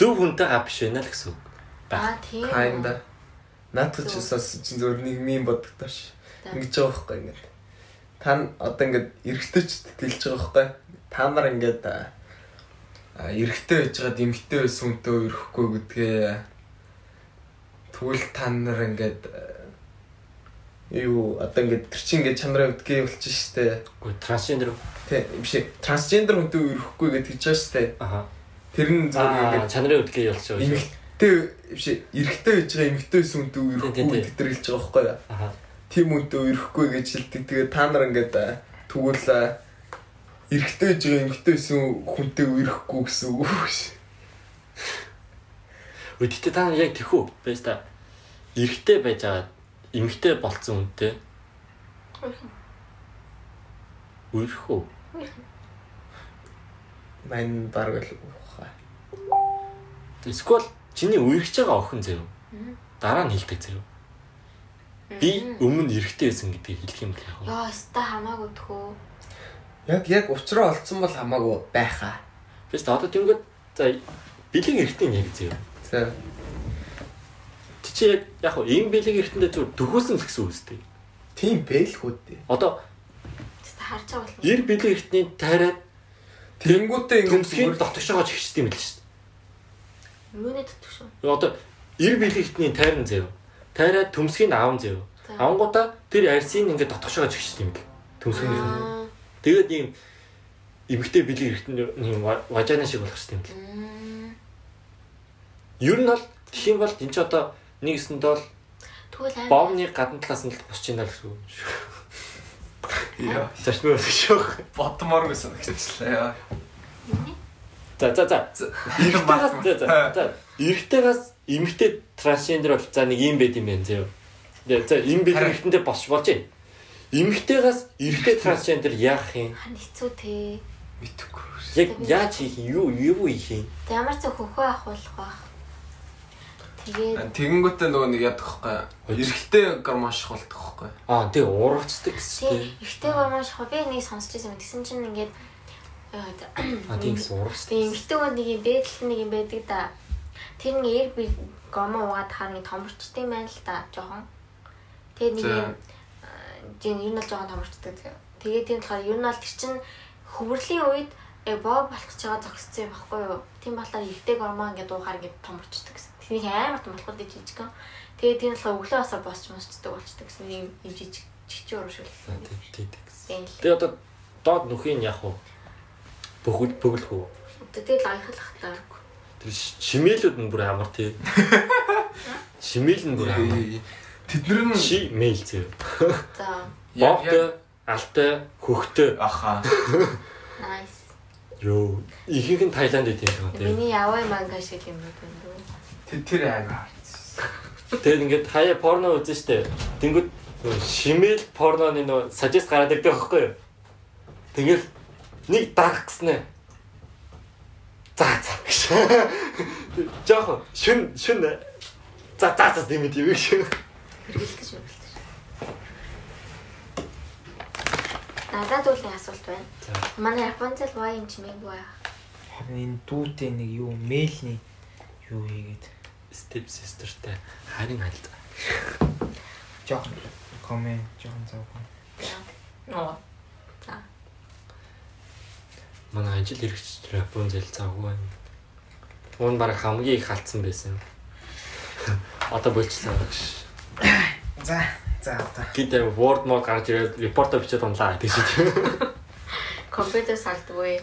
зөв хүнтэй гав биш байна л гэсэн үг. Аа тийм. Kinda. Наадах ч бас чинь зөвөр нэг мим бодогдоош. За. Ингэж байгаа байхгүй ингээд. Та одоо ингээд эргэжтэйчд тэлж байгаа байхгүй. Та нар ингээд эргэтэй байж байгаад эмгтэй байсан хүнтэй өрөхгүй гэдгээ тэгвэл та нар ингээд юу одоо ингээд тэр чинь ингээд чанараа үдгээ болчих штэ. Үгүй трансгендер. Тэ биш трансгендер хүнтэй өрөхгүй гэж хэлж байгаа штэ. Аха. Тэр нь Аа ингээд ялч байгаа шүү. эмгтэй биш ээ, эргэтэй байж байгаа эмгтэй байсан хүнтэй Тий, тий, өрөхгүй гэдэг тэр хэлж байгаа байхгүй юу? Аха. Тим үнтэй өрөхгүй гэж хэлдэг. Тэгээ та нар ингээд тэгвэл а, эрэгтэй байж байгаа эмэгтэй байсан хүнтэй өрөхгүй гэсэн үг шүү. Үдтэй та нар яг тэхүү байж та. Эрэгтэй байж байгаа эмэгтэй болцсон үнтэй. Үрэх үү? Мань баг л ухаа. Эсвэл чиний үргэж байгаа охин заяа. Дараа нь хэлдэг заяа. Би өмнө эрэгтэй байсан гэдгийг хэлэх юм бол яг. Яа, ста хамаагүй тхөө. Яг яг уучраа олцсон бол хамаагүй байхаа. Та одоо тэнгод за бэлэг эрэгтэй яг заяа. За Чи чи яг яг ийм бэлэг эрэгтэндээ зүгээр дөхөөсөн л гэсэн үг үстэй. тийм бэл хүүдээ. Одоо Ста харж байгаа бол. ер бэлэг эрэгтний тайраад Тэнгүүтээ ингээд төмсгийн дотогш байгаа ч ихчтэй юм л шүү дээ. Юуны дотор шүү. Одоо эр бэлэгтний тайран заяа. Тайраад төмсгийн аав заяа. За. Авангуудаа тэр арсын ингээд ч ихчтэй юм л. Төмсгийн. Аа. Тэгээд ийм эмгтэй бэлэг эрэгтний ийм важана шиг болох юм л. Мм. Ер нь бол юм бол энэ ч одоо нэг өсөнд бол Тэгвэл бомны гадна талаас нь л босч ийна л гэсэн үг. Яа, Зашмаа шүүх. бодмоор гэсэн хэвчлээ. За за за. Эрэгтэйгээс за за. За эрэгтэйгээс эмэгтэй трансгендер бол за нэг юм байд юм байна зөө. За за юм бэлэг эрэгтэндээ босч болж байна. Эмэгтэйгээс эрэгтэй трансгендер яах юм? Хан хэцүү те. Мэдхгүй. Яг яаж хийх? Юу юу хийх юм? Тэг ямар ч хөхөө болох байх. Тэгээд Тэгэнгүүтээ нөгөө нэг ядах байхгүй. Эрэгтэй гармаш болдог байхгүй. Аа тий урагцдаг гэсэн тий ихтэй гомош хоо би нэг сонсч байсан юм. Тэгсэн чинь ингээд Аа тий гэсэн урагцдаг. Тийм гоо нэг юм бэдэлт нэг юм байдаг да. Тэр нэг эр би гомо угаад хаар нэг томорчтой юм байна л да жоохон. Тэгээд нэг юм тийм ер нь л жоохон томорчтой. Тэгээд тийм болохоор ер нь бол тэр чин хөвөрлийн үед э боо болгож байгаа зогссон юм баггүй юу. Тийм болохоор ихтэй гормон ингээд уухаар ингээд томорчдөг гэсэн. Тэнийг амар том болоход жижиг гэн. Тэгээд тийм болохоор өглөө басаар босч мосчдөг болчдөг гэсэн юм юм жижиг чичи тий. гэсэн. Тийм л. Тэгээ одоо доод нүхийн яах вэ? Бөгөл бөглөх үү? Тэгээд аяхлах та. Тэр шимээлүүд нь бүр амар тий. (laughs) Шимээл нь бүр амар. Тэд нар нь Ши мэйл зөө. За. яг Богтой, алтай, хөхтэй. аха. (laughs) Nice. Йоо, ихэнх нь Таиланд байт юм шиг тий. Миний яваа манга шиг юм байна. Тэд тэр ага. Тэгээд ингээд хаяа порно үзэн штэ. Тэнгүүд шимээл порноны нөгөө сажист гараад ирдэг байхгүй юу? Тэгэл нэг дарах гэснэ. За за гэж. Жохо шүн шүн за за за дэмэд юм шиг. Хэрэгэлдэж хэрэгэлдэж. Надад нэг асуулт байна. Манай Японцэл ваа юм чимээгүй байх. Харин энэ дүүтэй нэг юу мэйлний юу хийгээд step sisterтэй харин хайлт. Жохон коммент жохон завгүй. Ноо. Манай ажил хэрэгч Япон зэл завгүй байна. Уун баг хамгийн их халтсан байсан. (laughs) Одоо болчихлоо гэж. За за одоо. Гэдэг Word мод гарч ирээд репортоо бичээд унлаа гэдэг шиг. Компьютер салтгүй.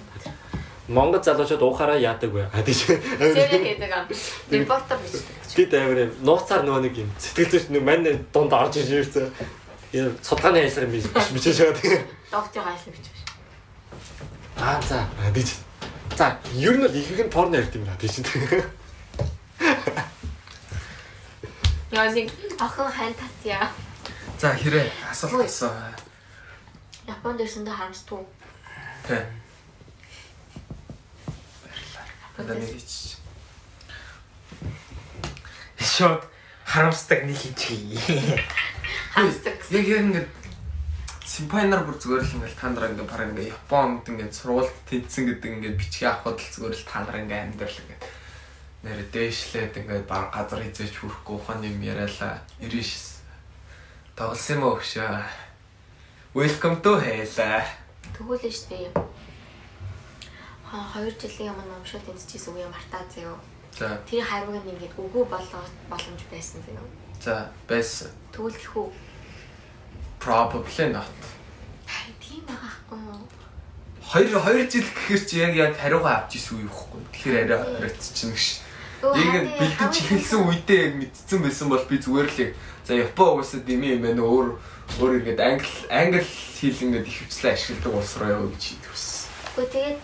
Монгол залуучууд уухаараа яадаг вэ? А тийш. Зэрэг хийдэг аа. Репортер бичдэг. Амар юм нууцаар нөгөө нэг юм сэтгэлзүйч нэг мань дунд орж ирж ирсэн. Ажлаар юм биш бичиж байгаа. Доктор гайлаа бичих. Аа за. А тийш. За, ер нь бол ихэнх нь порно ярьд юм байна тийш. Яасиг охин хань татья. За хэрэг асуулт асуу. Японд ирсэндээ харамсдгүй. Тэ. Нэг чи. Шот харамсдаг нэг хийчихье. Харамсдаг. Яг яг ингээд симпайнаар бүр зүгээр л ингээд та нараа ингээд параа ингээд Японд ингээд сургуульд тэнцсэн гэдэг ингээд бичгээ авахд л зүгээр л та нараа ингээд амьдрал ингээд нэр дээшлээд ингээд баг газар хизээч хүрэхгүй ухаан юм яриалаа. Ириш. Тоглосон юм уу өгшөө. Welcome to hell. Тэгүүлээ шүү дээ. Аа 2 жилийн өмнө номшоо тэнцчихсэн үе мартаа заяа. За, Тэр хариуг нь ингээд үгүй болгох боломж байсан заяа. за, байсан. Тэгвэл гэхүү. Probably not. Тийм байгаа хгүй юу? Хоёр хоёр жил гэхэр чи яг яг хариугаа авч исэн үе ихгүй. Тэгэхээр арай харагдчихна гэж. Өө, Яг хаа, бэлдэж эхэлсэн үедээ яг мэдсэн байсан бол би зүгээр л яг за Япон угаасаа дими юм байна өөр өөр ингээд англи англи хэл ингээд их хвчлээ ашигладаг улс руу яваа гэж хэлдэг байсан. Гэхдээ тэгээд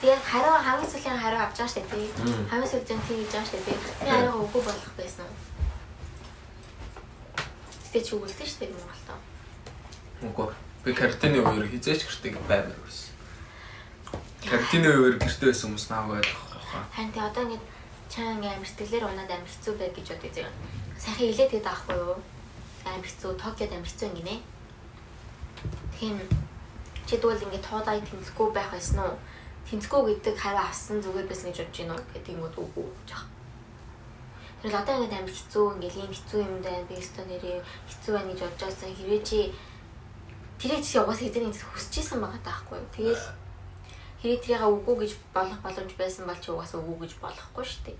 тэгээд хариу хамгийн сүүлийн хариу авч байгаа дээ. Мм. Хамгийн сүүлийн тийм хийж байгаа шүү дээ. Би хариугаа үгүй болгох байсан уу? Тэгтээ чи үгэлдэж шүү дээ Монголд. Үгүй. Би картины үеэр хизээч гэртээ баймар байсан. Картины үеэр гэртээ байсан хүмүүс нааг ойлгох хаа. Харин тий одоо ингээд чаа ингээд амир сэтгэлээр унаад амир хэцүү байг гэж бодъё зэрэг. Сайхан хилээд байдаг аахгүй юу? Амир хэцүү, Токиод амир хэцүү ингэнэ. Тийм чи дүүл ингээд тоодаа тэнцэхгүй байх байсан уу? Тэнцэхгүй гэдэг хариу авсан зүгээр байсан гэж бодож уу гэдэг юм уу үгүй жаа. Тэгэл одоо ингээд амир хэцүү ингээд ийм хэцүү юм даа би өстө нэрээ хэцүү байна гэж бодож байсан хэрвээ чи тэрийг чи угаас хэзээ хүсэж исэн байгаа таахгүй юу? Тэгэл хэрэг тэрийг үгүй гэж болох боломж байсан бол чи угаасаа үгүй гэж болохгүй шүү дээ.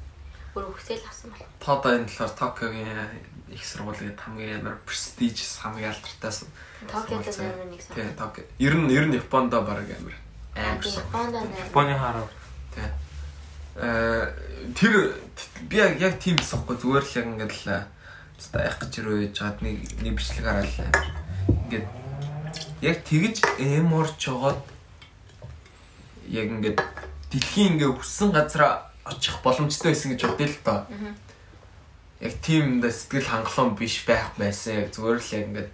Өөрөө хүсэл авсан бол. Тоодо энэ болохоор Токиогийн их сургуулийн хамгийн амар престижс хамгийн алдартай Токиод нэр нэг Тий, сан. Токио. Ер нь ер нь Японд баг амар амар. Японд нэр. Японы хараа. Тий. Э тэр би яг тийм эсэхгүй зүгээр л яг ингээд л хэвээ яг гэж ирөө яж гад нэг нэг бичлэг хараалаа. Ингээд яг тэгж эморч жогоод яг ингээд дэлхийн ингээд хүссэн газараа очих боломжтой байсан гэж бодъё л доо. Яг тийм да сэтгэл хангалуун биш байх байсан. Яг зүгээр л яг ингээд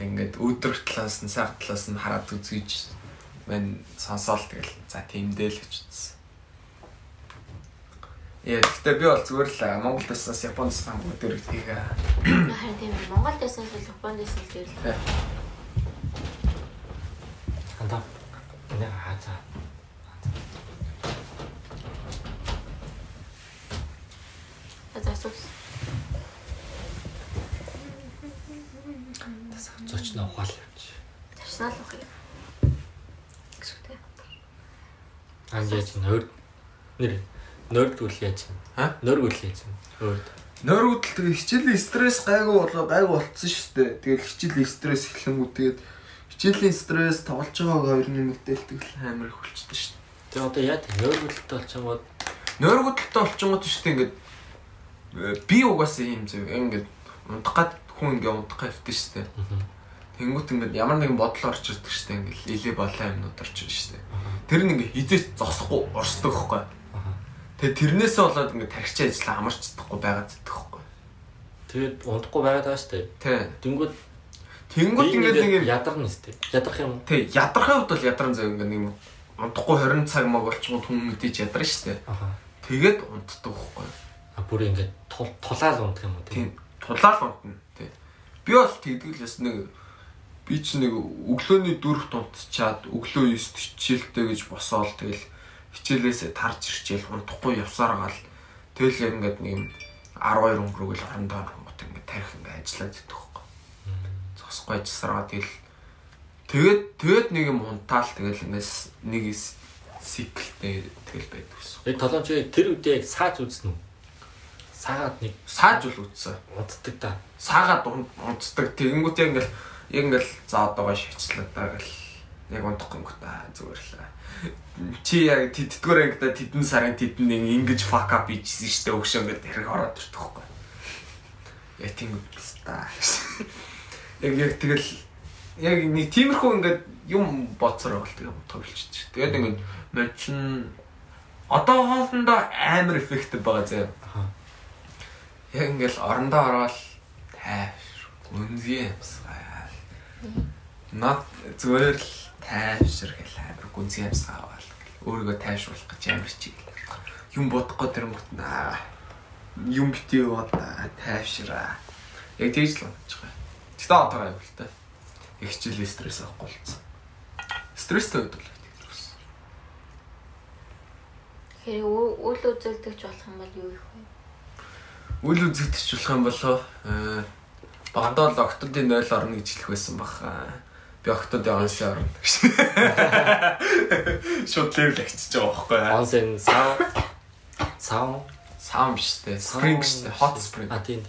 ингээд өдрөх талаас нь цаг талаас нь хараад үзгийж мэн сонсоол тэгэл за тиймдээ л гэж үзсэн. Яа гэхдээ би бол зүгээр л Монгол дэснээс Японд сан бүгд ирэх Харин тийм ээ. Монгол бол Японд л дээр л. Андаа. Нэг хаазаа. За сус. Зочноо ухаал явчих. Ташнаа л юм. Гэвчтэй. Анжаач нөр нэр нөрдгүүл яаж юм? Ха? Нөргүүл яаж юм? Өөрд. Нойргуудл тэгээ хичээлийн стресс гайгүй болоо гайгүй болцсон шүү дээ. Тэгэл хичээлийн стресс эхлэнгүү тэгээд хичээлийн стресс тоглож байгааг хоёр нэмэгдээлдэг л амар их болчихдээ шүү дээ. Тэгээ одоо яа тийм нөргүүлэлт болчихгоо Нойргуудалтай болчихгоо шүү дээ ингээд э, би угаасаа юм зөв ингээд унтах гад хүн ингээд унтах хэвтэй шүү дээ. Тэнгүүт ингээд ямар нэгэн бодол орж ирдэг шүү дээ ингээд илээ болоо юмнууд орж ирнэ шүү дээ. Тэр нь ингээд хизээч зогсохгүй орсдог хөхгүй. Тэгээ тэрнээсээ болоод ингээд тархичаа ажиллаа амарч чадахгүй байгаад идэх хөхгүй. тэгээд унтахгүй байгаад байгаа шүү дээ. Тэ. Тэнгүүд Тэнгүүт ингээд нэг юм ядарна шүү дээ. Ядарх юм. Тэг ядрахын хувьд бол ядран зав ингээ нэг юм унтахгүй 20 цаг маг болчихгоо хүн мэдээж ядарна шүү дээ. Аха. Тэгээд унтдаг байхгүй. А бүр ингээд тул- тулаал унтах юм уу Тийм тулаал унтна. Тэг. Би бол тэгдэг л яс нэг би ч нэг өглөөний дөрөвт унтчаад өглөө 9-т хичээлтэй гэж босоол тэгэл хичээлээс тарж ирчихэл унтахгүй явсаар гал тэгэл яг ингээд нэг юм 12 өнгөрөөгөл орондоо гот ингээд тарих ингээд ажиллаад идэх байхгүй. Зогсохгүй ажилласараа тэгэл тэгээд тэгээд нэг юм унтаал тэгэл ингээд нэг сиклтэй тэгэл байдаг гэсэн. Яг толон чи тэр үедээ яг сааж үзсэн үү? Саагаад нэг Сааж бол үтсэн. унтдаг та. Саагаад ун- унтдаг. Тэгэнгүүт яг ингээл яг ингээл за одоогоо шивчлээ даа гэл яг унтахгүй юм та зүгээр л. Чи яг тэтгэвэр ангида тэдэн сарын тэдэн ингэж fuck up хийжсэн штэ өгшөө ингээд хэрэг ороод ирдэг байхгүй. Яг тийм үст та. Яг яг тэгэл яг нэг тиймэрхүү ингээд юм боцороо бол тэгээ тоглолч. Тэгээд ингээд мөн чин одоо хоолндоо амар эффектив байгаа заяа. Яг ингээл орондоо ороод тайвш гүнзгий юмсгаа. Над зүгээр л тайвшир гэл гүнзгий юмсгаа аваад өөрийгөө тайвшруулах гэж амар чиглэл. Юм бодохгүй тэр мөтнаа. Юм битээ удаа тайвшираа. Яг тэгж л болж байгаа. Гэтэ одоо аюул л та. Их хичээлээ стресс авахгүй болсон. Стресстэй байдаг л гэдэг юм. Тэгэхээр ү- үл үзүүлдэгч болох юм бол юу их вэ? Үл үзэгдэж болох юм болоо э багтаа л октодын 0 орно гэж хэлэх байсан баха. Би октодын онсын орно гэж. Шууд левел агчиж байгаа байхгүй юу? Онсен саа саа Саам штэ, спринг штэ, hot spring. А тийм.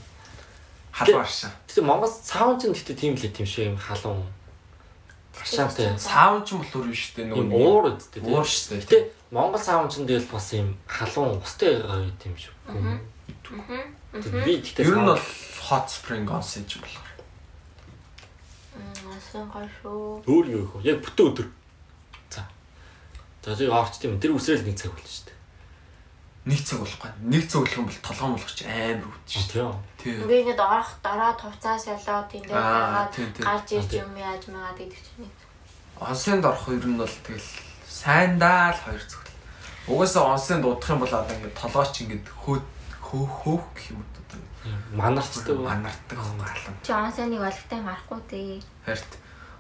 Халуун аршаа. Гэтэ Монгол саун ч гэхдээ тийм л тийм юм халуун. Аршаатай. Саам ч юм болохоор юу штэ нөгөө уур үсттэй тийм. уур штэ. Гэтэ Монгол саун ч тэгэл бас юм халуун устай гоё тийм шүү. Аа. Би гэхдээ Ер нь саун- бол hot spring onsen ч юм асан гой шүү. өөр юу их вэ? Яг бүтэн өдөр. За. За зэрэг орч тийм тэр үсрээл нэг цаг болно шүү дээ. Нэг цаг болохгүй. Нэг цаг болох юм бол толгоон болгоч амар өвд штэ. Тийм. Тий. Би ингээд орох дараа хувцас ялаад тийм дээр тийм, тийм. гарч ирж Тийм. юм яаж магаад гэдэг чинь. Онсенд орох ер нь бол тэгэл сайндаа л хоёр зөвхөн. Угаасаа онсенд удах юм бол одоо ингээд толгооч ингээд хөө хөө хөөх гэх юм уу. Манарчтай. Манардаг хаалan. Чи онсоныг олигтой харахгүй дээ. Харт.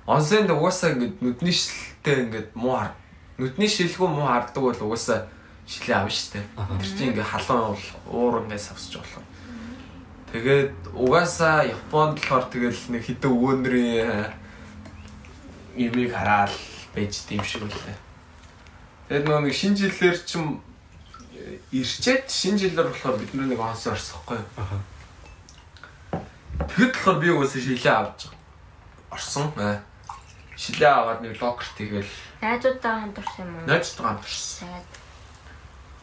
Онсенд угаасаа ингээд нүдний шилтэй ингээд муу хар. Нүдний шилгүй муу харддаг бол угаасаа шилээ авна штэ. Тэр чинь ингээд халуун уур ингээд савсч болох. Тэгээд угаасаа Японд болохоор тэгэл нэг хитэн өвөндрийн имийг хараад байж дим шиг үлээ. Тэгээд нөгөө нэг шинэ жилээр чим ирчээд шинэ жилээр болохоор бид нэг онс орсохгүй. Аха. Тэгэхэд болохоор би угаасаа шилээ авч орсон. Аа. Шилээ аваад нэг локер тэгэл Найзуудаа хамтарсан юм уу? амарсан. Тэгээд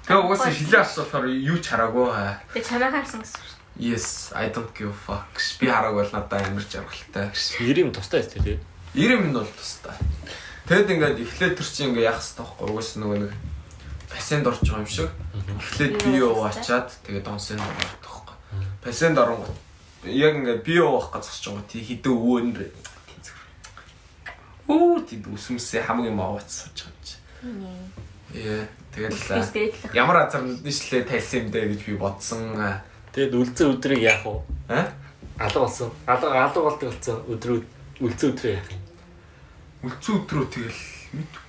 Тэгээ угаасаа шилээ авсан болохоор юу ч хараагүй. Аа. би чамайг харсан гэсэн шүү. Yes, I don't give a fuck. Би хараагүй бол надад амар жаргалтай. 90 тустай өстэй тий. 90 минут бол тустай. Тэгэд ингээд эхлээд тэр чинь ингээд яах хэрэгтэй байхгүй угаас нөгөө нэг пациент орж байгаа юм шиг. Эхлээд Би би юу юу ачаад тэгээд онсын ордог байхгүй. Пациент оронгот яг ингээд би юу авах гэж зогсож байгаа тий хідэн өвөөнөр Оо тийм үсмэсээ хамгийн маавцсан ч юм чи. Яа тэгэл ямар азар шилээ тайлсан юм дэ гэж би бодсон. Тэгэд үлцэн өдрийг яах вэ? Аа? Алга болсон. Алга алга болдог болсон өдрүүд үлцэн өдрөө яах юм? Үлцэн өдрөө тэгэл мэдгүй.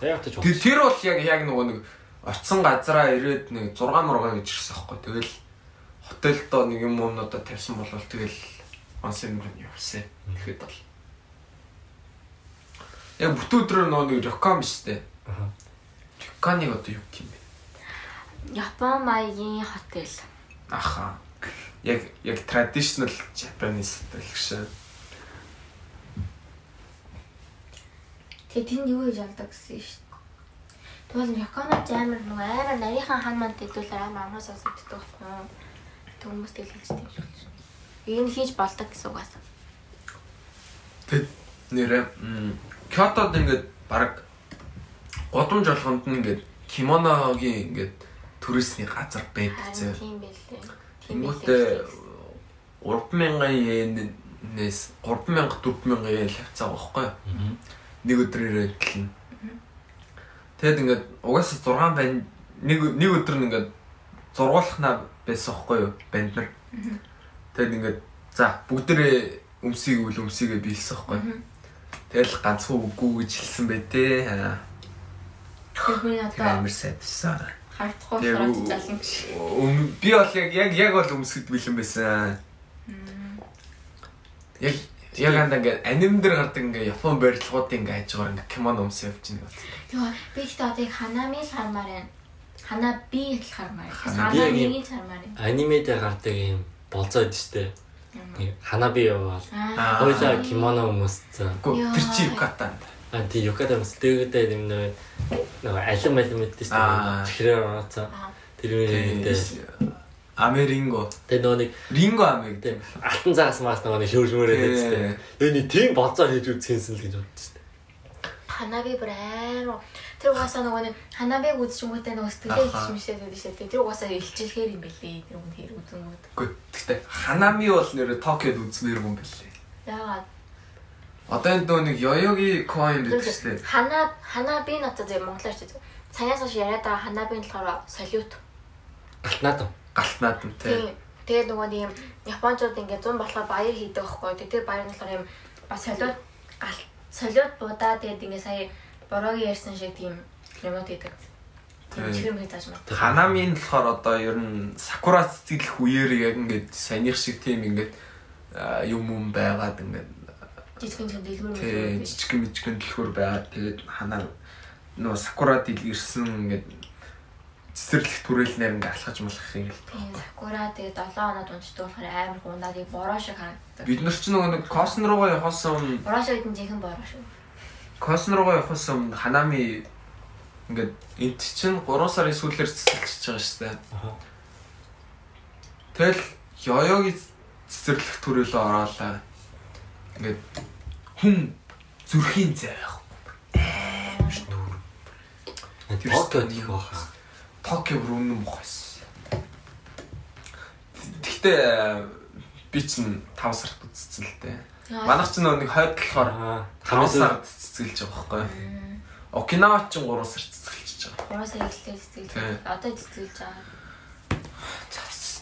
Яг ч Тэр тэр бол яг яг нөгөө нэг очсон газараа ирээд нэг 6 мургаа гэж ирсэн аахгүй. Тэгэл хотелдоо нэг юм өмнөдөө тавьсан болвол тэгэл онсын мөрөнд явсан. Тэгэхэд бол Яг бүтэн өдрөө нөгөө нэг реком биш үү? Аха. Реконыг одоо юу гэх юм бэ? Япон маягийн хотел. Аха. Яг яг traditional Japanese hotel гэж. Тэгээ тэнд юу гэж алдаг гэсэн шүү дээ. Тэгвэл Японоч амар нөгөө амар нарийнхан хан манд хэдүүлэр амар амнаас асуудаг байхгүй. Тэг хүмүүс хэлж тийм шүү дээ. Энэ хийж болдог гэсэн угаас. Тэд нэрэ м, Кётод ингээд баг годомж болгонд нь ингээд кимоногийн ингээд төрөөсний газар байдаг зэ. Харин тийм байлээ. Тэнгүүтээ 3000 йенээс 3000 4000 йен лавцаа байхгүй юу? Нэг өдрөөр хэлнэ. Тэгэд ингээд угаасаа 6 банд нэг нэг өдөр нь ингээд зургуулахнаа байсан байхгүй юу? Банд нар. Тэгэд ингээд за бүгдээрээ өмсийг үл өмсийгээ биелсэн юу? Тэгэл ганцхан үгүй гэж хэлсэн бай тээ. Аа, Тэр хүний Тэр одоо амар сайдсан. болохоор үү- залан гэж. Би бол яг яг яг бол өмсгөд бэлэн байсан. Яг яг анда ингээд аним дээр гардаг ингээд Япон барилгуудын ингээд хажуугаар ингээд кимоно өмсөв явж байгаа. Яа, би ихтэй одоо яг ханами л хармаар байна. Хана би л хармаар. Яг юм- Ханамигийн хармаар. байна. анимедэ гардаг юм болцоо идэв штэ. Ханаби яваал. Аа. Хойлоо кимоно өмсцэн. Тэр чи юкатан. А тий юкада өмсдөгдөө юм нөө нөгөө алим алим мэддэг штэ. Чихрээр орооцоо. Тэр үедээ Америнго. тэр нөгөө нэг Ринго Америк. тийм алтан загас маас нөгөө нэг шүүршмөрөө Тий. хэвчтэй. Тэр нэг тийм болцоо хийж үзсэнсэн л гэж бодсон штэ. Ханаби бүр амар. Тэр угаасаа нөгөө нэг ханабиг үзчихмөтэй нөгөө сэтгэлээ Аха. хичмэшээд байдаг шүү дээ. Тэр угаасаа илчилгээр юм бэлээ. Тэр хүн хэр үзэнгүүд. Үгүй гэхдээ Ханами бол нэр Токиод үзмээргүй юм бэлээ. Яагаад? Одоо энэ дөө нэг Йоёги coin гэдэг шүү дээ. Хана ханаби надад зөв монголоор ч зөв. Цагаас хойш яриад байгаа ханабийн болохоор солиут. Галтнаад. Тий. Тийм. Тэгээд нөгөө нэг юм Япончууд ингээд 100 болохоор баяр хийдэг байхгүй. Тэгээд баяр нь болохоор юм бас солиот гал солиот будаа тэгээд ингээд сая бороогийн ярьсан шиг тийм юмнууд хийдэг. Ханамийн болохоор одоо ер нь сакура сэтгэлх үеэр яг ингээд саяных шиг тийм ингээд юм юм байгаад ингээд Жижигэн жижигэн дэлгүүр тий мэлгүүр. жижиг мижигэн дэлгүүр байгаад тэгээд ханаа нөө сакура дил ирсэн ингээд цэцэрлэх түрээлнээр ингээд алхаж малах юм л Тийм сакура тэгээд 7 хоноод унцдаг болохоор амар хундаа тийм бороо шиг харагддаг. бид нар ч нөгөө нэг косон руугаа явахаас өмнө Бороо шиг гэдэг нь жинхэнэ бороо шүү. косон руугаа явахаас өмнө ханами ингээд энд чинь 3 сарын сүүлээр цэцэрлэж байгаа шүү дээ. Тэгэл ёёгийн цэцэрлэх төрөлөө ороолаа. Ингээд хүн зүрхийн зай яг. Тэр Токиод шүү дээ. их баха. Токио бүр өмнө мохос. Гэхдээ би чинь 5 сард үтцсэн л дээ. Манайх чинь нэг хойд болохоор Аа. 5 сард цэцгэлж байгаа байхгүй. Окинава чинь 3 сард цэцгэлж байгаа. Бороо сая эхлээ цэцгэлж. Одоо цэцгэлж байгаа.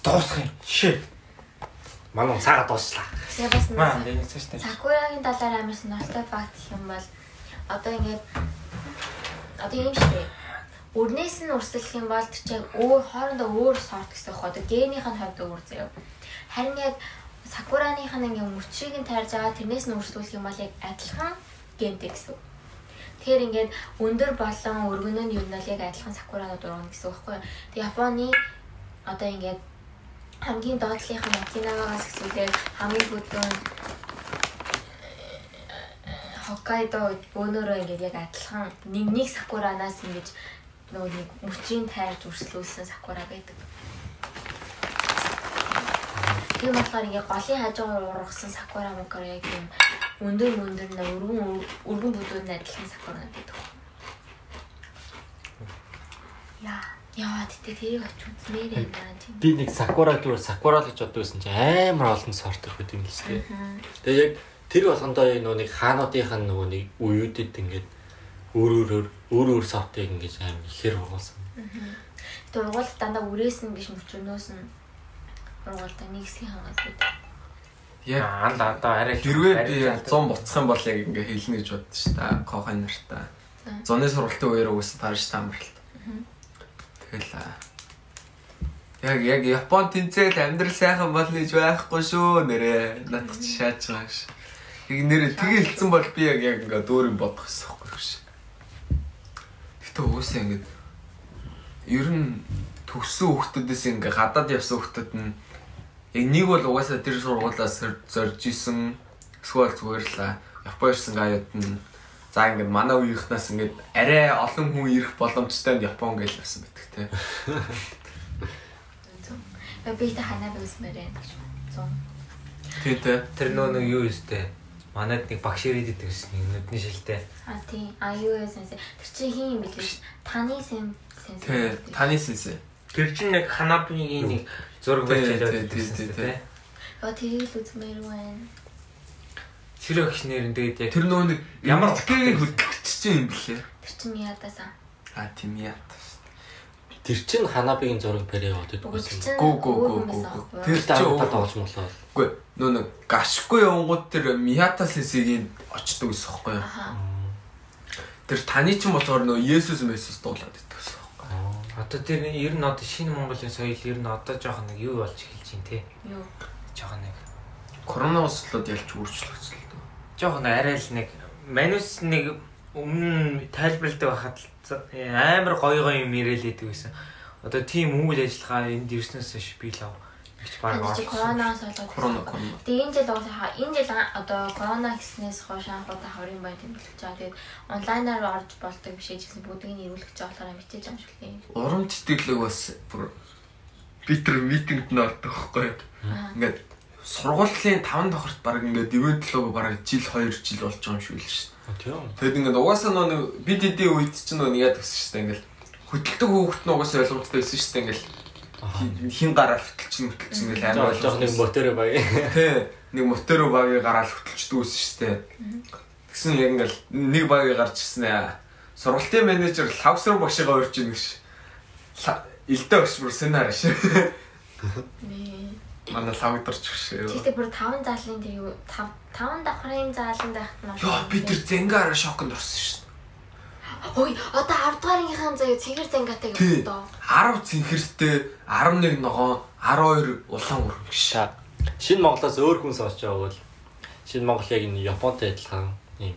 Дуусах юм. Shit. Манай цагаа дууслаа. Тэгээ бас Маа, нэг. Сакурагийн талаар амар сонирхолтой факт гэх юм бол одоо ингээд одоо юм дээ. Өрнөөс нь урсгах юм бол тэр чинь өөр хоорондоо өөр сорт гэсэн юм. Одоо генийх нь хувьд өөр заяа. Харин яг сакураных нь ингээд мөчрийг нь тайрж байгаа тэрнээс нь урсгуулах юм бол яг адилхан гентэй гэсэн. үг. Тэгэхээр ингээд өндөр болон өргөнөө нь юу нь бол яг адилхан сакуранууд ургана гэсэн үг байхгүй юу. Тэг Японы одоо ингээд хамгийн доотлынхан Окинавагаас гэсүүлээ хамгийн бүдүүн Хоккайдо бөөнөрөө ингээд яг адилхан нэг нэг сакуранаас ингэж нөгөө нэг мөчрийн тайрж үрслүүлсэн сакура байдаг. Тийм болохоор ингээд голын хажуугаар ургасан сакура мукар яг юм өндөр өндөр на өргөн өргөн бүдүүн адилхан сакуранууд байдаг. Яа, яа тэгтээ тэрийг очиж үзмээр байна тийм. Би нэг сакура зүгээр сакура л гэж боддог байсан чинь амар олон сорт байт юм л дээ. Тэгээ яг тэр болгондоо яг нөгөө нэг хаануудынх нь нөгөө нэг үеүүдэд ингээд өөр өөр өөр өөр сортыг ингээд амар ихээр ургуулсан. Тэр ургуул дандаа үрээс нь биш мөчрнөөс нь ургуулдаг нэг хэсгийг хангадаг. Яг Аа л одоо арай хэрвээ би 100 буцах юм бол яг ингээ хэлнэ гэж боддоо шүү дээ. Кохын нартаа. Зуны сургалтын үеэр угсаа Париж таамралт. Тэгэл. Яг яг Япон тэнцэл амьдрал сайхан болно гэж байхгүй шүү нэрээ. Надад ч шааж байгаа ш. Яг нэрээ тэгээ хэлсэн бол би яг яг ингээ дөөрийн бодох гэсэн байхгүй ш. Гэтэ угсаа ингээ ер нь төгссөн хүмүүсээс ингээ гадаад явсан хүмүүс нь яг нэг бол угаасаа тэр сургуулиас зорж исэн эсвэл зүгээр л Япон ирсэн гаяуд нь за ингээд манай үеийнхнаас ингээд арай олон хүн ирэх боломжтой Япон гэж явсан байдаг те. Би та ханаа бисмээр байна гэж байна. Те. Тэр нөө нэг юу юустэй. Манайд нэг багш ирээд идэг гэсэн нэг нүдний шилтэй. А тий. А юу яа сенсэ. Тэр чинь хин юм бэлээ. Таны сен сенсэ. Тий таны сэнсэ. Тэр чинь яг ханапигийн нэг зураг байж тий, яриад тий, байсан тий, шүү тий. дээ. Яа тэрийг л үзмээр байна. Тэр өгчнэр нь тэгээд яг Тэр нөгөө нэг Ямар ямар хөдөлгөгч чинь юм блэ? Тэр чинь яадаасан. А тийм яа. Тэр чин ханабигийн зураг барь яваад чинь Гүү, гүү, гүү, гүү, юу? Тэр чинь аваад өөр- тоглож молоо. Үгүй нөө нэг гашгүй явангууд тэр Мята сесигийн очдөг гэсэн юу? Аха. Тэр таны ч болохоор нөө Есүс Месүс дуулаад иддэг гэсэн юу? Одоо тэр ер нь одоо шинэ Монголын соёл ер нь одоо жоохон нэг юу болж эхэлж байна те. Юу? Жоохон нэг Коронавирус болоод ялч өөрчлөгдсөн л дөө. жоохон арай л нэг манус нэг өмнө тайлбарладаг байхад за- амар гоё гоё юм ирээлээдэг гэсэн. Одоо тийм үйл ажиллагаа энд ирснээс хойш би л ихч баг чи коронавирус болоод Корона корона. Тэгээ энэ жил уусаа энэ жил одоо корона гэснээс хойш анхудаа хаврын бай тэмдэглэж байгаа. Тэгээд онлайнаар орж болдог биш ээ гэсэн бүгдийг нэрвүүлэх гэж болохоор мэдээж юм шиг лээ. Урамч тэтгэлэг бас бүр би тэр митингд нь ордог байхгүй юу? Ингээд сургуулийн 5 давхарт баг ингээд ивент лого баг жил 2 жил болж байгаа юм шиг л шүү дээ. Тийм. Тэгэд ингээд угаасаа нөө нэг бид эдийн үед чинь нөө яадаг гэсэн шүү дээ ингээд хөдөлдөг хүүхэд нь угаасаа ойлгомжтой байсан шүү дээ ингээд хин- гараад хөтөлчин хөтөлчин гэж амар Жоо жоох нэг мотор баг. Тий, нэг мотор багийг гараад хөтөлчдөг байсан шүү дээ. Тэгсэн яг ингээд нэг багийг гарч ирсэн ээ. Сургалтын менежер лавсруу багшигаа урьж ийн гэж. Илдэ багш бүр сценаар ш. Нээ. Манай лавдарч гэж. Тэгтээ бүр 5 заалын тэр юу 5 5 давхрын зааланд байхад маш. Йоо би тэр зэнгаар шоконд орсон шүү дээ. Ой, одоо 10 дугаарынхаа заяа цэгэр зангаатай Тий. юм доо. 10 цэнхэртэй 11 ногоон 12 улаан өрөмгш. Ша. Шинэ Монголоос өөр хүн сонсож байгаа бол Шинэ Монгол яг энэ Японтой адилхан юм.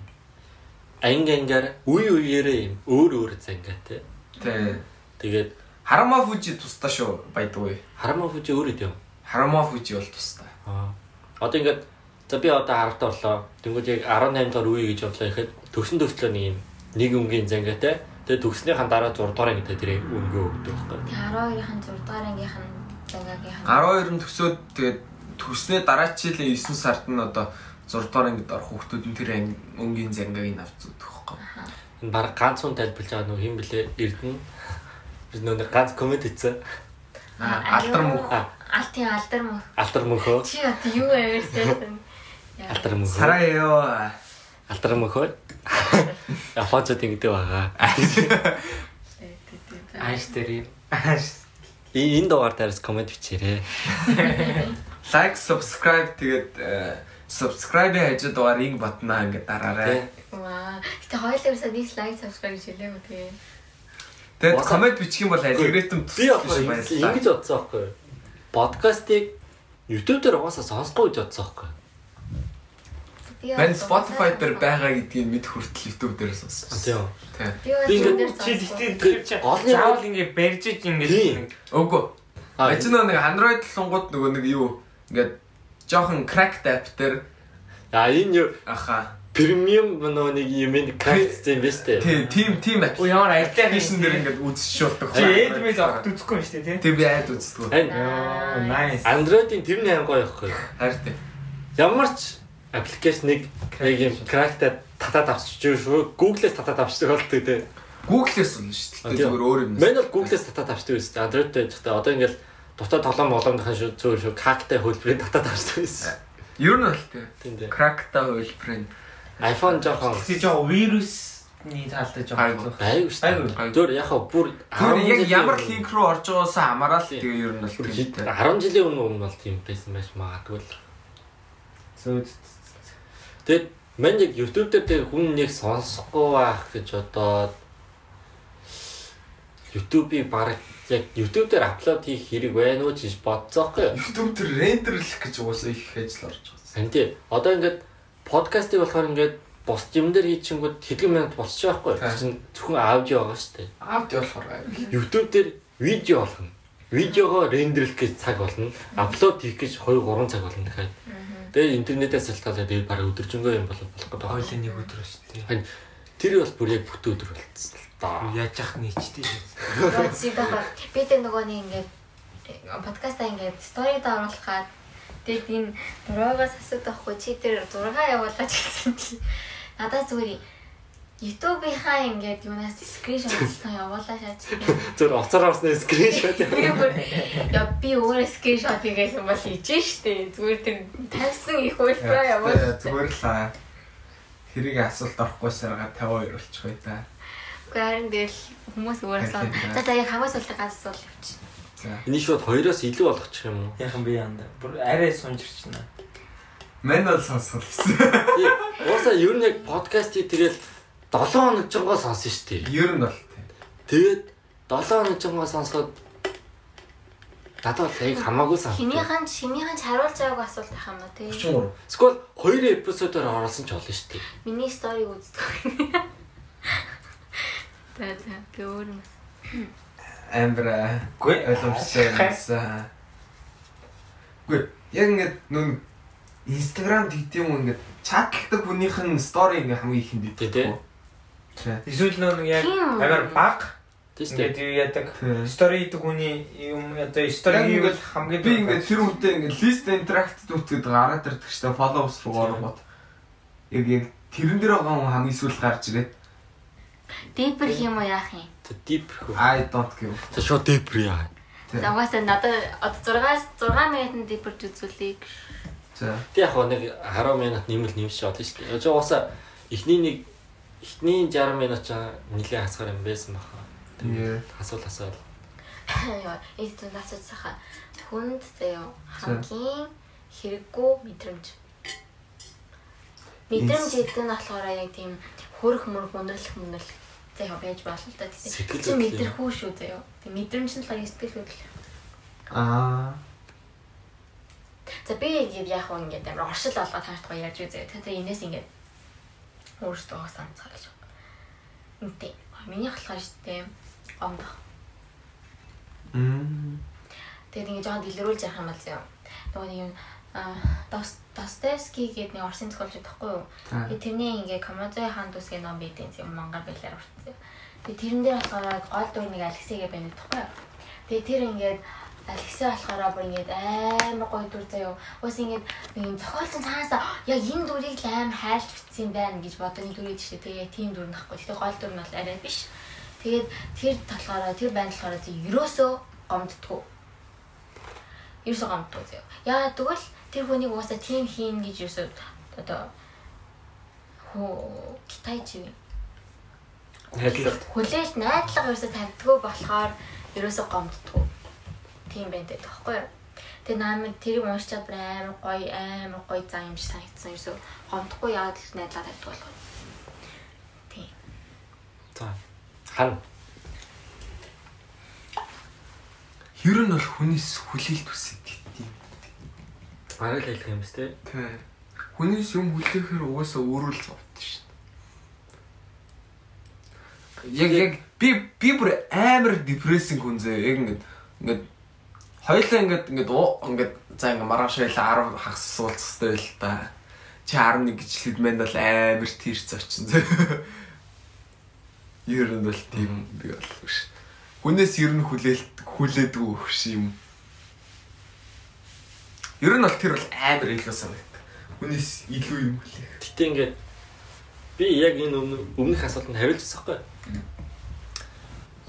Анги ангиар үе үеэрээ юм өөр өөр зангаатай. Тий. Тэгээд Харама фужи тусдаа шүү байдгүй. харамаа хүч өөр идэв. Харама фужи бол тусдаа. Аа. Одоо ингээд за би одоо 10-т орлоо. Тэнгүүд яг 18 дахь үе гэж бодлоо ихэд төгсөн төгслөө нэг юм нэг өнгийн зангаатай. Тэгээд төгснөхийн дараа 6 дугаар ангитай тэр өнгөө өгдөг байхгүй. Тэгээ 12-ын 6 дугаар ангийнх нь зангаагийн 12 нь төсөөд тэгээд төснөө дараачлын 9 сард нь одоо 6 дугаар ангид орох хүмүүс нь тэр өнгийн зангааг нь авч зүгдэх байхгүй. Энэ баг ганц хүн тайлбарлаж байгаа нөгөө хин блэ Эрдэнэ. Би нөгөө нэг ганц комент хийсэн. Алдар мөнх. А, Алтын алдар мөн. Алтар мөнхөө. Чи одоо юу авирсан? (laughs) Алтар мөнхөө. Сараяо. Алтар мөнхөө. Японцод ингэдэг байгаа. ааш дээр ааш Энэ дугаар дээрс комент бичээрэй. Like, subscribe тэгээд э, subscribe-ийн хажууд дугаар ring батнаа ингээд дараарай. Ваа. Гэтэ хоёулаа нэг лайк subscribe хэлээгүй тэгээ. Тэгээд Уусаа- comment бичих юм бол алгоритм яг баярлалаа. ингэж бодсон байхгүй юу? Подкастыг YouTube дээр угаасаа сонсохгүй гэж бодсон байхгүй юу? Мань Spotify дээр байгаа гэдгийг мэд хүртэл YouTube дээр сонссон. Тийм. Тий. Би ингээд- ингээд чи тэгтээ тэр чи Голны- заавал ингэ барьж иж ингэ Тийм. нэг Үгүй. А, Ажин нэг Android лунгууд нөгөө нэг юу ингээд жоохон cracked app дээр А энэ юу аха. премиум нөгөө нэг юм энэ кракц юм байна шүү дээ. Тий, team team Оо ямар application дээр ингээд үзчихүүлдэг. чи эдмээс авах үзэхгүй юм шүү дээ тий. Тэг би айд үздэг. Йоо nice. Android-ийн тэрний хаан гоё байхгүй юу? Хайр тий. Ямар ч аппликейшнийг яг юм крактад татаад авчиж шүү. Google-с татаад авчдаг болтой тий. Google-с үнэ шүү дээ. Зүгээр өөр юм. Мен бол Google-с татаад авчдаг байсан. Android-тэй гэхдээ одоо ингээл дотоод тоглоом боломжтой шүү зөөр шүү. Кактай хөлбөрийн татаад авчдаг байсан. Ер нь бол дээ. Cracked-а хөлбөрийн iPhone жоохон Тэг жоо вирусны талтай жоо Айгу. айгу шүү. Айгу. Зөөр яг хаа бүр Зүгээр яг 10 ямар линк руу орж байгаасаа хамаарал тэгээ ер нь бол өмнө- тийм тий. 10 жилийн өмнө өмнө бол тийм байсан байж магадгүй л. зөө Тэгэд мен яг YouTube дээр тэг хүн нэг сонсохгүй байх гэж одоо YouTube-ийг баг яг YouTube дээр аплод хийх хэрэг байна уу гэж бодцоохгүй юу? YouTube дээр рендерлэх гэж уусаа их ажил орж байгаа. Энд тий. Одоо ингээд подкастыг болохоор ингээд бос юм дээр хийчихэнгүүт хэдэн минут болчих байхгүй. Чинь зөвхөн аудио байгаа шүү дээ. Аудио болохоор. YouTube дээр видео болгоно. Видеогоо рендерлэх гэж цаг болно. Аплод хийх гэж 2 3 цаг болно дахиад. Тэгээ интернетээс шалтгаалаад тэгээд бараг өдөржингөө юм болох болох гэдэг. хойлын нэг өдөр шүү дээ. Тэр бол бүр яг бүтэн өдөр болцсон л да. Яаж яах нийчтэй. Байгаа. Би тэг нөгөө нэг ингээд подкастаа ингээд сторид оруулахад тэгээд энэ дураагаас асуудаг байхгүй чи тэр зураг явуулаач гэсэн чи надад зүгээр YouTube-ийнхаа ингээд юунаас скриншот хийсэн явуулаа шаач. Зөв оцоор авсны скриншот. Яа би өөрөө скриншот хийгээсэн бол хийж штэ. Зүгээр тэр тавьсан их хөлбрөө явуул. Зүгээр л аа. Тэрийг асуулт орохгүй сарга 52 болчихгүй та. Гэхдээ харин тэгэл хүмүүс өөрөөсөө за за яг хамаас уулын ганц асуул явчих. За. Энийг шууд хоёроос илүү болгочих юм уу? Яхан би яанда. Бүр арай сунжирчна. Мэн бол сонсгол гэсэн. Тий. Уусаа ер нь яг подкастыг тэгэл 7 хоног жингоо сонсон шүү дээ. Ер нь бол тийм. Тэгээд 7 хоног жингоо сонсоход надад бол яг хамаагүй санагдав. Хинийхэн ч харуулж байгааг асуулт байх юм уу тий. 33. Эсвэл 2 эпизодоор оруулсан ч болно шүү дээ. Миний сториг үздэг. За за өөр юм. Амбра. Гүй Ойлгомжтой юмсан. Гүй яг ингээд нүн Instagram гэдэг юм ингээд чатладаг хүнийх нь стори ингээ хамгийн ихэнд идэх. тий. Эсвэл нэг яг агаар баг дээ. юу яадаг. Стори идэг хүний юм одоо стори хийвэл ингээд хамгийн Би ингээд тэр үнтэй ингээд лист интеракт дүүтгээд гараад ирдэг штэ followers руу ороход. Яг яг тэрэн дээр байгаа хүн хамгийн сүүл гарч ирээд Дипер хийм үү яах юм? Deep хөө. I don't give. За шууд deep яа. За угаасаа надад одоо 6-аас 6 минутын дипер үзүүлэе. За. Тэг яг нэг 10 минут нэмэл шүү дээ. Яг уусаа эхний нэг эхний 60 минут ч нэлээд хасгаар юм байсан баха. Yeah. Асуул асуул. Яа, энэ тут асууж саха. Хүнд заяа хамгийн хэрэггүй мэдрэмж. Мэдрэмж гэдэг нь болохоор яг тийм хөрөх мөрөх өнөрлөх мөнөрлөх заяа байж болно л да. Тэгсэн чи мэдэрхүү шүү заяа. Тэг мэдрэмж нь болохоор сэтгэл хөдлөл. Аа. За би яг яг хөө ингээд амар оршил олгоод тааштай яаж үзээ. Тэгээ энэс ингээд өөртөө санацгаа гэж. Үнтэй. Миний болохоор штэ гомдох. Мм. Тэгээд ингээд жоохон дэлгэрүүлж явах юм бол зөө. Нөгөө юм а Дос Достоевский гэдэг нэг Орсын зохиолч байхгүй юу? Та. Тэгээд тэрний ингээ Камазой хаан дусгийн ном байдیں۔ юм мангар байлаар уртсан. Тэгээд тэрэн дээр болохоор гол дүр нэг Алексейгээ байна гэдэгхгүй юу? Тэгээд тэр ингээд Алексей болохоор бүр ингээд амар гоё дүр заяа. Уус ингээд нэг зохиолч цаанаас яг энэ дүрийг л амар хайлт бичсэн байна гэж бодож нэг дүр идэж штэ. Тэгээд тийм дүр нахгүй. Тэгээд гол дүр нь бол арай биш. Тэгээд тэр талаараа тэр байна болохоор зөв ерөөсөө гомддгоо. Ерөөсөө гомддгоо заяа. Яа тэгвэл тэр хүнийг угаасаа тийм хийн гэж ерөөсөө одоо хөө Китайч юу Найдлага. хүлээлт найдлага ерөөсө тавьдгүй болохоор ерөөсө гомддгоо. Тийм байдаг тоххой юу. Тэгээ намайг тэрийг уншчаад бүр амар гоё амар гоё зан юм шиг санагдсан ерөөсө гомдохгүй яагаад л найдлага тавьдгүй болохоор. Тийм. За. Хан. Ер нь бол хүнээс хүлээлт үсэт гэдэг юм. Бараг л хэлэх юм ба тээ. Тий. Хүнээс юм хүлээхээр угаасаа өөрөө л зовд шин. Яг яг би би бүр амар депрессинг хүн зөө. Яг ингээд ингээд хоёлаа ингээд ингээд ингээд за ингээд маргааш байла 10 хагас суулцах хэрэгтэй л та. Чи 11 гэж хэд мэн бол амар тийрц очин зөө. Ер нь бол тийм би бол ш. Хүнээс ер нь хүлээлт хүлээдгүй өгш юм. Ер нь бол тэр бол амар илүү санагдав. Хүнээс илүү юм хүлээх. Гэтэ ингээд би яг энэ өмнө- өмнөх асуултанд хариулж байгаа байхгүй.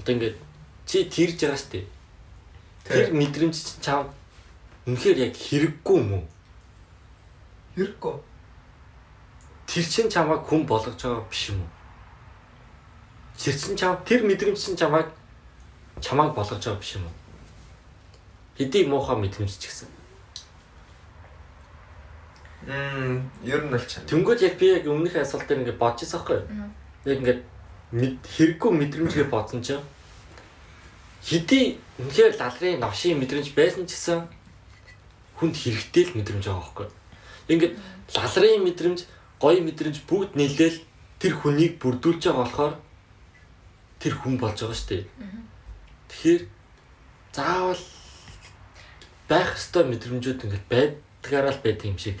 Одоо ингээд чи тэрж байгаа дээ. Тэр мэдрэмж чинь чам үнэхээр яг хэрэггүй юм уу? Хэрэггүй. Тэр чинь чамайг хүн болгож байгаа биш юм уу? Тэр чинь чам тэр мэдрэмж чинь чамайг чамайг болгож байгаа биш юм уу? Хэдий муухай мэдрэмж ч гэсэн. Мм, ер нь бол чам. Тэнгүүд яг би яг өмнөх асуулт дээр ингээд бодож байсан байхгүй юу? Яг ингээд хэрэггүй мэдрэмжгээ бодсон чинь хэдий үнэхээр лалрын навшийн мэдрэмж байсан ч гэсэн хүнд хэрэгтэй л мэдрэмж байгаа юу? Ингээд лалрын мэдрэмж, гоё мэдрэмж бүгд нийлээл тэр хүнийг бүрдүүлж байгаа болохоор тэр хүн болж байгаа шүү дээ. Тэгэхээр заавал байх ёстой мэдрэмжүүд ингээд байдгаараа л байдаг юм шиг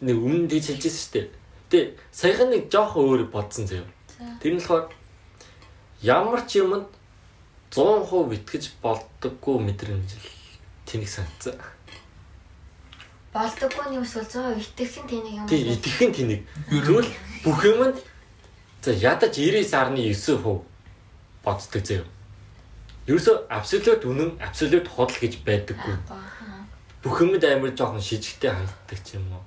нэг өмнө тийж хэлжсэн шүү дээ. Гэтэ саяхан нэг жоохон өөр бодсон заяа. Тэр нь болохоор ямар ч юмд 100% итгэж болдоггүй мэдрэмж л тэнэг санагдсан. Болдоггүй нэг эсвэл 100% итгэх нь тэнийг юм. Тий, итгэх нь тэнэг. Тэгвэл бүх юмд за ядаж 99.9% боддог заяа. Ерөөсө абсолют үнэн, абсолют худал гэж байдаггүй. Бүх юмд амар жоохон шижигтэй ханддаг ч юм уу.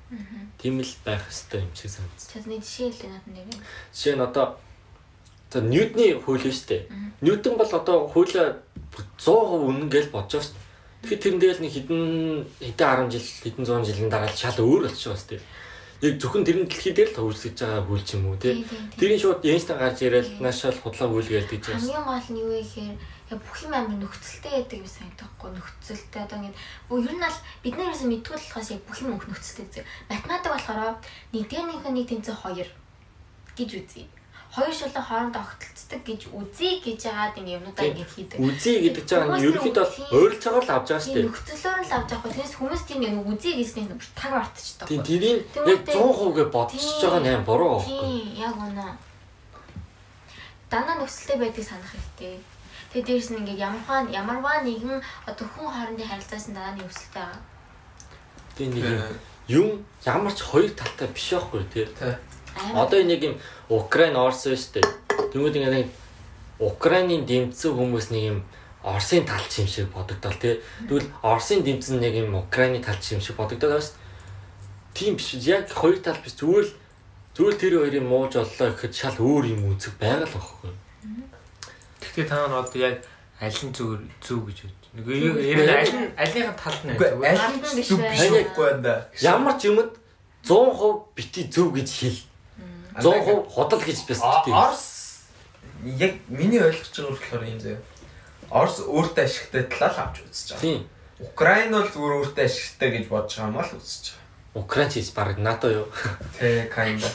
Тийм л байх ёстой юм шиг санагдсан. Чадны жишээ л надад нэг юм. Жишээ нь одоо За Ньютоны хууль шүү дээ. Ньютон бол одоо хуулиа 100% үнэн гэж бодож байна шүү. Тэгэхээр тэрэн дээр л нэг хэдэн хэдэн 10 жил, хэдэн 100 жилийн дараа шал өөр болчих жоос дээ. Яг зөвхөн тэрэн дэлхий дээр л хөвсөж байгаа хууль ч юм уу тий. Тэрийн шууд Эйнштейн гарч ирэл наашаал худлаа хууль гэлдэг гэж байна. хамгийн гол нь юу яг бүх юм амар нөхцөлтэй байдаг юм санагдахгүй нөхцөлтэй одоо ингэ бөө ер нь аль бид нар ерөөсөө мэдгүй болохоос яг бүх юм өх нөхцөлтэй зү математик болохоор нэгдүгээрнийх нь нэг тэнцээ 2 гэж үзье хоёр шулуу хоорондоо огтлцдаг гэж үзье гэж яагаад ингэ юмудаа ингэ хийдэг Үзий гэдэг чинь ерөнхийдөө тийм. ойролцоогоор л авч байгаа шүү тийм дээ. нөхцөлөөр л авч явах тэрс хүмүүс тийм яг үзье гэсний бүр таг мартчихдаг Тийм тэрийг яг 100% гэ бодчихж байгаа нь буруу байхгүй. Тийм, яг үнэ. Дана нөхцөлтэй байдгийг санах хэрэгтэй. Тэгээ дээрэс нь ингээд ямарваа ямарваа нэгэн одоо хүн хоорондын харилцаасан дана нөхцөлтэй байгаа. Тийм нэг юм ямар ч хоёр талтай биш байхгүй тий. Одоо энэ нэг юм Украин Орос шүү дээ. Тэгмээд ингэ нэг Украинын дэмцсэн хүмүүс нэг юм Оросын талч юм шиг бодогдол тий. Тэгвэл Оросын дэмцэн нэг юм Украины талч юм шиг бодогдол шүү дээ. Тийм биш яг хоёр тал биш зүгээр л зүгээр тэр хоёрын мууж оллоо гэхэд шал өөр юм үзэг байгаа л байхгүй. Гэхдээ та нар одоо яг аль нь зүгээр зүг гэж бодож. Нэг ер нь аль нь алийнхаа талд нь зүгээр. аль нь биш үгүй байна да. Ямар ч юмд 100% бити зөв гэж хэл. 100% худал гэж бас бити. Орос яг миний ойлгож байгаа болохоор юм заяа. Орос өөртөө ашигтай талаа л авч үзэж байгаа. Тийм. Украин бол зүгээр өөртөө ашигтай гэж бодож байгаа юм аа л үзэж байгаа. Украин ч баг НАТО юу. (laughs) Тэ kinda.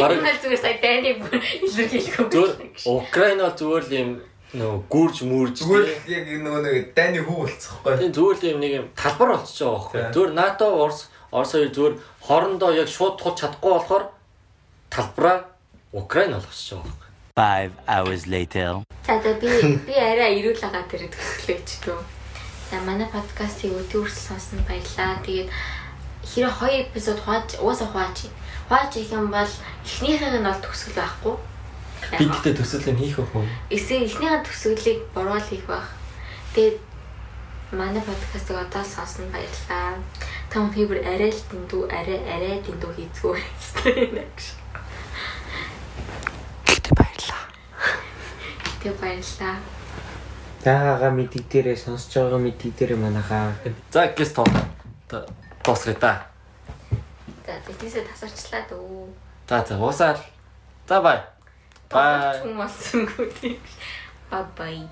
Бараг Энэ зүгээр сая дайныг бүр илэрхийлэхгүй. Зүгээр Украин бол зүгээр л юм нөгөө гүрж мүрж Зүгээр яг нөгөө нэг дайны хүү болцсохгүй. тийм зүгээр л юм нэг юм талбар болчихж байгаа байхгүй. Тийм. Зүгээр НАТО Орос Орос хоёр зүгээр хоорондоо яг шууд тулж чадахгүй болохоор талбараа Украин болгочихж байгаа байхгүй. Five hours later. За би би арай ирүүл байгаа тэр төгсгөлөөч дөө. За манай подкастыг өдөө хүртэл сонсон баярлаа. Тэгээд хэрэг хоёр эпизод хувааж уусаа хувааж. Хувааж их юм бол эхнийхийг нь бол төгсгөл байхгүй. Би төсөл юм хийх үү? Эсвэл эхнийхээ төгсгөлийг буруу хийх байх. Тэгээд манай подкастыг одоо сонсон баярлаа. Том фибр арай л дэндүү арай арай дэндүү хийцгүү. Гэтэ баярлаа. Тэг баярлаа. Таагаа мэдээ дээрээ сонсож байгаа мэдээ дээрээ манайхаа За гэс тоо. Тосгоо та. За тэгтээсээ тасарчлаа дөө. За за уусаал. За бай. Бай. Хүн болсонгүй тийм. Бай бай.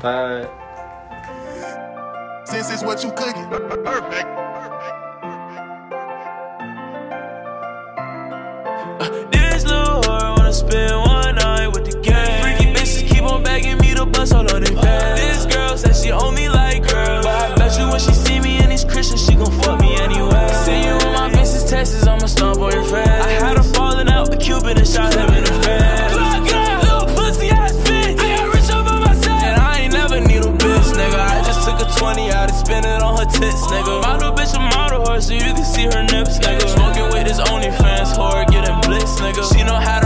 Бай. This is what you cooking. Perfect. This little wanna spend one night with the gang. Freaky bitches keep on begging me to bust all on their fans. This girl says she only like girls. But I bet you when she see me and these Christians, she gon' fuck me anyway. See you in my business tests, I'ma stomp on your face. I had her falling out with Cupid and shot him in the face. Little pussy ass bitch. I got rich over myself. And I ain't never need a bitch, nigga. I just took a 20 out and spent it on her tits, nigga. Little bitch a model horse, so you can see her nips, nigga. Smoking with this OnlyFans whore, getting bliss, nigga. She know how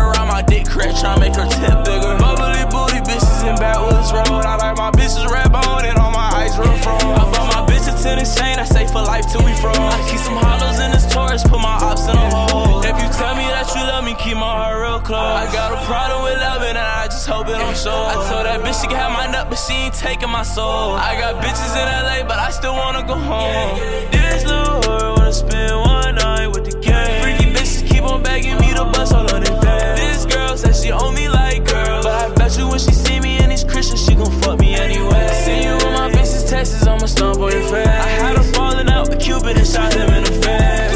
crack, try make her tip bigger. Bubbly booty bitches in Backwoods Road. I like my bitches red bone and all my eyes real from. I bought my bitch a tennis chain, I say for life till we froze. I keep some hollows in this Taurus, put my ops in a hole. If you tell me that you love me, keep my heart real close. I got a problem with loving and I just hope it don't show. I told that bitch she can have my nut, but she ain't taking my soul. I got bitches in LA, but I still wanna go home. This little wanna spend one night with the gang. Freaky bitches keep on begging me to bust all on their fans. This girl says she only like girls. But I bet you when she see me and these Christians, she gon' fuck me anyway. See you in my business tests, I'ma stomp on your face. I had her falling out with Cupid and shot him in the face.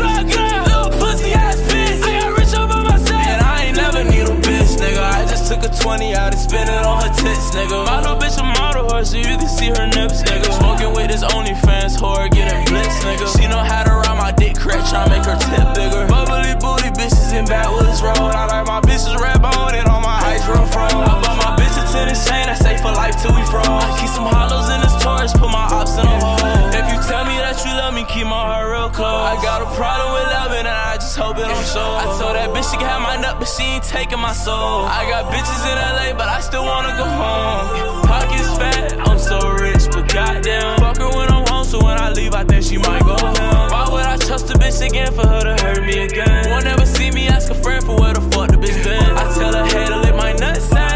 20 out and spent it on her tits, nigga. My little bitch a model horse, so you can see her nips, nigga. Smoking with this OnlyFans whore, getting blitz, nigga. She know how to ride my dick crack, try make her tip bigger. Bubbly booty bitches in Backwoods Road. I like my bitches red bone and all my eyes real from. I bought my a chain, I say for life till we froze. Keep some hollows in this Taurus, put my ops in a hole. If you tell me that you love me, keep my heart real close. I got a problem with loving and I just hope it don't show. I told that bitch she can have my nut, but she ain't taking my soul. I got bitches in LA, but I still wanna go home. Pockets fat, I'm so rich, but goddamn. Fuck her when I'm home, so when I leave, I think she might go home. Why would I trust a bitch again for her to hurt me again? Won't ever see me ask a friend for where the fuck the bitch been. I tell her, hey, wanna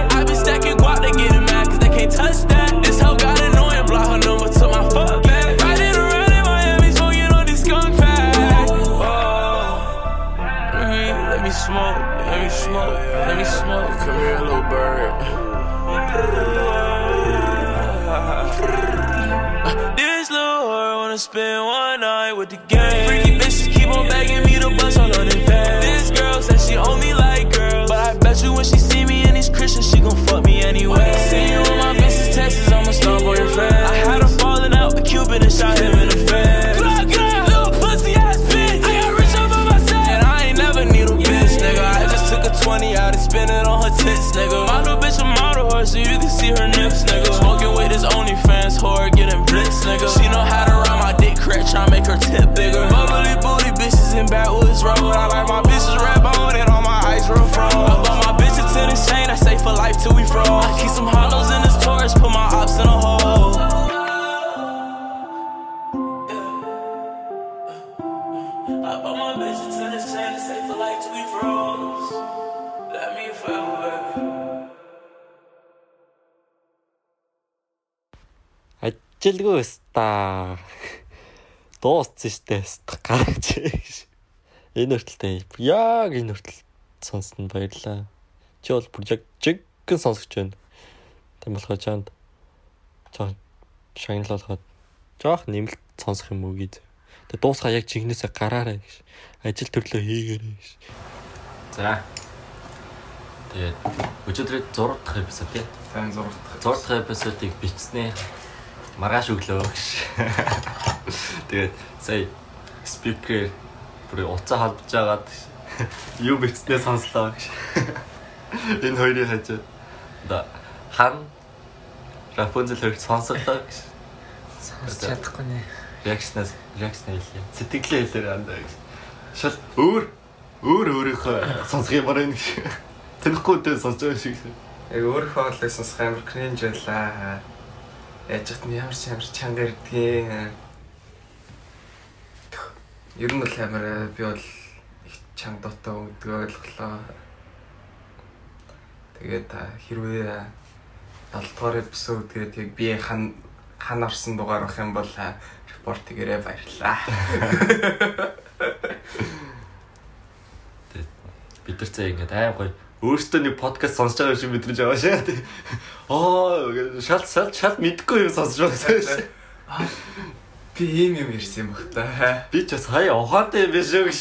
Ажилгүй өста. Дууссан штэ өста гарч. Энэ хүртэлтэй яг энэ хүртэл сонсон баярлаа. Чи бол бүр яг жиггэн сонсогч байна. Тийм болохоор чанд жоох шагналуулахад жоох нэмэлт сонсох юм уу гэж. Тэгээ дуусгаа яг жигнэсээ гараарай гэж. Ажил төрлөө хийгээрэй гэж. За. Тэгээд өчигдөр 6 дахь эпизод тий. Тань зургах. 6 дахь эпизодыг бичснээ маргааш өглөө. Тэгээд сая спикер бүр уцаа холбож агаад юу бичснээ сонслоо гэж. Энэ хоёрыг хажууд да хан Рапунзел хоёрыг сонсоглоо гэж. Сонсч чадахгүй нэ. Реакшнаас реакшн хэлээ. Сэтгэлээ хэлээр андаа гэж. Шал өөр өөр өөрийнхөө сонсох юм байна гэж. Тэрэхгүй дээ сонсож байгаа шиг. Яг өөрөө хоолыг сонсох амар кринж байлаа. Яаж ч юм ямар ч амар чанга ирдгийг. Ер нь бол амар э, би бол их чанга дотоо өгдөг ойлголоо. Тэгээд та хэрвээ 7 дугаар эпизод тэгээд яг би хан хан орсон дугаар авах юм бол э, репорт хийгээрэй баярлаа. бид нар цаа ингээд аим гоё өөртөө нэг подкаст сонсож байгаа юм шиг мэдрэж байгаа шээ. Аа шал шал шал мэдгүй юм сонсож байгаа шээ. Би ийм юм ирсэн юм бах та. Би ч бас хаяа ухаантай юм биш үү гэж.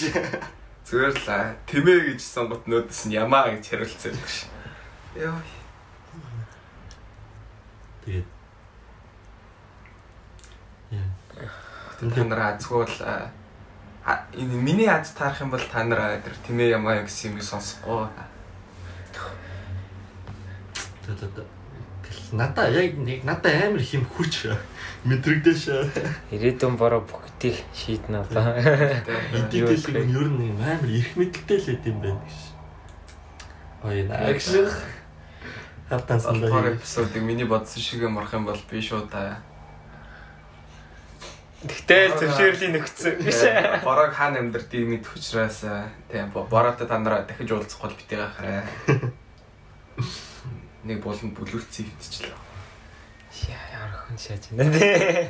Зүгээр л аа, тэмээ гэж сонгот нөөдс нь ямаа гэж хариулцсан юм шиг. Йоо. Тэгээд Та нар азгүй бол аа, а, энэ миний аз таарах юм бол та нар тэр тэмээ ямаа гэсэн юм сонсохгүй. Тэгээд надаа яг нэг надаа амар их юм хүч мэдрэгдэш. Ирээдүйн бороо бүгдийг шийднэ одоо. Идэвхтэй нь ер нь амар их мэдлэлтэй л байд юм байна гэж. Ой наагш. Хатансан Долдугаар даа. эпизодыг миний бодсон шиг юм орох юм бол би шууд аа. Тэгтэл зөвшөөрлийн нөхцөн биш. Борог хаана амьдрдгийг мэдэх учраас аа, тийм бороотой та нараа дахиж уулзах бол битээ гахаарай. (laughs) Нэг болон бүлүүрцээ хитчлээ. Яа ямар хүн шааж байна (laughs) те.